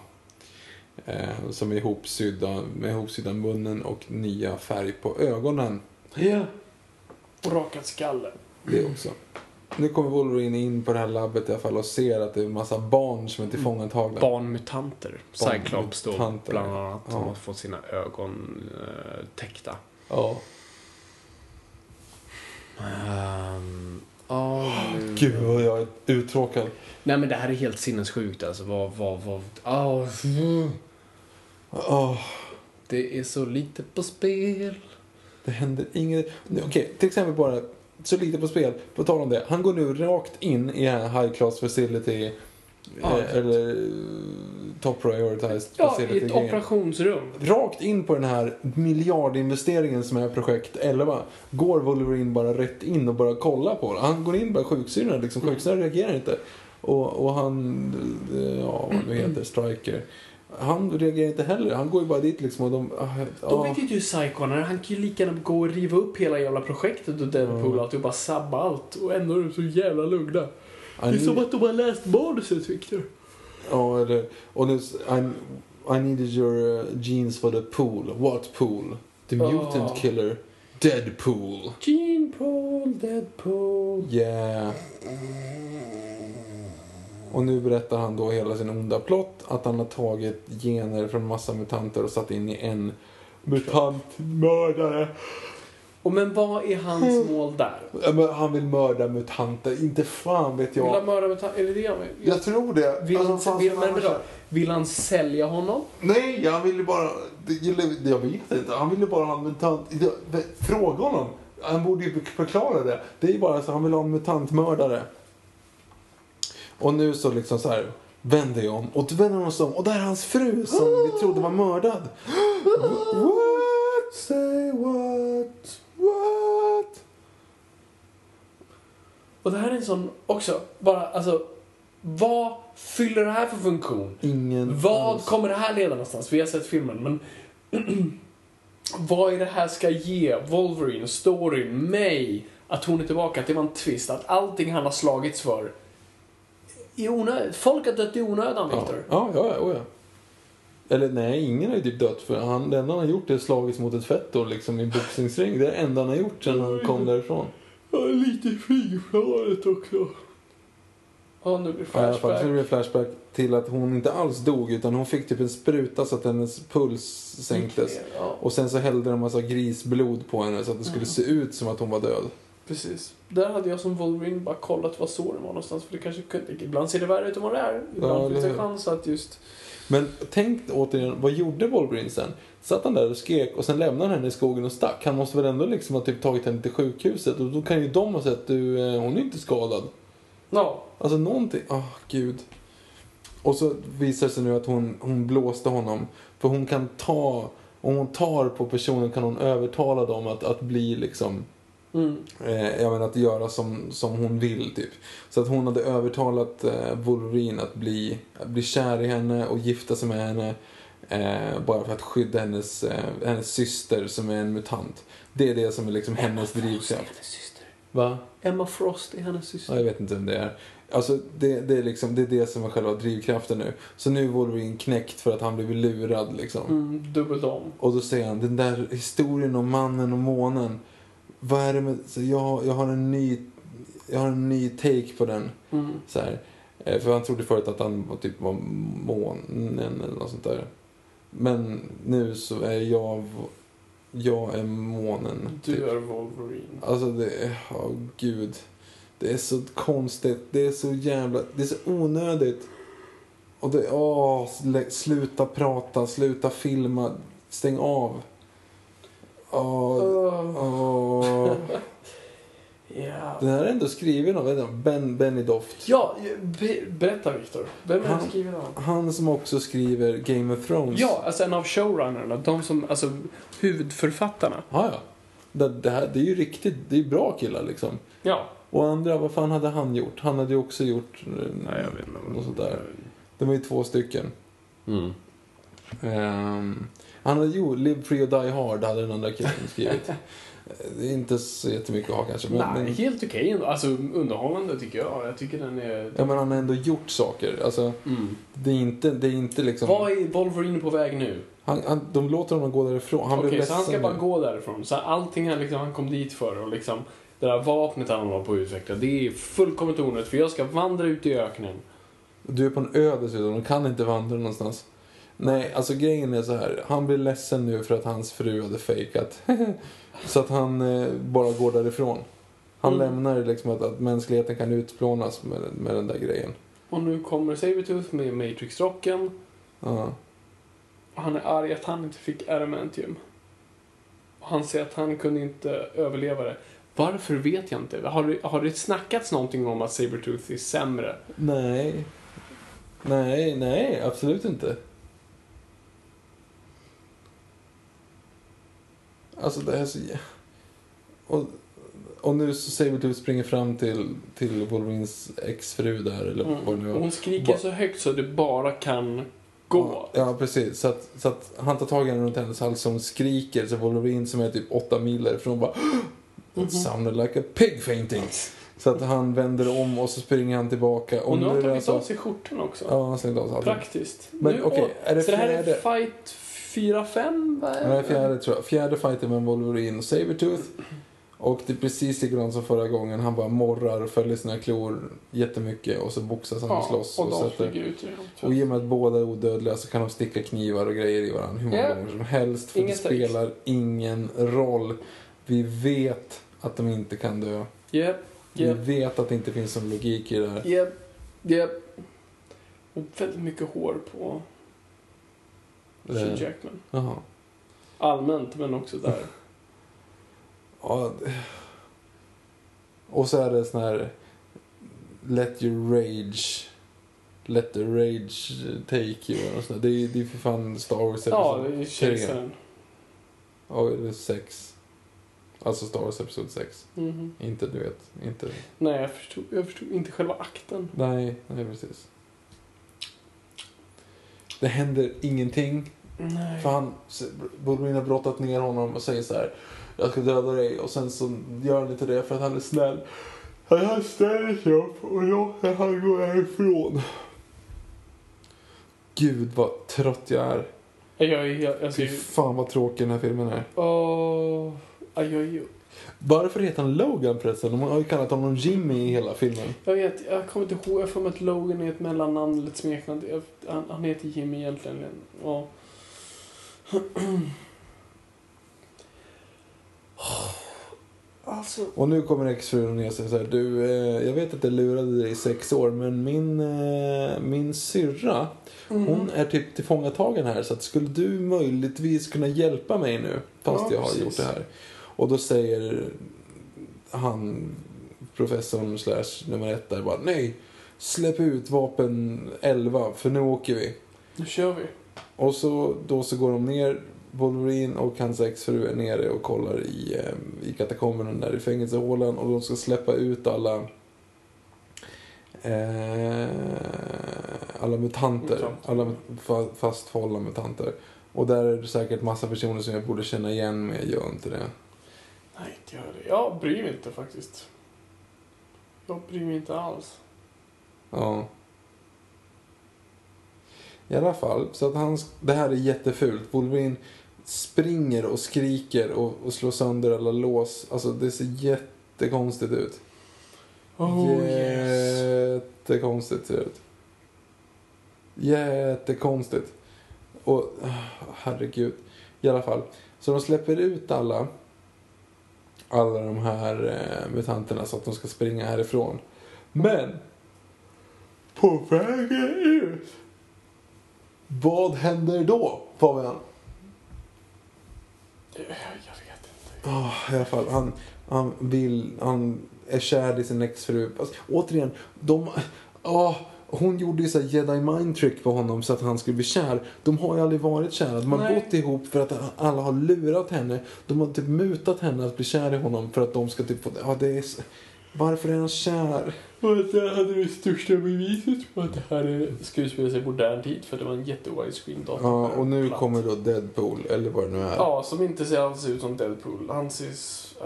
Speaker 1: Eh, som är ihopsydda, med ihopsydda munnen och nya färg på ögonen.
Speaker 2: Ja. Och rakad skalle.
Speaker 1: Det också. Nu kommer Wolverine in på det här labbet i alla fall och ser att det är en massa barn som är tillfångatagna.
Speaker 2: Barnmutanter. Cyclops då, bland annat. Som
Speaker 1: Ja.
Speaker 2: har fått sina ögon eh, täckta.
Speaker 1: Ja.
Speaker 2: Um, oh,
Speaker 1: Gud vad jag är uttråkad.
Speaker 2: Nej men det här är helt sinnessjukt alltså. Vad, vad, vad. Oh,
Speaker 1: Åh,
Speaker 2: det är så lite på spel.
Speaker 1: det händer inget. Nu, Okej, till exempel bara så lite på spel. På tal om det. Han går nu rakt in i en high class facility.
Speaker 2: Ja,
Speaker 1: eh, eller eh, top prioritized
Speaker 2: Ja, i ett operationsrum.
Speaker 1: Rakt in på den här miljardinvesteringen som är projekt 11. Går Wolverine bara rätt in och bara kolla på det. Han går in bara sjuksyrran liksom. Sjuksyrran reagerar inte. Och, och han, eh, ja vad nu heter, Striker. Han reagerar inte heller. Han går ju bara dit liksom och de... ah,
Speaker 2: De
Speaker 1: ja.
Speaker 2: vet ju inte hur Psycho han är. Han kan ju lika gärna gå och riva upp hela jävla projektet och Deadpool och att du bara sabba allt. Och ändå är de så jävla lugna. Det är som att de har läst manuset, Victor.
Speaker 1: Ja, eller, och nu, I, needed your uh, genes for the pool. What pool? The mutant
Speaker 2: Oh.
Speaker 1: killer. Deadpool.
Speaker 2: Gene Paul, Deadpool.
Speaker 1: Yeah. Och nu berättar han då hela sin onda plott. Att han har tagit gener från massa mutanter och satt in i en mutantmördare.
Speaker 2: Och men vad är hans mål där?
Speaker 1: Men Han vill mörda mutanter. Inte fan vet
Speaker 2: Vill han
Speaker 1: jag.
Speaker 2: mörda ta- Är det det han vill?
Speaker 1: Jag tror det.
Speaker 2: Vill han,
Speaker 1: Alltså, fan,
Speaker 2: vill, men vadå?
Speaker 1: är-
Speaker 2: vill han sälja honom?
Speaker 1: Nej, han ville bara... det- Jag vet inte. Han ville bara ha en mutant... Fråga honom. Han borde ju förklara det. Det är ju bara så han vill ha en mutantmördare. Och nu så liksom så här vänder jag om och då vänder hon sig om och där är hans fru som vi trodde var mördad. What? Say what? What?
Speaker 2: Och det här är en sån också, bara alltså, vad fyller det här för funktion?
Speaker 1: Ingen
Speaker 2: Vad
Speaker 1: alls.
Speaker 2: kommer det här leda någonstans? Vi har sett filmen, men vad är det här ska ge Wolverine, storyn, mig, att hon är tillbaka, att det var en twist, att allting han har slagits för i onödan. Folk har dött i onödan,
Speaker 1: Ja,
Speaker 2: Victor.
Speaker 1: ja, ja, ja, ja. Eller nej, ingen har ju typ dött för han, det enda han har gjort är slagits mot ett fetto liksom i en boxningsring. Det är det enda han har gjort sedan han kom därifrån.
Speaker 2: Ja, lite flygplanet också. Ja, nu blir
Speaker 1: Ja, fall,
Speaker 2: flashback.
Speaker 1: så blir det flashback till att hon inte alls dog utan hon fick typ en spruta så att hennes puls sänktes.
Speaker 2: Ja,
Speaker 1: Och sen så hällde de en massa grisblod på henne så att det skulle se ut som att hon var död.
Speaker 2: precis. Där hade jag som Wolverine bara kollat vad såren var någonstans. För det kanske kunde... Ibland ser det värre ut än vad det är. Ibland
Speaker 1: Ja,
Speaker 2: finns det
Speaker 1: hur?
Speaker 2: chans att just...
Speaker 1: Men tänk återigen, vad gjorde Wolverine sen? Satt han där och skrek och sen lämnade han henne i skogen och stack. Han måste väl ändå liksom ha typ tagit henne till sjukhuset och då kan ju de ha sett du, eh, hon är inte skadad.
Speaker 2: Ja.
Speaker 1: Alltså någonting, åh gud. Och så visar det sig nu att hon, hon blåste honom. För hon kan ta, om hon tar på personen kan hon övertala dem att, att bli liksom
Speaker 2: Mm.
Speaker 1: Eh, jag menar att göra som, som hon vill typ. Så att hon hade övertalat eh, Wolverine att bli, att bli kär i henne och gifta sig med henne. Eh, bara för att skydda hennes, eh, hennes syster som är en mutant. Det är det som är liksom hennes drivkraft. Va?
Speaker 2: Emma Frost är hennes syster.
Speaker 1: Ja, jag vet inte vem det är. Alltså det, det, är liksom, det är det som är själva drivkraften nu. Så nu är Wolverine knäckt för att han blivit lurad liksom.
Speaker 2: Mm, dubbelt om.
Speaker 1: Och då säger han, den där historien om mannen och månen. Vad är det med, så jag, jag har en ny, jag har en ny take på den.
Speaker 2: Mm.
Speaker 1: Så här. Eh, För han trodde förut att han var typ var månen eller något sånt där. Men nu så är jag, jag är månen.
Speaker 2: Du
Speaker 1: typ.
Speaker 2: är Wolverine.
Speaker 1: Alltså det är, åh gud. Det är så konstigt. Det är så jävla, det är så onödigt. Och det, åh, slä- sluta prata, sluta filma, stäng av. Åh, åh.
Speaker 2: Ja.
Speaker 1: Den här är ändå skriven av Ben Benidoft.
Speaker 2: Ja, be, berätta Viktor. Vem är
Speaker 1: Han-
Speaker 2: som skriver den?
Speaker 1: Han som också skriver Game of Thrones.
Speaker 2: Ja, alltså en av showrunnerna. De som, alltså huvudförfattarna.
Speaker 1: Ja, ja. Det, det, här, det är ju riktigt, det är bra killar liksom.
Speaker 2: Ja.
Speaker 1: Och andra, vad fan hade han gjort? Han hade ju också gjort eh,
Speaker 2: Nej, jag vet inte.
Speaker 1: något sånt där. Det var ju två stycken.
Speaker 2: Mm.
Speaker 1: Ehm, han hade, jo, Live Free or Die Hard hade den andra killen skrivit. Det är inte så jättemycket att ha kanske. Men,
Speaker 2: Nej,
Speaker 1: men,
Speaker 2: helt okej ändå. Alltså underhållande tycker jag. Jag tycker den är...
Speaker 1: ja, men han har ändå gjort saker. Alltså,
Speaker 2: Mm.
Speaker 1: det är inte, det är inte liksom...
Speaker 2: Vad är Wolverine på väg nu?
Speaker 1: Han, han, de låter honom gå därifrån. Han
Speaker 2: Okej,
Speaker 1: blev
Speaker 2: så han ska
Speaker 1: ledsen
Speaker 2: bara
Speaker 1: nu.
Speaker 2: gå därifrån. Så allting han, liksom, han kom dit för och liksom det där vapnet han var på att utveckla, det är fullkomligt onödigt för jag ska vandra ut i öknen.
Speaker 1: Du är på en ö dessutom, de kan inte vandra någonstans. Nej, alltså grejen är så här. Han blir ledsen nu för att hans fru hade fejkat. så att han eh, bara går därifrån. Han
Speaker 2: Mm.
Speaker 1: lämnar liksom att, att mänskligheten kan utplånas med, med den där grejen.
Speaker 2: Och nu kommer Sabretooth med Matrix-rocken
Speaker 1: Ja.
Speaker 2: och han är arg att han inte fick adamantium. Och han säger att han kunde inte överleva det. Varför vet jag inte. Har det, har det snackats någonting om att Sabretooth är sämre?
Speaker 1: Nej. Nej, nej, absolut inte. Alltså det är så... Och, och nu så säger vi att du springer fram till, till Wolverines exfru där, eller vad det nu
Speaker 2: Och hon skriker
Speaker 1: Ba-
Speaker 2: så högt så det bara kan gå.
Speaker 1: Ja, precis. Så att, så att han tar tag i henne runt hennes hals som skriker, så Wolverine som är typ åtta mil därifrån bara It sounded like a pig fainting. Så att han vänder om och så springer han tillbaka.
Speaker 2: Och nu har han tagit
Speaker 1: alltså-
Speaker 2: av sig skjortan också.
Speaker 1: Ja, han slängde av sig.
Speaker 2: Praktiskt.
Speaker 1: Men okej,
Speaker 2: åh,
Speaker 1: är det
Speaker 2: så det här är fight 4-5? va?
Speaker 1: Nej, fjärde tror jag. Fjärde fighten med Wolverine och Sabretooth. Och det är precis likadant som förra gången. Han bara morrar och följer sina klor jättemycket och så boxas han och
Speaker 2: Ja,
Speaker 1: slåss.
Speaker 2: och
Speaker 1: Och, sätter...
Speaker 2: ut
Speaker 1: och i och med att båda är odödliga så kan de sticka knivar och grejer i varandra hur många
Speaker 2: Ja.
Speaker 1: gånger som helst. För
Speaker 2: Inget
Speaker 1: det spelar ingen roll. Vi vet att de inte kan dö.
Speaker 2: Japp,
Speaker 1: Vi
Speaker 2: japp,
Speaker 1: vet att det inte finns någon logik i det här.
Speaker 2: japp, japp. Och väldigt mycket hår på Hugh
Speaker 1: Eh,
Speaker 2: Jackman.
Speaker 1: Jaha.
Speaker 2: Allmänt, men också där.
Speaker 1: Ja, och så är det sån här Let your rage Let the rage take you och sånt. Det är det är för fan Star Wars
Speaker 2: ja,
Speaker 1: episod
Speaker 2: det är kejsaren.
Speaker 1: Ja, eller sex. Alltså Star Wars Episod 6.
Speaker 2: Mhm.
Speaker 1: Inte, du vet, inte...
Speaker 2: Nej, jag förstod, jag förstod inte själva akten.
Speaker 1: Nej, nej precis. Det händer ingenting.
Speaker 2: Nej.
Speaker 1: För han, Wolverine har brottat ner honom och säger så här. Jag ska döda dig. Och sen så gör han inte det för att han är snäll. Han ställer sig upp och låter han gå härifrån. Gud vad trött jag är.
Speaker 2: Jag är helt... Alltså,
Speaker 1: Fy fan vad tråkig den här filmen är.
Speaker 2: Åh... ja, jag, jag,
Speaker 1: Varför heter han Logan förresten? De har ju kallat honom Jimmy i hela filmen.
Speaker 2: jag vet, jag kommer inte ihåg. Jag får med att Logan är ett mellannamn eller ett smeknamn. Jag- Han, han heter Jimmy egentligen. Ja. Alltså...
Speaker 1: Och nu kommer exfrun ner och säger så här. Du, eh, jag vet att jag lurade dig i sex år men min, eh, min syrra hon är typ tillfångatagen här så att skulle du möjligtvis kunna hjälpa mig nu fast
Speaker 2: Ja,
Speaker 1: jag har
Speaker 2: precis.
Speaker 1: gjort det här. Och då säger han, professorn slash nummer ett där bara nej, släpp ut vapen 11 för nu åker vi.
Speaker 2: Nu kör vi.
Speaker 1: Och så, då så går de ner, Wolverine och hans exfru är nere och kollar i, eh, i katakomberna där i fängelsehålan och de ska släppa ut alla eh, alla mutanter. Alla fa- fasthållna mutanter. Och där är det säkert massa personer som jag borde känna igen men jag gör inte det.
Speaker 2: Nej, inte gör det. Jag bryr mig inte faktiskt. Jag bryr mig inte alls.
Speaker 1: Ja. I alla fall, så att han, det här är jättefult. Wolverine springer och skriker och, och slår sönder alla lås. Alltså det ser jättekonstigt ut.
Speaker 2: Oh yes.
Speaker 1: Jättekonstigt ser det ut. Jättekonstigt. Och ah, herregud. I alla fall. Så de släpper ut alla. Alla de här eh, mutanterna så att de ska springa härifrån. Men. På vägen ut. Vad händer då Fabian?
Speaker 2: Jag, vet inte.
Speaker 1: Oh, I alla fall, han, han vill, han är kär i sin exfru. Alltså, återigen, de, oh, hon gjorde ju så här jedi mind trick på honom så att han skulle bli kär. De har ju aldrig varit kära. De har
Speaker 2: Nej.
Speaker 1: bott ihop för att alla har lurat henne. De har typ mutat henne att bli kär i honom för att de ska typ få, ja det är, varför är han kär?
Speaker 2: Och det hade det största beviset på att det här är skådespelas i modern tid för det var en jätte widescreen dator.
Speaker 1: Ja, och nu kommer då Deadpool, eller vad det nu är.
Speaker 2: Ja, som inte ser alls ut som Deadpool. Han ser...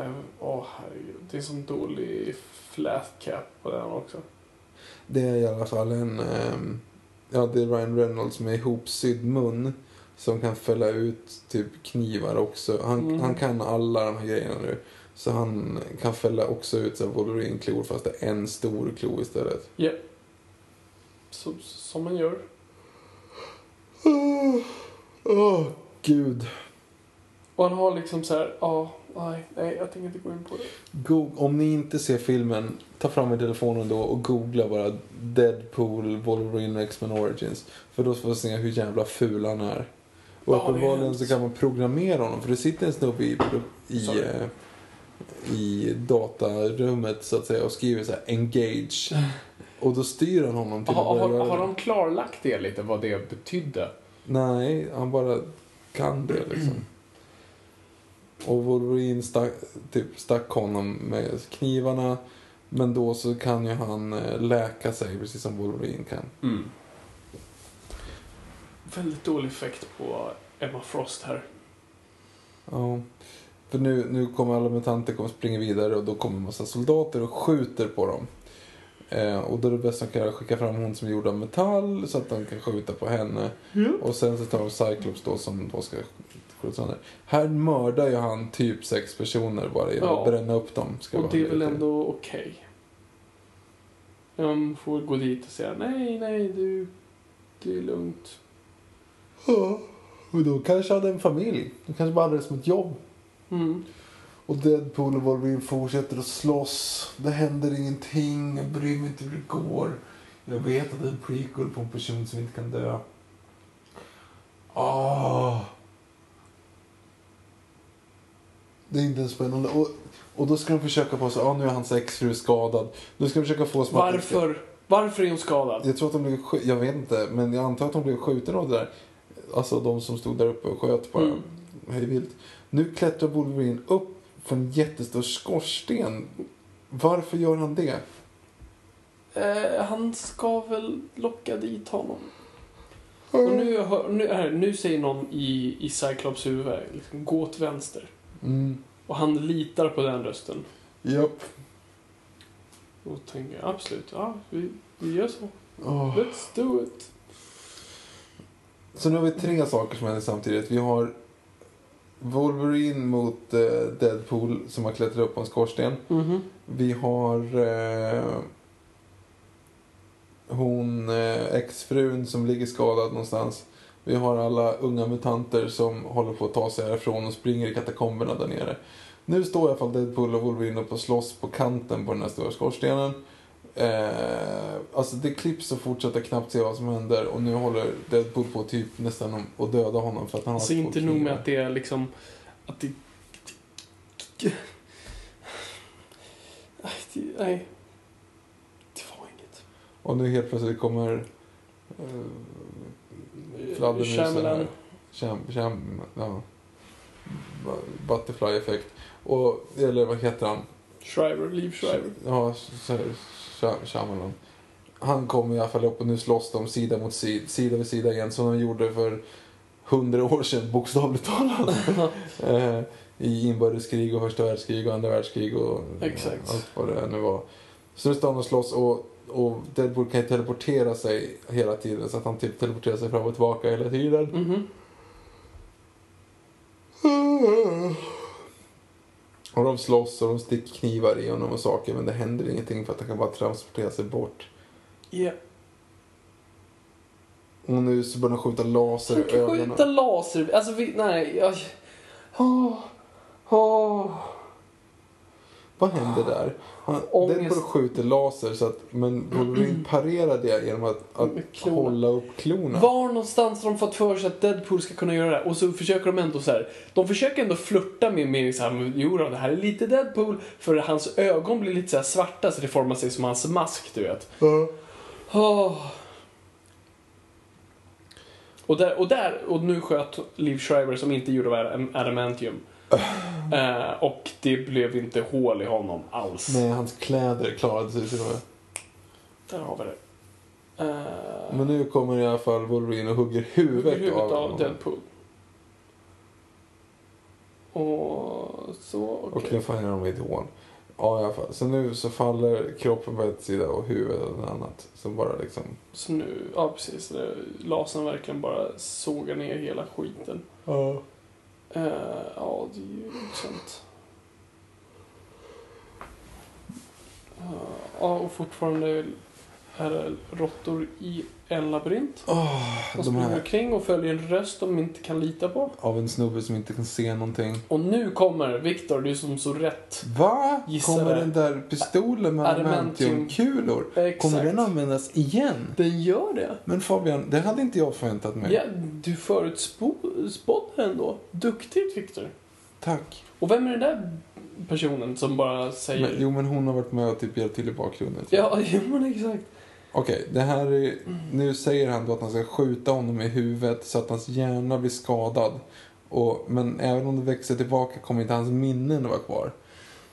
Speaker 2: äh, Åh herregud. Det är sån dålig flat cap på den också.
Speaker 1: Det är i alla fall en... ehm, ja, det är Ryan Reynolds med ihopsydd mun. Som kan fälla ut typ knivar också. Han,
Speaker 2: Mm.
Speaker 1: han kan alla de här grejerna nu. Så han kan fälla också ut så Wolverine-klor fast det är en stor klo istället.
Speaker 2: Ja. Så, som man gör.
Speaker 1: Åh, åh, gud.
Speaker 2: Och han har liksom så här, ja, nej, nej, jag tänker inte gå in på det.
Speaker 1: Go- om ni inte ser filmen, ta fram er telefonen då och googla bara Deadpool Wolverine X-Men Origins. För då får vi se hur jävla ful han är. Och uppenbarligen så kan man programmera honom. För det sitter en snubbe i, i, eh, i datarummet så att säga och skriver så här engage. Och då styr han honom till att
Speaker 2: har, har de klarlagt det lite, vad det betydde?
Speaker 1: Nej, han bara kan det liksom. Och Wolverine stack, typ stack honom med knivarna. Men då så kan ju han eh, läka sig precis som Wolverine kan.
Speaker 2: Mm. Väldigt dålig effekt på Emma Frost här.
Speaker 1: Ja. För nu, nu kommer alla mutanter kommer springa vidare och då kommer en massa soldater och skjuter på dem. Eh, och då är det bäst att kan skicka fram hon som är gjord av metall så att de kan skjuta på henne. Och sen så tar de Cyclops då som då ska skjuta sönder. Här mördar ju han typ sex personer bara genom
Speaker 2: Ja.
Speaker 1: att bränna upp dem. Ska
Speaker 2: Och det är väl ändå okej. De får gå dit och säga nej, nej, du, det är lugnt.
Speaker 1: Ja. Och då kanske hade en familj. De kanske bara hade det som ett jobb.
Speaker 2: Mm.
Speaker 1: Och Deadpool och Wolverine fortsätter att slåss. Det händer ingenting. Jag bryr mig inte hur det går. Jag vet att det är en prequel på en person som inte kan dö. Ah. Det är inte ens spännande. Och, och då ska de försöka få så, ja nu är hans exfru skadad. Nu ska de försöka få att-
Speaker 2: Varför? Varför är hon skadad?
Speaker 1: Jag tror att de blev jag vet inte, men jag antar att de blev skjuten av det där. Alltså de som stod där uppe och sköt bara
Speaker 2: Mm.
Speaker 1: Hej vilt. Nu klättrar Wolverine upp för en jättestor skorsten. Varför gör han det?
Speaker 2: Eh, han ska väl locka dit honom. Och nu, hör- nu, här, nu säger någon i, i Cyclops huvud, liksom, gå åt vänster.
Speaker 1: Mm.
Speaker 2: Och han litar på den rösten.
Speaker 1: Japp.
Speaker 2: Och tänker, absolut, ja, vi, vi gör så.
Speaker 1: Åh.
Speaker 2: Let's do it.
Speaker 1: Så nu har vi tre saker som händer samtidigt. Vi har Wolverine mot eh, Deadpool som har klättrat upp på en skorsten.
Speaker 2: Mhm.
Speaker 1: Vi har eh, hon, eh, exfrun som ligger skadad någonstans. Vi har alla unga mutanter som håller på att ta sig härifrån och springer i katakomberna där nere. Nu står i alla fall Deadpool och Wolverine upp och slåss på kanten på den här stora skorstenen. Eh, alltså det klipps så fort så att jag knappt ser vad som händer och nu håller Deadpool på typ nästan om- att döda honom för att han har
Speaker 2: Så
Speaker 1: två
Speaker 2: inte nog med att det är liksom... Att det... Nej, det, var inget.
Speaker 1: Och nu helt plötsligt kommer eh, fladdermusen
Speaker 2: Shyamalan.
Speaker 1: ja. Bu- Butterfly effekt. Och, eller vad heter han?
Speaker 2: Shriver, Liv Shriver.
Speaker 1: Ja, Shyamalan. Han kommer i alla fall upp och nu slåss de sida mot sida, sida vid sida igen som de gjorde för hundra år sedan, bokstavligt talat. eh, I inbördeskrig och första världskrig och andra världskrig och
Speaker 2: Exakt.
Speaker 1: allt vad det nu var. Så nu står han och slåss och, och Deadpool kan ju teleportera sig hela tiden så att han typ teleporterar sig fram och tillbaka hela tiden.
Speaker 2: Mhm.
Speaker 1: Och de slåss och de sticker knivar i honom och saker men det händer ingenting för att han kan bara transportera sig bort.
Speaker 2: Ja.
Speaker 1: Och nu så börjar de skjuta laser
Speaker 2: Han
Speaker 1: i
Speaker 2: kan
Speaker 1: ögonen.
Speaker 2: skjuta laser. Alltså, vi, nej. Jag, åh, åh.
Speaker 1: Vad händer där? Han,
Speaker 2: Ångest.
Speaker 1: Deadpool skjuter laser så att, men Wolverine parerar det genom att, att hålla upp klorna.
Speaker 2: Var någonstans har de fått för sig att Deadpool ska kunna göra det? Och så försöker de ändå så här. De försöker ändå flirta med mer så här, jo då, det här är lite Deadpool. För hans ögon blir lite så här svarta så det formar sig som hans mask, du vet. Åh. Och, där, och, där, och nu sköt Liv Shriver som inte gjorde adamantium. Eh, och det blev inte hål i honom alls.
Speaker 1: Nej, hans kläder klarade sig till och med.
Speaker 2: Där har vi det. Eh,
Speaker 1: Men nu kommer i alla fall Wolverine och hugger huvudet,
Speaker 2: huvudet
Speaker 1: av,
Speaker 2: av
Speaker 1: honom.
Speaker 2: Deadpool. Och så,
Speaker 1: Och
Speaker 2: okej.
Speaker 1: knuffar ner honom i ett hål. Ja, i alla fall. Så nu så faller kroppen på ett sida och huvudet på en annat. Så bara liksom...
Speaker 2: Så nu, ja precis. Lasern verkligen bara sågar ner hela skiten.
Speaker 1: Ja.
Speaker 2: Eh, ja, det är ju intressant. Eh, ja, och fortfarande är det råttor i en labyrint. De
Speaker 1: de
Speaker 2: springer
Speaker 1: här,
Speaker 2: omkring och följer en röst de inte kan lita på.
Speaker 1: av en snubbe som inte kan se någonting.
Speaker 2: Och nu kommer Viktor, du som så rätt.
Speaker 1: Va?
Speaker 2: Gissa
Speaker 1: kommer den där pistolen med
Speaker 2: Adamantium.
Speaker 1: adamantiumkulor? Kommer den användas igen?
Speaker 2: Den gör det.
Speaker 1: Men Fabian, det hade inte jag förväntat mig.
Speaker 2: Ja, du förutspådde ändå. Duktigt Viktor.
Speaker 1: Tack.
Speaker 2: Och vem är den där personen som bara säger...
Speaker 1: Men, jo, men hon har varit med och typ hjälpt till i bakgrunden.
Speaker 2: Ja, jo men exakt.
Speaker 1: Okej, det här är... Nu säger han då att han ska skjuta honom i huvudet så att hans hjärna blir skadad. Och, men även om det växer tillbaka kommer inte hans minnen att vara kvar.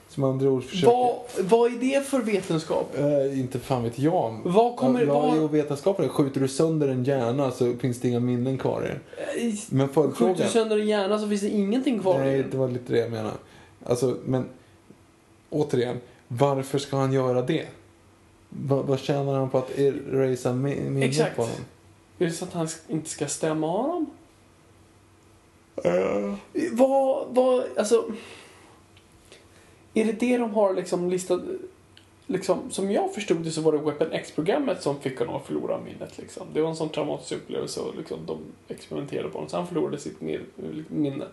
Speaker 1: Som andra ord försöker...
Speaker 2: Vad, vad är det för vetenskap?
Speaker 1: Eh, inte fan vet jag.
Speaker 2: Vad kommer-
Speaker 1: Ja,
Speaker 2: vad-
Speaker 1: jo, vetenskapen. Skjuter du sönder en hjärna så finns det inga minnen kvar i den.
Speaker 2: Eh,
Speaker 1: Men
Speaker 2: Skjuter du sönder en hjärna så finns det ingenting kvar i
Speaker 1: Nej,
Speaker 2: den.
Speaker 1: det var lite det jag menade. Alltså, men... Återigen, varför ska han göra det? Va, vad tjänar han på att erasa mi- minnet
Speaker 2: Exakt.
Speaker 1: på honom?
Speaker 2: Är det så att han inte ska stämma honom? Vad, vad, alltså... Är det det de har liksom listat... Liksom, som jag förstod det så var det Weapon X-programmet som fick honom att förlora minnet. Liksom. Det var en sån traumatisk upplevelse och liksom, de experimenterade på honom. Så han förlorade sitt min- minne.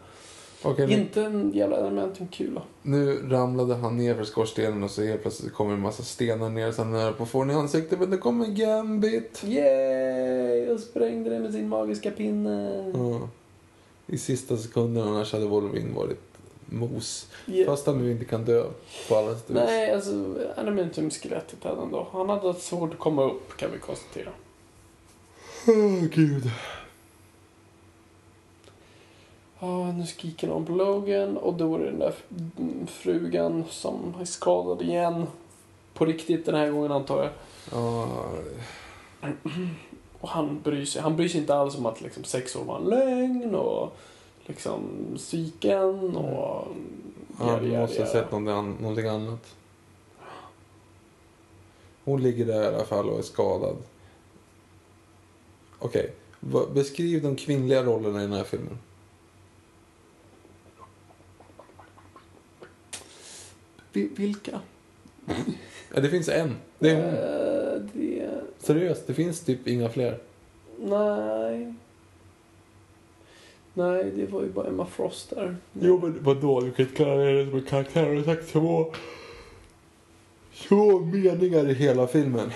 Speaker 1: Okej,
Speaker 2: Inte en jävla Adamantium-kula.
Speaker 1: nu ramlade han ner för skorstenen och så helt plötsligt kommer en massa stenar ner så han är på att få den i ansiktet men det kommer Gambit.
Speaker 2: Yay! Och sprängde det med sin magiska pinne.
Speaker 1: Ja. I sista sekunden annars hade Wolverine varit mos.
Speaker 2: Yeah.
Speaker 1: Fast han nu inte kan dö på alla sätt.
Speaker 2: Nej, alltså Adamantium-skelettet hade han då. Han hade svårt att komma upp kan vi konstatera.
Speaker 1: Åh, gud.
Speaker 2: Ja, nu skriker någon på Logan och då är det den där frugan som är skadad igen. På riktigt den här gången antar jag.
Speaker 1: Ja,
Speaker 2: Och han bryr sig. Han bryr sig inte alls om att liksom, sex år var en lögn och liksom sviken och... yada, yada,
Speaker 1: måste ha sett någonting, an- någonting annat. Hon ligger där i alla fall och är skadad. Okej, va- beskriv de kvinnliga rollerna i den här filmen.
Speaker 2: Vi- Vilka?
Speaker 1: Ja, det finns en. Det är hon.
Speaker 2: Eh, det...
Speaker 1: Seriöst, det finns typ inga fler.
Speaker 2: Nej. Nej, det var ju bara Emma Frost där.
Speaker 1: Jo, men vadå? Du kan inte kalla henne som en karaktär. Du har sagt två... Två meningar i hela filmen.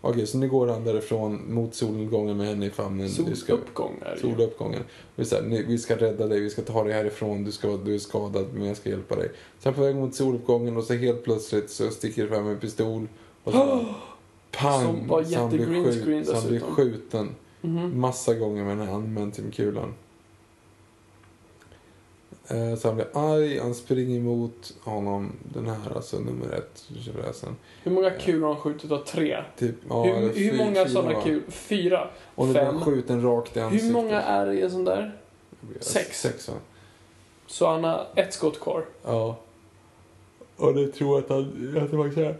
Speaker 1: Okej, så nu går han därifrån mot solnedgången med henne i famnen. Du ska-
Speaker 2: Soluppgång är det ju.
Speaker 1: Soluppgången. Vi, så här, "Nu- vi ska rädda dig, vi ska ta dig härifrån, du, ska, du är skadad men jag ska hjälpa dig. Sen på väg mot soluppgången och så helt plötsligt så sticker det fram en pistol. Och så pang!
Speaker 2: Som var
Speaker 1: så han blir skjut- Så han blir
Speaker 2: dessutom.
Speaker 1: skjuten
Speaker 2: Mhm.
Speaker 1: massa gånger med den här antimentimkulan. Eh, Så han blir arg, han springer emot honom, den här alltså nummer ett, tjofräsen.
Speaker 2: Hur många kulor har han skjutit av? Tre?
Speaker 1: Typ, ja,
Speaker 2: hur
Speaker 1: eller
Speaker 2: hur många sådana kulor? Fyra?
Speaker 1: Och nu blir han skjuten rakt i ansiktet.
Speaker 2: Hur många är det i en sån där? Sex.
Speaker 1: Sex va?
Speaker 2: Så han har ett skott kvar.
Speaker 1: Ja. Och det tror att han, att det var så här.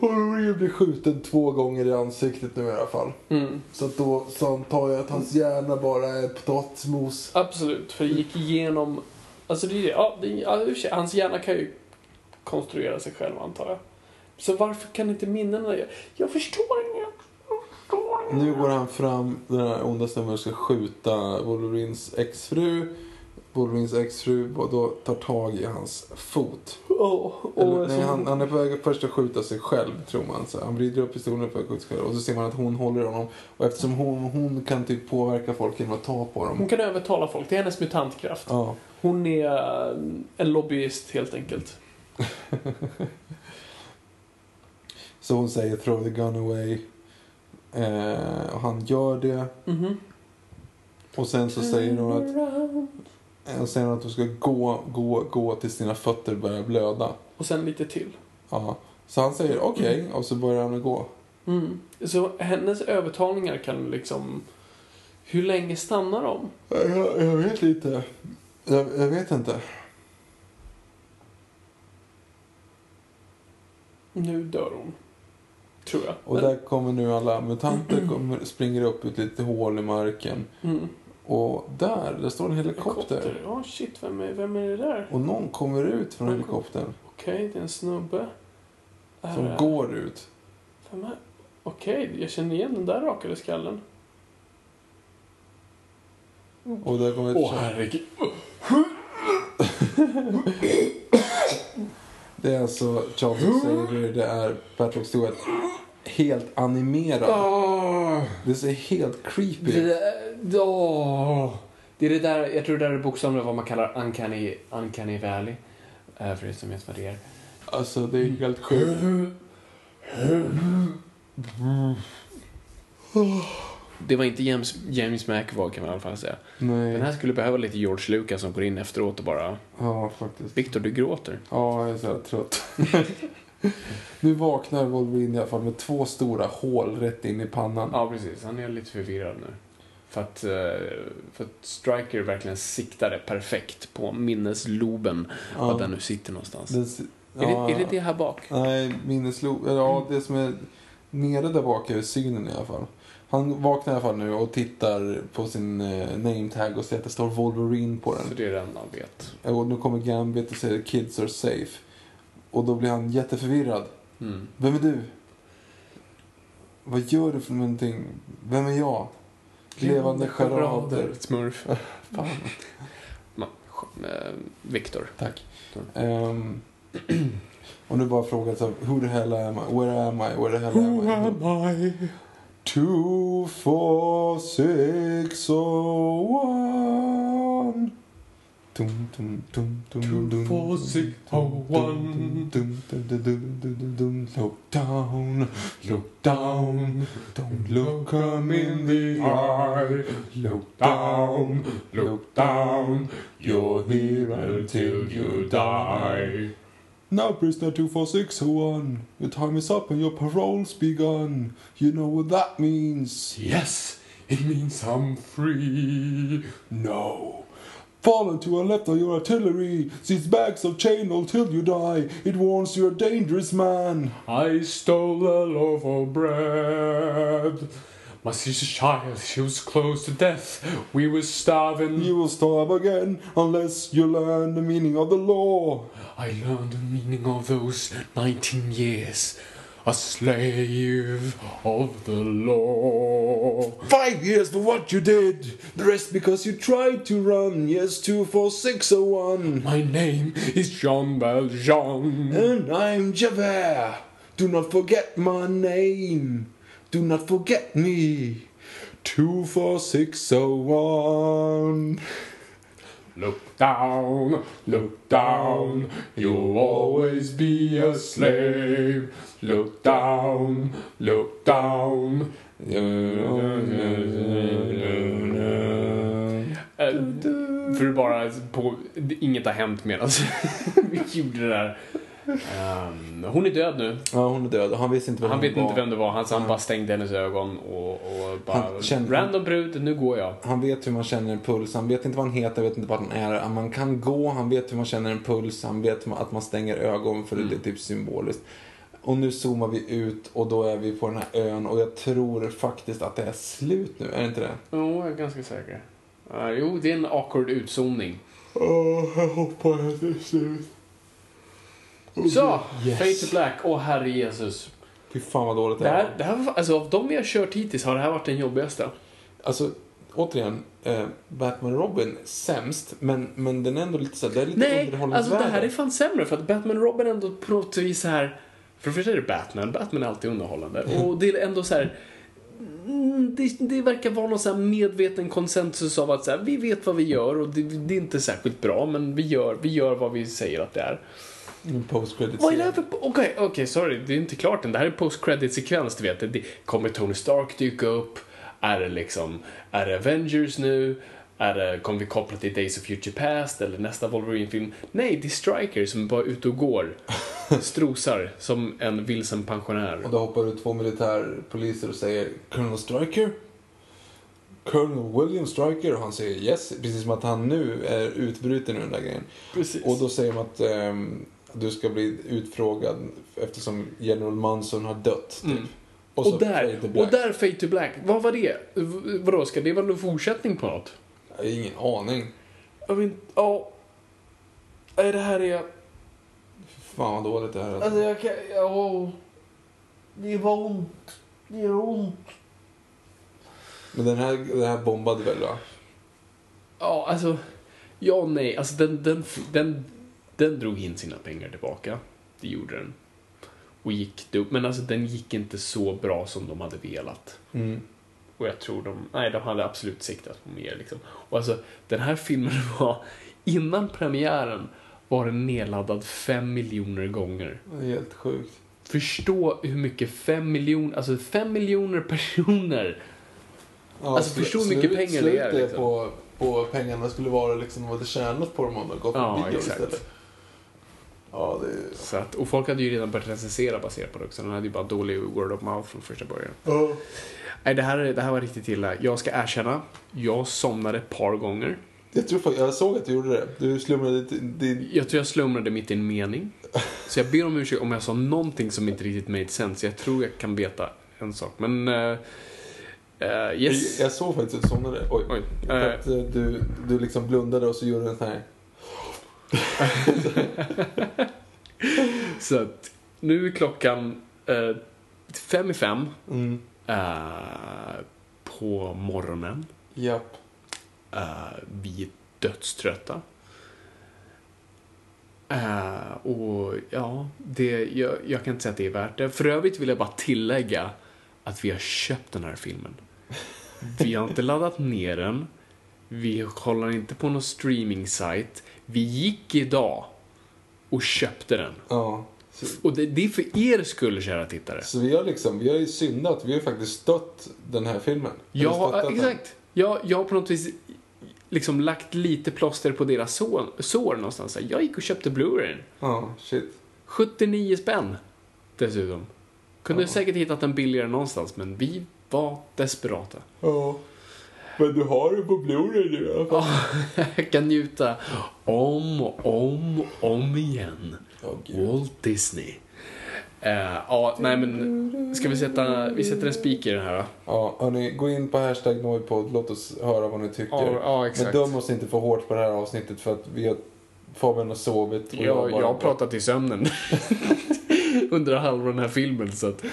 Speaker 1: Wolverine blir skjuten två gånger i ansiktet nu i alla fall.
Speaker 2: Mm.
Speaker 1: Så att då så antar jag att hans hjärna bara är potatismos.
Speaker 2: Absolut, för det gick igenom... Alltså det är. Ja, det är, ja, hans hjärna kan ju konstruera sig själv antar jag. Så varför kan inte minnena... Jag, jag förstår inget. Jag förstår inget.
Speaker 1: Nu går han fram, den här onda snubben ska skjuta Wolverines exfru. Wolverines exfru och då tar tag i hans fot.
Speaker 2: Åh,
Speaker 1: Eller,
Speaker 2: åh,
Speaker 1: nej, han, han är på väg först att skjuta sig själv, tror man. Så han vrider upp pistolen för att skjuta sig själv. Och så ser man att hon håller honom. Och eftersom hon, hon kan typ påverka folk genom att ta på dem.
Speaker 2: Hon kan övertala folk. Det är hennes mutantkraft.
Speaker 1: Ja.
Speaker 2: Hon är eh, en lobbyist helt enkelt.
Speaker 1: Så hon säger throw the gun away. Eh, och han gör det.
Speaker 2: Mhm.
Speaker 1: Och sen så säger hon att, eh, säger hon att hon ska gå, gå, gå tills dina fötter börjar blöda.
Speaker 2: Och sen lite till.
Speaker 1: Ja. Så han säger okej och så börjar han att gå.
Speaker 2: Mm. Så hennes övertalningar kan liksom... Hur länge stannar de?
Speaker 1: Jag, jag vet inte. Jag, jag vet inte.
Speaker 2: Nu dör hon. Tror jag.
Speaker 1: Och där kommer nu alla mutanter kommer, springer upp ut lite hål i marken.
Speaker 2: Mm.
Speaker 1: Och där, där står en helikopter.
Speaker 2: Ja, shit. Vem är, vem är det där?
Speaker 1: Och någon kommer ut från
Speaker 2: Någon
Speaker 1: helikoptern.
Speaker 2: Okej, det är en snubbe. Är
Speaker 1: Som
Speaker 2: det-
Speaker 1: går ut.
Speaker 2: Vem är... Okej, jag känner igen den där rakade skallen.
Speaker 1: Och där kommer
Speaker 2: Åh, herregud.
Speaker 1: Det är alltså Charles Xavier, det är Patrick Stewart. Helt animerad.
Speaker 2: Åh,
Speaker 1: Det ser helt creepy
Speaker 2: det,
Speaker 1: ut.
Speaker 2: där, åh. det är det där, jag tror det där är bokstavligen vad man kallar uncanny, uncanny valley. Eh, För er som vet vad det är.
Speaker 1: Alltså det är helt sjukt.
Speaker 2: Det var inte James, James McAvoy kan man i alla fall säga. Den
Speaker 1: Nej.
Speaker 2: här skulle behöva lite George Lucas som går in efteråt och bara
Speaker 1: Ja, faktiskt.
Speaker 2: Victor, du gråter.
Speaker 1: Ja, jag är så här trött. nu vaknar Wolverine i alla fall med två stora hål rätt in i pannan.
Speaker 2: Ja, precis. Han är lite förvirrad nu. För att, eh, för att Striker verkligen siktade perfekt på minnesloben.
Speaker 1: Ja.
Speaker 2: Var den nu sitter någonstans.
Speaker 1: Det s-
Speaker 2: Är,
Speaker 1: ja.
Speaker 2: det, är det det här bak?
Speaker 1: Nej, minneslo... Ja, det som är nere där bak är synen i alla fall. Han vaknar i alla fall nu och tittar på sin eh, name tag och ser att det står Wolverine på
Speaker 2: Så
Speaker 1: den.
Speaker 2: det är det enda han vet.
Speaker 1: Och nu kommer Gambit och säger kids are safe. Och då blir han jätteförvirrad.
Speaker 2: Mm.
Speaker 1: Vem är du? Vad gör du för någonting? Vem är jag? Levande charader.
Speaker 2: Smurf.
Speaker 1: Fan.
Speaker 2: Eh, Victor.
Speaker 1: Tack. Ehm, och nu bara frågan så who the hell am I? Where am I? Where the hell am I?
Speaker 2: I?
Speaker 1: Two, four, six, oh, one. Dum.
Speaker 2: four, six, oh, one.
Speaker 1: Look down, look down, don't look 'em in the eye. Look down, look down, you're here until you die. Now, prisoner 24601, your time is up and your parole's begun. You know what that means.
Speaker 2: Yes, it means I'm free.
Speaker 1: No. Fall into a left of your artillery. These bags of chain till you die. It warns you're a dangerous man.
Speaker 2: I stole a loaf of bread. My sister's child, she was close to death. We were starving.
Speaker 1: You will starve again unless you learn the meaning of the law.
Speaker 2: I learned the meaning of those 19 years. A slave of the law.
Speaker 1: Five years for what you did. The rest because you tried to run. Yes, 24601.
Speaker 2: My name is Jean Valjean.
Speaker 1: And I'm Javert. Do not forget my name. Do not forget me. 24601.
Speaker 2: Look down, look down, you'll always be a slave. Look down, look down. Eh, för bara på, inget har hänt medan vi gjorde det där. Ehm, hon är död nu.
Speaker 1: Ja, hon är död. Han visste inte vem
Speaker 2: Han vet
Speaker 1: var.
Speaker 2: inte vem det var. Han, så han bara stängde hennes ögon och, och bara...
Speaker 1: Han kände-
Speaker 2: Random brud, nu går jag.
Speaker 1: Han vet hur man känner en puls, han vet inte vad han heter, vet inte vad han är. Man kan gå, han vet hur man känner en puls, han vet att man stänger ögon för det är typ symboliskt. Och nu zoomar vi ut och då är vi på den här ön och jag tror faktiskt att det är slut nu, är det inte det?
Speaker 2: Jo, jag är ganska säker. Ja, jo, det är en awkward utzoning.
Speaker 1: Åh, jag hoppas att det är slut.
Speaker 2: Så,
Speaker 1: Yes.
Speaker 2: Fade to Black. Åh, herre Jesus.
Speaker 1: Fy fan vad dåligt det
Speaker 2: Det
Speaker 1: är.
Speaker 2: här, det här, var- alltså, av de vi har kört hittills har det här varit den jobbigaste.
Speaker 1: Alltså, återigen, eh, Batman och Robin, sämst, men, men den är ändå lite så här, det är lite
Speaker 2: Nej, alltså det här är fan sämre för att Batman och Robin ändå på något vis så här... För det första är det Batman, Batman är alltid underhållande. Och det är ändå så här... mm, Det, det verkar vara någon så här medveten konsensus av att så här, vi vet vad vi gör och det, det är inte särskilt bra men vi gör, vi gör vad vi säger att det är.
Speaker 1: En post-credit
Speaker 2: Vad är det här för... Okej, okej, sorry. Det är inte klart än. Det här är post-credit-sekvens, du vet. Det, kommer Tony Stark dyka upp? Är det liksom... Är det Avengers nu? Är det, kommer vi koppla till Days of Future Past eller nästa Wolverine-film? Nej, det är Striker som är bara ute och går. Strosar som en vilsen pensionär.
Speaker 1: Och då hoppar ut två militärpoliser och säger Colonel Striker? Colonel William Striker? Och han säger yes, precis som att han nu är utbruten ur den där grejen.
Speaker 2: Precis.
Speaker 1: Och då säger de att ehm, du ska bli utfrågad eftersom General Manson har dött. Typ.
Speaker 2: Mm.
Speaker 1: så
Speaker 2: Och där, och där Fade to Black. Vad var det? V- Vadå, ska det vara någon fortsättning på något?
Speaker 1: Jag har ingen aning.
Speaker 2: Jag vet Ja... Nej, det här är...
Speaker 1: Fan vad dåligt det här är.
Speaker 2: Alltså jag kan... Ja... Det var ont. Det gör ont.
Speaker 1: Men den här, den här bombade väl va?
Speaker 2: Ja, alltså... Ja och nej. Alltså den, den, den, den drog in sina pengar tillbaka. Det gjorde den. Och gick det upp. Men alltså den gick inte så bra som de hade velat.
Speaker 1: Mm.
Speaker 2: Och jag tror de... Nej, de hade absolut siktat på mer liksom. Och alltså, den här filmen var... Innan premiären var den nedladdad fem miljoner gånger.
Speaker 1: Det är helt sjukt.
Speaker 2: Förstå hur mycket fem miljoner... Alltså fem miljoner personer
Speaker 1: Ja,
Speaker 2: Alltså, förstå hur mycket pengar det är, liksom.
Speaker 1: på, på pengarna skulle vara liksom vad det tjänat på dem om de gått på
Speaker 2: Ja,
Speaker 1: bio
Speaker 2: exakt.
Speaker 1: istället. Ja, det.
Speaker 2: Så att, och folk hade ju redan börjat recensera baserat på det också. Den hade ju bara dålig word of mouth från första början. Nej, det här, det här var riktigt illa. Jag ska erkänna, jag somnade ett par gånger.
Speaker 1: Jag tror jag såg att du gjorde det. Du slumrade din...
Speaker 2: Jag tror jag slumrade mitt i en mening. Så jag ber om ursäkt om jag sa någonting som inte riktigt made sense. Jag tror jag kan veta en sak. Men... eh, yes.
Speaker 1: Jag, jag såg faktiskt att du somnade. Oj.
Speaker 2: Oj.
Speaker 1: Att eh, du, du liksom blundade och så gjorde du en sån här...
Speaker 2: så att nu är klockan eh, fem i fem
Speaker 1: Mm.
Speaker 2: eh, på morgonen.
Speaker 1: Japp.
Speaker 2: Eh, vi är dödströtta. Eh, och ja, det, jag, jag kan inte säga att det är värt det. För övrigt vill jag bara tillägga att vi har köpt den här filmen. Vi har inte laddat ner den. Vi kollar inte på någon streaming-sajt. Vi gick idag och köpte den.
Speaker 1: Ja. Så,
Speaker 2: Och det, det är för er skull, kära tittare.
Speaker 1: så vi har liksom, vi har ju syndat. Vi har ju faktiskt stött den här filmen. Den.
Speaker 2: exakt. Jag, jag har på något vis liksom lagt lite plåster på deras sår, sår någonstans. Jag gick och köpte Blu-rayn.
Speaker 1: Ja, shit.
Speaker 2: 79 spänn dessutom. Kunde säkert hittat den billigare någonstans, men vi var desperata.
Speaker 1: Ja. Men du har den på Blu-ray nu i alla fall.
Speaker 2: Jag kan njuta om och om om igen.
Speaker 1: Gud.
Speaker 2: Walt Disney. Eh, ja, nej men ska vi sätta, vi sätter en spik i den här då?
Speaker 1: Ja, hörni, gå in på hashtag Noipod. Låt oss höra vad ni tycker.
Speaker 2: Ja, ja, exakt.
Speaker 1: Men döm oss inte för hårt på det här avsnittet för att vi har Fabian har sovit. Och
Speaker 2: Jag,
Speaker 1: bara-
Speaker 2: jag har pratat i sömnen under halva den här filmen så att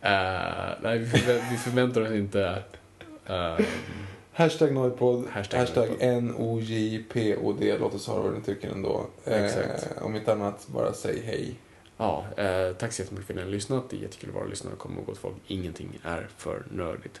Speaker 2: eh, nej, vi, förvä- vi förväntar oss inte eh,
Speaker 1: Hashtag Noipod.
Speaker 2: Hashtag
Speaker 1: Hashtag. N-O-J-P-O-D. Låt oss höra vad ni tycker ändå.
Speaker 2: Exakt.
Speaker 1: Eh, om inte annat, bara säg hej.
Speaker 2: Ja, eh, tack så jättemycket för att ni har lyssnat. Det är jättekul att vara lyssnare. Kom ihåg gott folk, ingenting är för nördigt.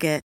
Speaker 4: it.